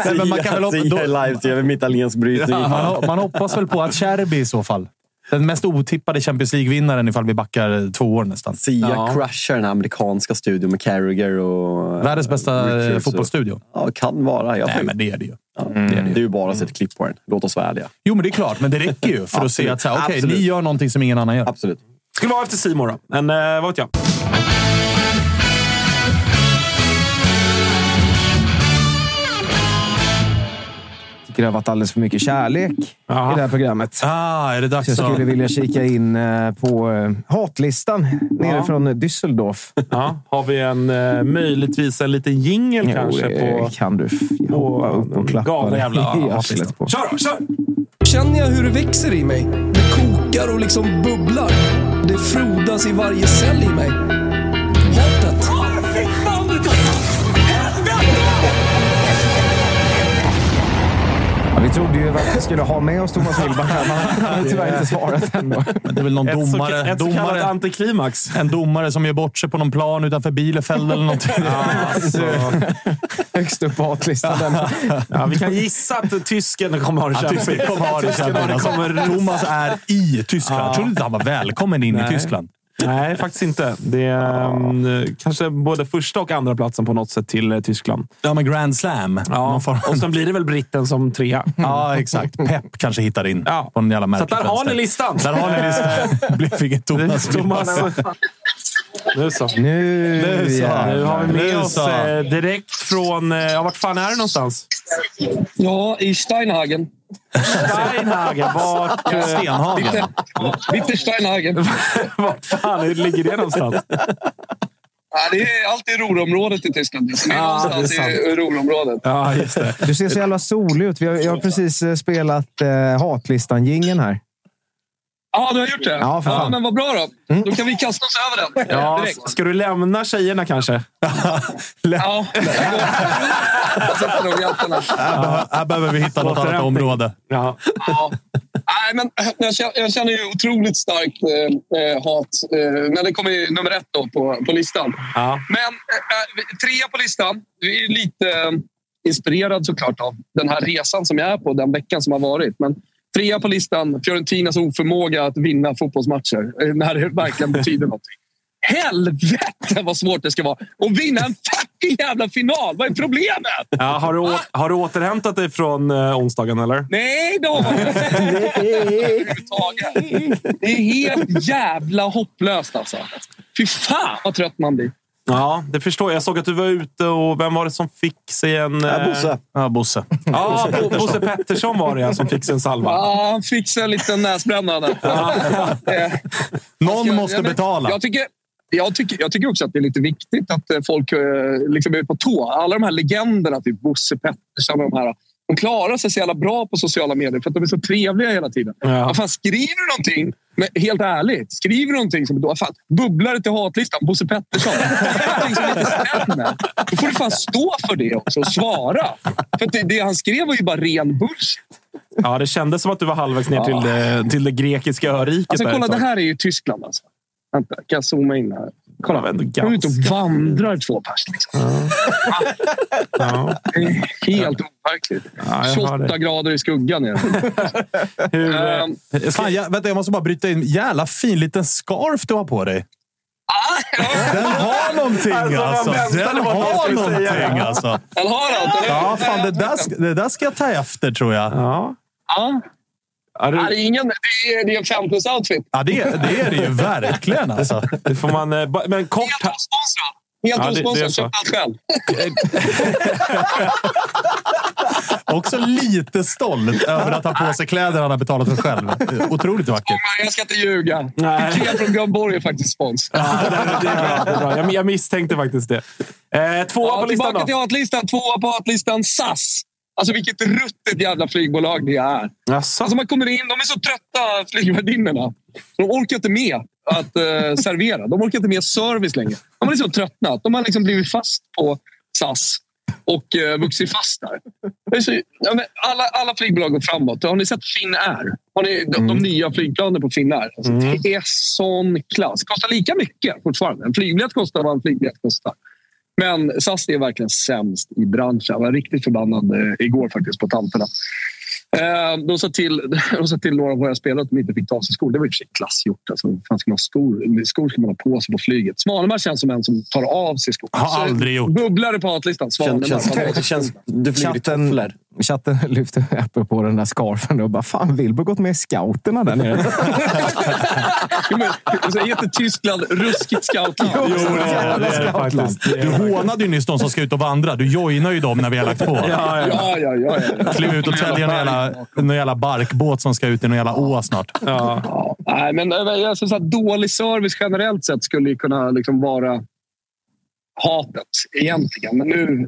Nej, men man kan väl hoppa, Sia live-tv med italiensk brytning. man, man hoppas väl på att Cherby i så fall. Den mest otippade Champions League-vinnaren ifall vi backar två år nästan. Sia Ja. crashar den här amerikanska studion med Carragher och... Världens bästa eh, Richards och- fotbollsstudio. Ja, kan vara. Jag Nej, tror- men det är det ju. ja, det, är det. är ju bara att se ett klipp på den. Låt oss vara ärliga. Jo, men det är klart. Men det räcker ju för att se att så här, Absolut. ni gör någonting som ingen annan gör. Absolut. Skulle vara efter Simon då. Men eh, vad vet jag. tycker det har varit alldeles för mycket kärlek Jaha. i det här programmet. Ah, är det dags Så jag att... skulle vilja kika in eh, på eh, hatlistan nere från Düsseldorf. Ja, har vi en, eh, möjligtvis en liten jingel Jo, kanske det på... kan du hoppa upp och klappa galna dig jävla i arslet på. Kör då, kör! Känner jag hur det växer i mig? Det kokar och liksom bubblar. Det frodas i varje cell i mig. Trodde ju att vi skulle ha med oss Thomas Wilbach här, men han har tyvärr inte svarat ändå. Men det är väl någon Ett, så, domare, ett så kallat antiklimax. en domare som gör bort sig på någon plan utanför Bielefeld eller någonting. Alltså, Högst upp på hatlistan. Ja, vi kan gissa att tysken kommer ha det Ja, kämpigt. Tyskland kommer ha det Tysken kämpigt. Alltså, Thomas är i Tyskland. Jag trodde inte han var välkommen in Nej. i Tyskland. Nej, faktiskt inte. Det är um, kanske både första och andra platsen på något sätt till eh, Tyskland. Ja, men Grand Slam. Ja, Någon och sen blir det väl britten som trea. ja, exakt. Pep kanske hittar in Ja. på en jävla Så märklig att där har ni listan. Där har ni listan. Blev inget Thomas. Thomas. Nu så. Nu, Nu så. Nu har vi med Nu oss så. eh, direkt från... Eh, ja, vart fan är det någonstans? Ja, i Steinhagen. Steinhagen. Vart, eh, Stenhagen. Bitte, Bitte Steinhagen. vart fan ligger det någonstans? Ja, det är alltid Ruhrområdet i Tyskland. Det är Ja, någonstans det är i Ruhrområdet. Ja, just det. Du ser så jävla solig ut. Vi har, jag har precis eh, spelat eh, hatlistan-jingeln här. Ja, du har gjort det? Ja, för fan. men vad bra då. Då kan vi kasta oss över den Ja, direkt. ska du lämna tjejerna kanske? Ja. Jag sätter nog hjältarna. Här, behö- här behöver vi hitta något annat område. Ja. Ja. Nej, men jag känner, jag känner ju otroligt starkt eh, eh, hat eh, när det kommer i nummer ett då på, på listan. Ja. Men eh, eh, trea på listan. Vi är lite eh, inspirerad såklart av den här resan som jag är på den veckan som har varit. Men trea på listan, Fiorentinas oförmåga att vinna fotbollsmatcher eh, när det verkligen betyder någonting. Helvete vad svårt det ska vara att vinna en fucking jävla final! Vad är problemet? Ja, har, du å- har du återhämtat dig från eh, onsdagen, eller? Nej då! Överhuvudtaget. Det är helt jävla hopplöst alltså. Fy fan vad trött man blir. Ja, det förstår jag. Jag såg att du var ute och vem var det som fick sig en... Äh, eh, Bosse. Ja, Bosse. Ja, Bo- Bosse Pettersson var det ja, som fick sig en salva. Ja, han fick sig en liten näsbränna där. Eh, Någon jag- måste jag- betala. Jag tycker, jag, tycker, jag tycker också att det är lite viktigt att eh, folk liksom är på tå. Alla de här legenderna, typ Bosse Pettersson och de här. De klarar sig så jävla bra på sociala medier för att de är så trevliga hela tiden. Ja. Vad fan, skriver du någonting, men helt ärligt, skriver du någonting som då, fan, bubblare till hatlistan, Bosse Pettersson. någonting som inte stämmer. Då får du fan stå för det också och svara. För det, det han skrev var ju bara ren bullshit. Ja, det kändes som att du var halvvägs ner till, det, till det grekiska öriket. Alltså, kolla, det här är ju Tyskland. Alltså. Vänta, kan jag zooma in här? Kolla, var ändå är ute och ganska- vandrar två pers. Liksom. Ja. Är helt overkligt. Ja, jag har 28 det. grader i skuggan. Hur, eh, Fan, jag, vänta, jag måste bara bryta in. Jävla fin liten scarf du har på dig. Den har någonting Alltså, alltså. Den har någonting alltså. Den har allt? Ja, fan, det, där, ska- det där ska jag ta efter tror jag. ja. Ja. Ja, det, det, är ingen, det, är, det är en 5 plus outfit. Ja, det, det är det ju verkligen alltså. det får man... eh, Men kort... Helt osponsrad. Helt Ja, det- det är osponsrad. Köpt allt själv. Också lite stolt över att ha på sig kläder han har betalat för själv. Otroligt vackert. Jag ska inte ljuga. Ikea från Björn Borg är faktiskt spons. Ja, det, det är bra. Det är bra. Jag, jag misstänkte faktiskt det. Eh, tvåa Ja, på listan tillbaka då. till hatlistan. Tvåa på hatlistan SAS. Alltså vilket ruttet jävla flygbolag det är. Jaså? Alltså man kommer in, de är så trötta flygvärdinnorna. De orkar inte med att eh, servera. De orkar inte med service längre. De har liksom tröttnat. De har liksom blivit fast på SAS och eh, vuxit fast där. Det alla, alla flygbolag går framåt. Har ni sett Finnair? Har ni de, de nya flygplanen på Finnair? Alltså, Det är sån klass. Kostar lika mycket fortfarande. En flygbiljett kostar vad en flygbiljett kostar. Men SAS är verkligen sämst i branschen. Jag var riktigt förbannad eh, igår faktiskt på tanterna. Eh, de, sa till, de sa till några av våra spelare att de inte fick ta sig skor. Det var i och för sig klassgjort. Alltså, fan ska man ha skor? skor ska man ha på sig på flyget. Svanemar känns som en som tar av sig skor. Har aldrig gjort. Bubblare på hatlistan. Svanemar. känns, av det känns, du flyger i tofflor. Chatten lyfte upp på den där scarfen och bara “Fan, Wilbur gått med i scouterna där nere?” Jo, alltså, heter Tyskland ruskigt scoutland? Jo, det är jävla det scoutland. faktiskt. Det är Du det faktiskt. hånade ju nyss de som ska ut och vandra. Du joinar ju dem när vi har lagt på. Ja, ja. Ja, ja, ja. ja. Kliv ut och täljer någon jävla, någon jävla barkbåt som ska ut i någon jävla å snart. Ja. Ja, nej, men jag syns att dålig service generellt sett skulle ju kunna liksom vara hatet egentligen. Men nu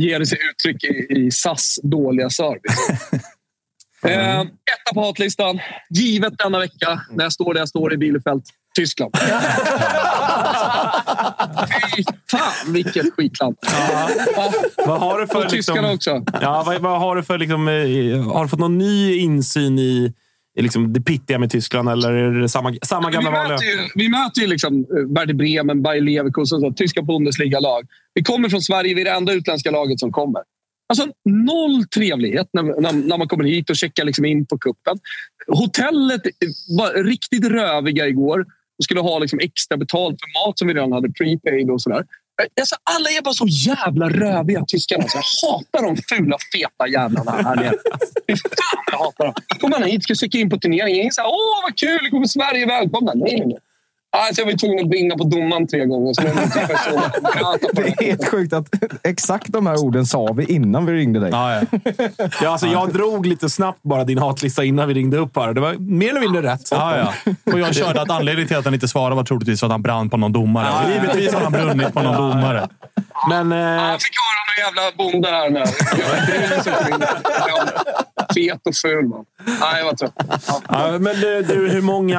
ger det sig uttryck i, i SAS dåliga service. eh, etta på hatlistan. Givet denna vecka när jag står där jag står i Bielefeld. Tyskland. Fy fan vilket skitland. Ja. Vad har du för... Och tyskarna Liksom, också. ja, vad, vad har du för... Liksom, eh, har du fått någon ny insyn i, i liksom, det pittiga med Tyskland? Eller är det samma, samma vi, gamla vanliga? möter ju, vi möter ju liksom eh, Werder Bremen, Bayer Leverkusen, så, tyska Bundesliga-lag. Vi kommer från Sverige, vi är det enda utländska laget som kommer. Alltså noll trevlighet när, när, när man kommer hit och checkar liksom in på kuppen. Hotellet var riktigt röviga igår. De skulle ha liksom extra betalt för mat som vi redan hade prepaid och sådär. Alltså, alla är bara så jävla röviga tyskarna. Alltså, jag hatar de fula, feta jävlarna här nere. Fy fan, jag hatar dem. Kommer man hit ska söka in på turneringen. Ingen säger åh vad kul, kommer Sverige välkomna. Nej, nej, nej. Alltså, jag var tvungen att bringa på domaren tre gånger. Så det är helt sjukt att exakt de här orden sa vi innan vi ringde dig. Ja, ja. Ja, alltså, jag drog lite snabbt bara din hatlista innan vi ringde upp här. Det var mer eller mindre rätt. Ja, ja. Och jag körde att anledningen till att han inte svarade var troligtvis att han brann på någon domare. Ja, ja. Givetvis har han brunnit på någon domare. Men... Eh, Jag fick höra någon jävla bonde här nu. Fet och ful. Man. Nej, jag var trött. Ja. ja, men du, du, hur, många,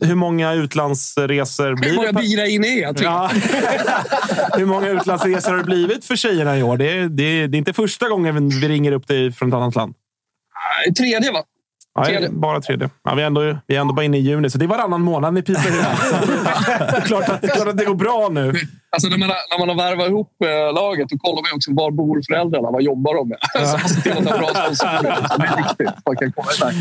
hur många utlandsresor blir Hur många det? bira in är jag? Ja. Hur många utlandsresor har det blivit för tjejerna i år? Det är, det det är inte första gången vi ringer upp dig från ett annat land. Tredje, va? Ja, Tredje. bara tredje. Ja, vi, är ändå, vi är ändå bara inne i juni, så det är varannan månad ni piper ut. Så det är klart att, klart att det går bra nu. Alltså, när, man har, när man har värvat ihop eh, laget då kollar man också var bor föräldrarna. Vad jobbar de med? Så man ser till att ha bra sponsorer. Det är viktigt. Man kan komma iväg.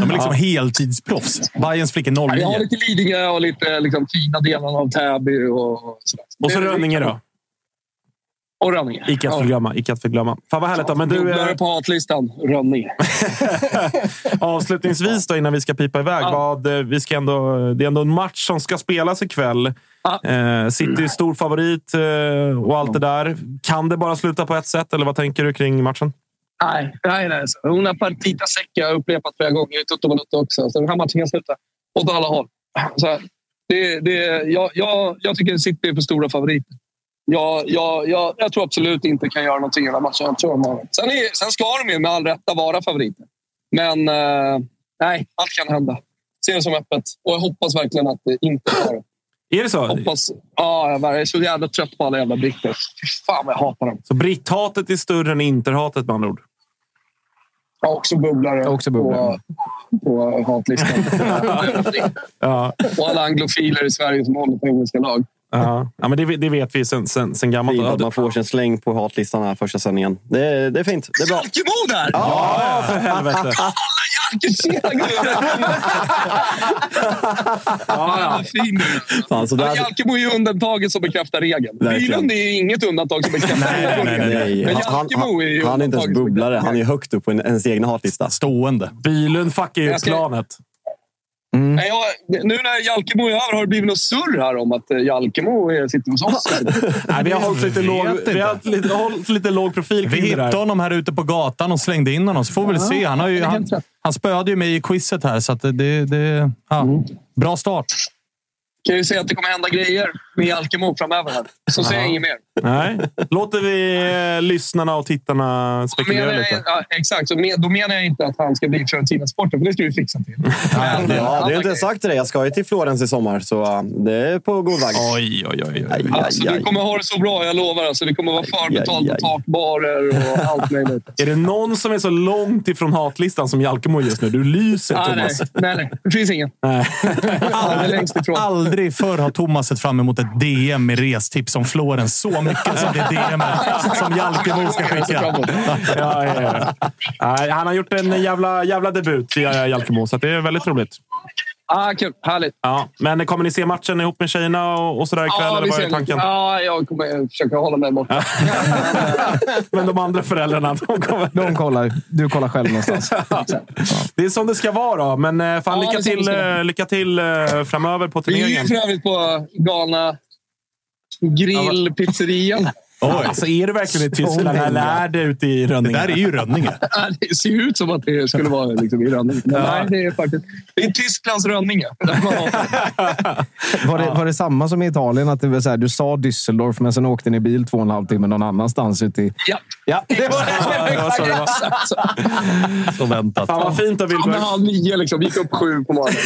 De är liksom heltidsproffs. Bajens flickor Ja, Vi har 09. lite Lidingö och lite liksom, fina delar av Täby. Och, sådär. Och så Rönninge då. Och Rönninge. Icke att förglömma. Icke att förglömma. Fan vad härligt. Då. Men du, eh, på hatlistan. Rönninge. avslutningsvis då, innan vi ska pipa iväg. Ja. Vad, eh, vi ska ändå, det är ändå en match som ska spelas ikväll. Ja. Eh, City är stor favorit eh, och allt det där. Kan det bara sluta på ett sätt, eller vad tänker du kring matchen? Nej, nej, nej. Så Una partita secca har jag upprepat flera gånger i Toto Balotto också. Så den här matchen kan sluta åt alla håll. Så här, det, det, jag, jag, jag tycker City är för stora favoriter. Jag, jag, jag, jag tror absolut inte kan göra någonting i den här matchen. Jag tror de sen, är, sen ska de ju med all rätta vara favoriter. Men eh, nej, allt kan hända. Ser det som öppet. Och jag hoppas verkligen att det inte är det. Är det så? Hoppas, ja, jag är så jävla trött på alla jävla britter. Fy fan vad jag hatar dem. Så britthatet är större än interhatet med andra ord? Jag har också bubblare, Också bubblare. På, på hatlistan. Ja. och alla anglofiler i Sverige som håller på engelska lag. Ja, ja men det, det vet vi sen, sen, sen gammalt. Fint Ja, att man får sig en släng på hatlistan här första sändningen. Det, är- det är fint. Det är bra. Jalkemo där! Ja, för helvete. Tjena gubben! Ja, ja. Fin du. Ja, där, Jalkemo är ju undantaget som bekräftar regeln. Bylund är inget undantag som bekräftar Nej, nej, nej, nej, Men han, Jalkemo är ju han, han är inte ens bubblare. Han är högt upp på en, ens egna hatlista. Stående. Bilund fuckar ju Jag Nej, jag, nu när Jalkemo är över har det blivit något surr här om att eh, Jalkemo är- sitter hos oss. Nej, vi har hållit lite, låg, vi har hållit lite, hållit lite låg profil Vi kring det där. hittade honom här ute på gatan och slängde in honom, så får vi väl se. Han, har ju, han, han spöade ju mig i quizet här, så att det, det, det, ja, bra start. kan ju säga att det kommer hända grejer med Jalkemo framöver. Här. Så säger jag inget mer. Nej. Låter vi eh, lyssnarna och tittarna Då spekulera menar lite? jag, ja, exakt, så men, då menar jag inte att han ska bli Fiorentina Sporten, för det ska vi fixa till. Men, Ja, det jag inte sagt till dig. Jag ska ju till Florens i sommar, så det är på god väg. Oj, oj, oj. oj. Alltså, du kommer ha det så bra, jag lovar. Alltså, det kommer vara förbetalt på takbarer och allt möjligt. Är det någon som är så långt ifrån hatlistan som Jalkemo just nu? Du lyser, Ah, nej, Thomas. nej, nej, det finns ingen. Nej. Är längst ifrån. Aldrig förr har Thomas sett fram emot ett DM med restips om Florens så mycket som det DM som Jalkemo ska skicka. Ja, ja, ja. Han har gjort en jävla, jävla debut, eh, Jalkemo, så det är väldigt roligt. Ah, kul. Härligt. Ja, men kommer ni se matchen ihop med tjejerna och, och sådär ikväll? Ja, eller vad är ser tanken? Ja, jag kommer försöka hålla mig borta. Men de andra föräldrarna, de kommer... De kollar. Du kollar själv någonstans. Det är som det ska vara. Då. Men eh, fan, Ja, lycka, till, eh, lycka till eh, framöver på Vi är turneringen. ju för övrigt på galna grillpizzeria. Oj. Alltså, är det verkligen i Tyskland eller är det ute i Det Rönninge? där är ju Rönninge. Det ser ut som att det skulle vara liksom i Rönninge. Men nej, det är faktiskt det är Tysklands Rönninge. Var det, var det samma som i Italien? Att det var så här, du sa Düsseldorf, men sen åkte ni bil två och en halv timme någon annanstans ute i... Ja, Ja, det var det. det var så det var. så. Väntat. Fan vad fint av Ja, Wilbur. halv nio liksom. Gick upp sju på morgonen.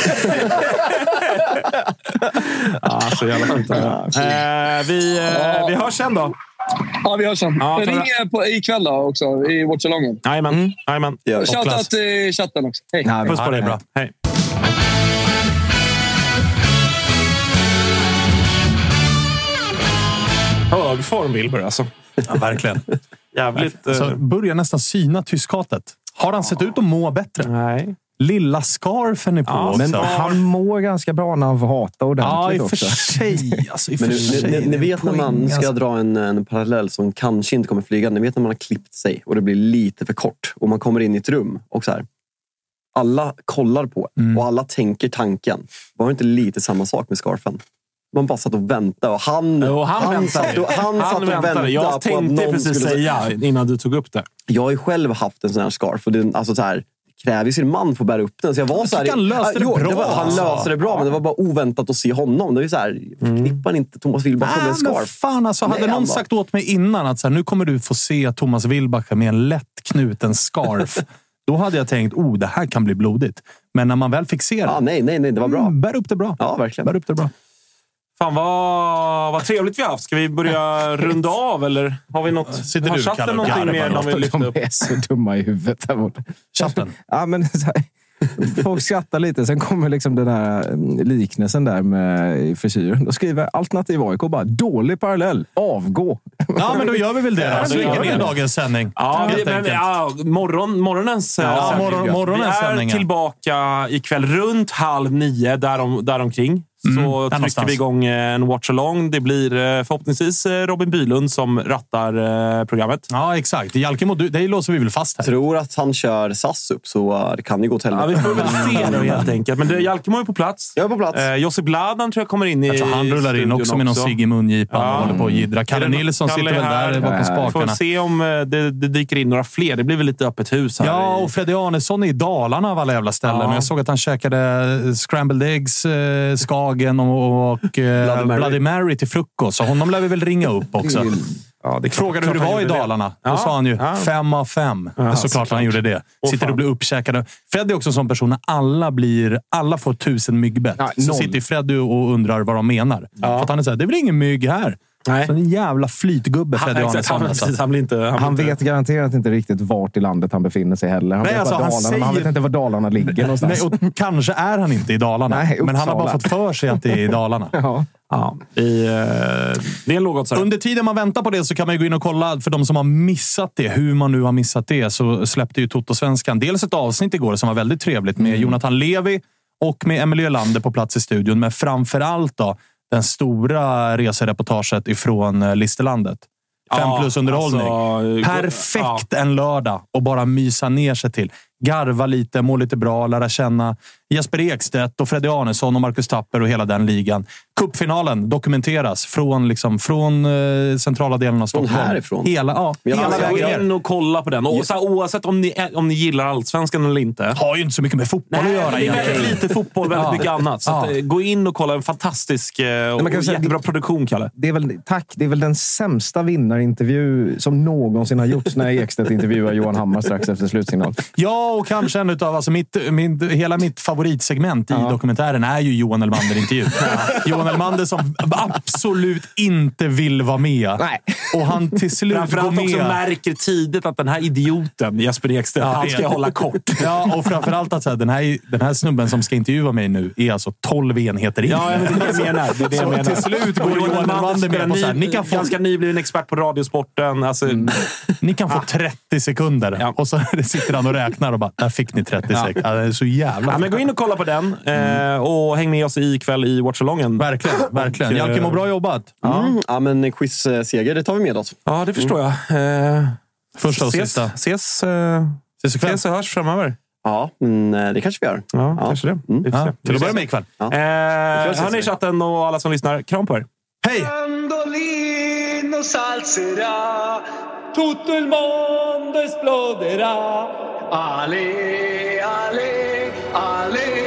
Ja, så jävla fint. er. Eh, vi, eh, vi hörs sen då. Ja, vi hörs sen. Ja, Ring er på, ikväll då också i Watchalongen. Jajamän. Jajamän. Ja. Shoutout till chatten också. Hej. Nej, Puss på dig. är bra. Hej. Hög form Wilbur alltså. Ja, verkligen. Jävligt... Alltså, eh, börjar nästan syna tyskhatet. Har han sett ut att må bättre? nej. Lilla scarfen är på Ja. Men han mår ganska bra när han får hata ja, i ordentligt och för sig. Alltså, i Men för ni, sig. ni, ni Det vet när man ska alltså. dra en, en parallell som kanske inte kommer flyga. Ni vet när man har klippt sig och det blir lite för kort och man kommer in i ett rum och så här. Alla kollar på Mm. och alla tänker tanken. Var det inte lite samma sak med scarfen? Man bara satt och väntade och han, Jo, han, väntade. satt och, han satt och väntade. väntade Jag tänkte någon precis skulle säga innan du tog upp det. Jag har ju själv haft en sån här scarf och den, alltså så här, det kräver ju sin man för att bära upp den. Så jag var Jag så här, han löste det jo, bra, var, Han alltså. löste det bra, men det var bara oväntat att se honom. Det är så här, förknippar inte Thomas Wilbacher med en Ah, scarf? fan, alltså, hade Nej, någon bara- sagt åt mig innan att så här, nu kommer du få se Thomas Wilbacher med en lätt knuten scarf. då hade jag tänkt oh, det här kan bli blodigt. Men när man väl fick se det. Ja, nej, nej, nej, det var bra. Mm, bär upp det bra. Ja, verkligen. Bär upp det bra. Fan vad, vad trevligt vi har haft. Ska vi börja runda av eller har vi något? Sitter har du, chatten Kalle, någonting mer de vill lyfta De upp? är så dumma i huvudet där borta. Chatten. Ja, men så här, folk skrattar lite. Sen kommer liksom den här mm, liknelsen där med frisyren. Då skriver Alternativ AIK bara dålig parallell. Avgå. Ja, men då gör vi väl det. Ja, då. Så det lägger ner vi. dagens sändning. Ja, vi, men, ja morgon, morgonens eh, Ja, sändning. morgon- morgonens Vi är sändning, ja. tillbaka ikväll runt halv nio, därom, däromkring. Så Mm, trycker någonstans. vi igång eh, en watch-along. Det blir eh, förhoppningsvis eh, Robin Bylund som rattar programmet. Ja, exakt. Jalkemo, dig låser vi väl fast här. Jag tror att han kör SAS upp, så det kan ju gå till Ja, helvete. vi får väl se nu helt enkelt. Men Jalkemo är på plats. Jag är på plats. Eh, Josip Bladan tror jag kommer in i Jag tror han rullar in också med någon cigg i mungipan Ja. och håller på och jiddrar. Kalle Nilsson Kalle sitter väl där bakom Ja, Får spakarna. se om det, det dyker in några fler. Det blir väl lite öppet hus här. Ja, och Freddy Arnesson är i Dalarna av alla jävla ställen. Ja. Jag såg att han käkade scrambled eggs, eh, Hagen och, och eh, Bloody Mary. Till frukost. Så honom lär vi väl ringa upp också. Ja, det Frågade hur det var i det. Dalarna. Ja, Då sa han ju ja. fem av fem. Ja, såklart såklart. han gjorde det. Åh, sitter fan. och blir uppkäkade. Fred är också en sån person när alla, blir, alla får tusen myggbett. Ja, så sitter ju Freddy och undrar vad de menar. För att han är såhär, det är väl ingen mygg här? Nej. Så en jävla flytgubbe Han, Freddy exakt, han, Arnesson. alltså. han blir inte... Han, Han vet inte, garanterat inte riktigt vart i landet han befinner sig heller. Han Nej, vet alltså, han Dalarna, men han säger- vet inte var Dalarna ligger någonstans. Nej, och kanske är han inte i Dalarna. Nej, men han har bara fått för sig att det är i Dalarna. ja. ja, i, eh, det är en lågoddsare. Under tiden man väntar på det så kan man gå in och kolla, för de som har missat det, hur man nu har missat det, så släppte ju Toto-svenskan dels ett avsnitt igår som var väldigt trevligt med Jonathan Levi och med Emelie Lander på plats i studion. Men framför allt då, den stora resereportaget ifrån eh, Listerlandet. Fem Ja, plus underhållning. alltså, Perfekt en lördag och bara mysa ner sig till. Garva lite, må lite bra, lära känna Jesper Ekstedt och Freddy Arnesson och Marcus Tapper och hela den ligan. Cupfinalen dokumenteras från, liksom, från eh, centrala delen av Stockholm. härifrån? Hela, ja, hela alltså, Gå vägen ner. in och kolla på den. Och, så här, oavsett om ni, om ni gillar allsvenskan eller inte. Har ju inte så mycket med fotboll att göra det är väldigt lite fotboll, väldigt Ja. mycket annat. Så att, Ja. eh, gå in och kolla. En fantastisk eh, och, säga- jättebra produktion, Kalle. Det är väl, tack. Det är väl den sämsta vinnarintervju som någonsin har gjorts när Ekstedt intervjuar Johan Hammar strax efter slutsignal. Ja, och kanske en utav, alltså mitt, min, hela mitt favoritsegment i dokumentären är ju Johan Elmander-intervjun. Johan Elmander som absolut inte vill vara med. Nej. Och han till slut går Framförallt också med. märker tidigt att den här idioten, Jesper Ekstedt, Ja, han ska det- hålla kort. Ja, och framförallt att så här, den, här, den här snubben som ska intervjua mig nu är alltså 12 enheter in. Ja, det är det jag menar. Det är det jag Så menar. till slut går Johan Elmander med på så här, ni kan få, ganska nybliven expert på Radiosporten. Alltså, ni kan få 30 sekunder. Ja. Och så sitter han och räknar och bara, där fick ni 30 Ja. sekunder. Ja, det är så jävla Ja, men gå in och kolla på den eh, och häng med oss ikväll i Watchalongen. Verkligen, verkligen. Eh, Jalke må bra jobbat. Mm. Ja, men quizseger, det tar vi med oss. Ja, det förstår jag. Eh, Första och ses, sista. Ses, eh, Ses ikväll. ses och hörs framöver. Ja, men eh, det kanske vi gör. Ja, kanske det. Får Ja, se. till att börja med ikväll. Ja. Eh, hörni i chatten och alla som lyssnar, kram på er. Hej! Tutto il mondo esploderà. Ale, ale, ale.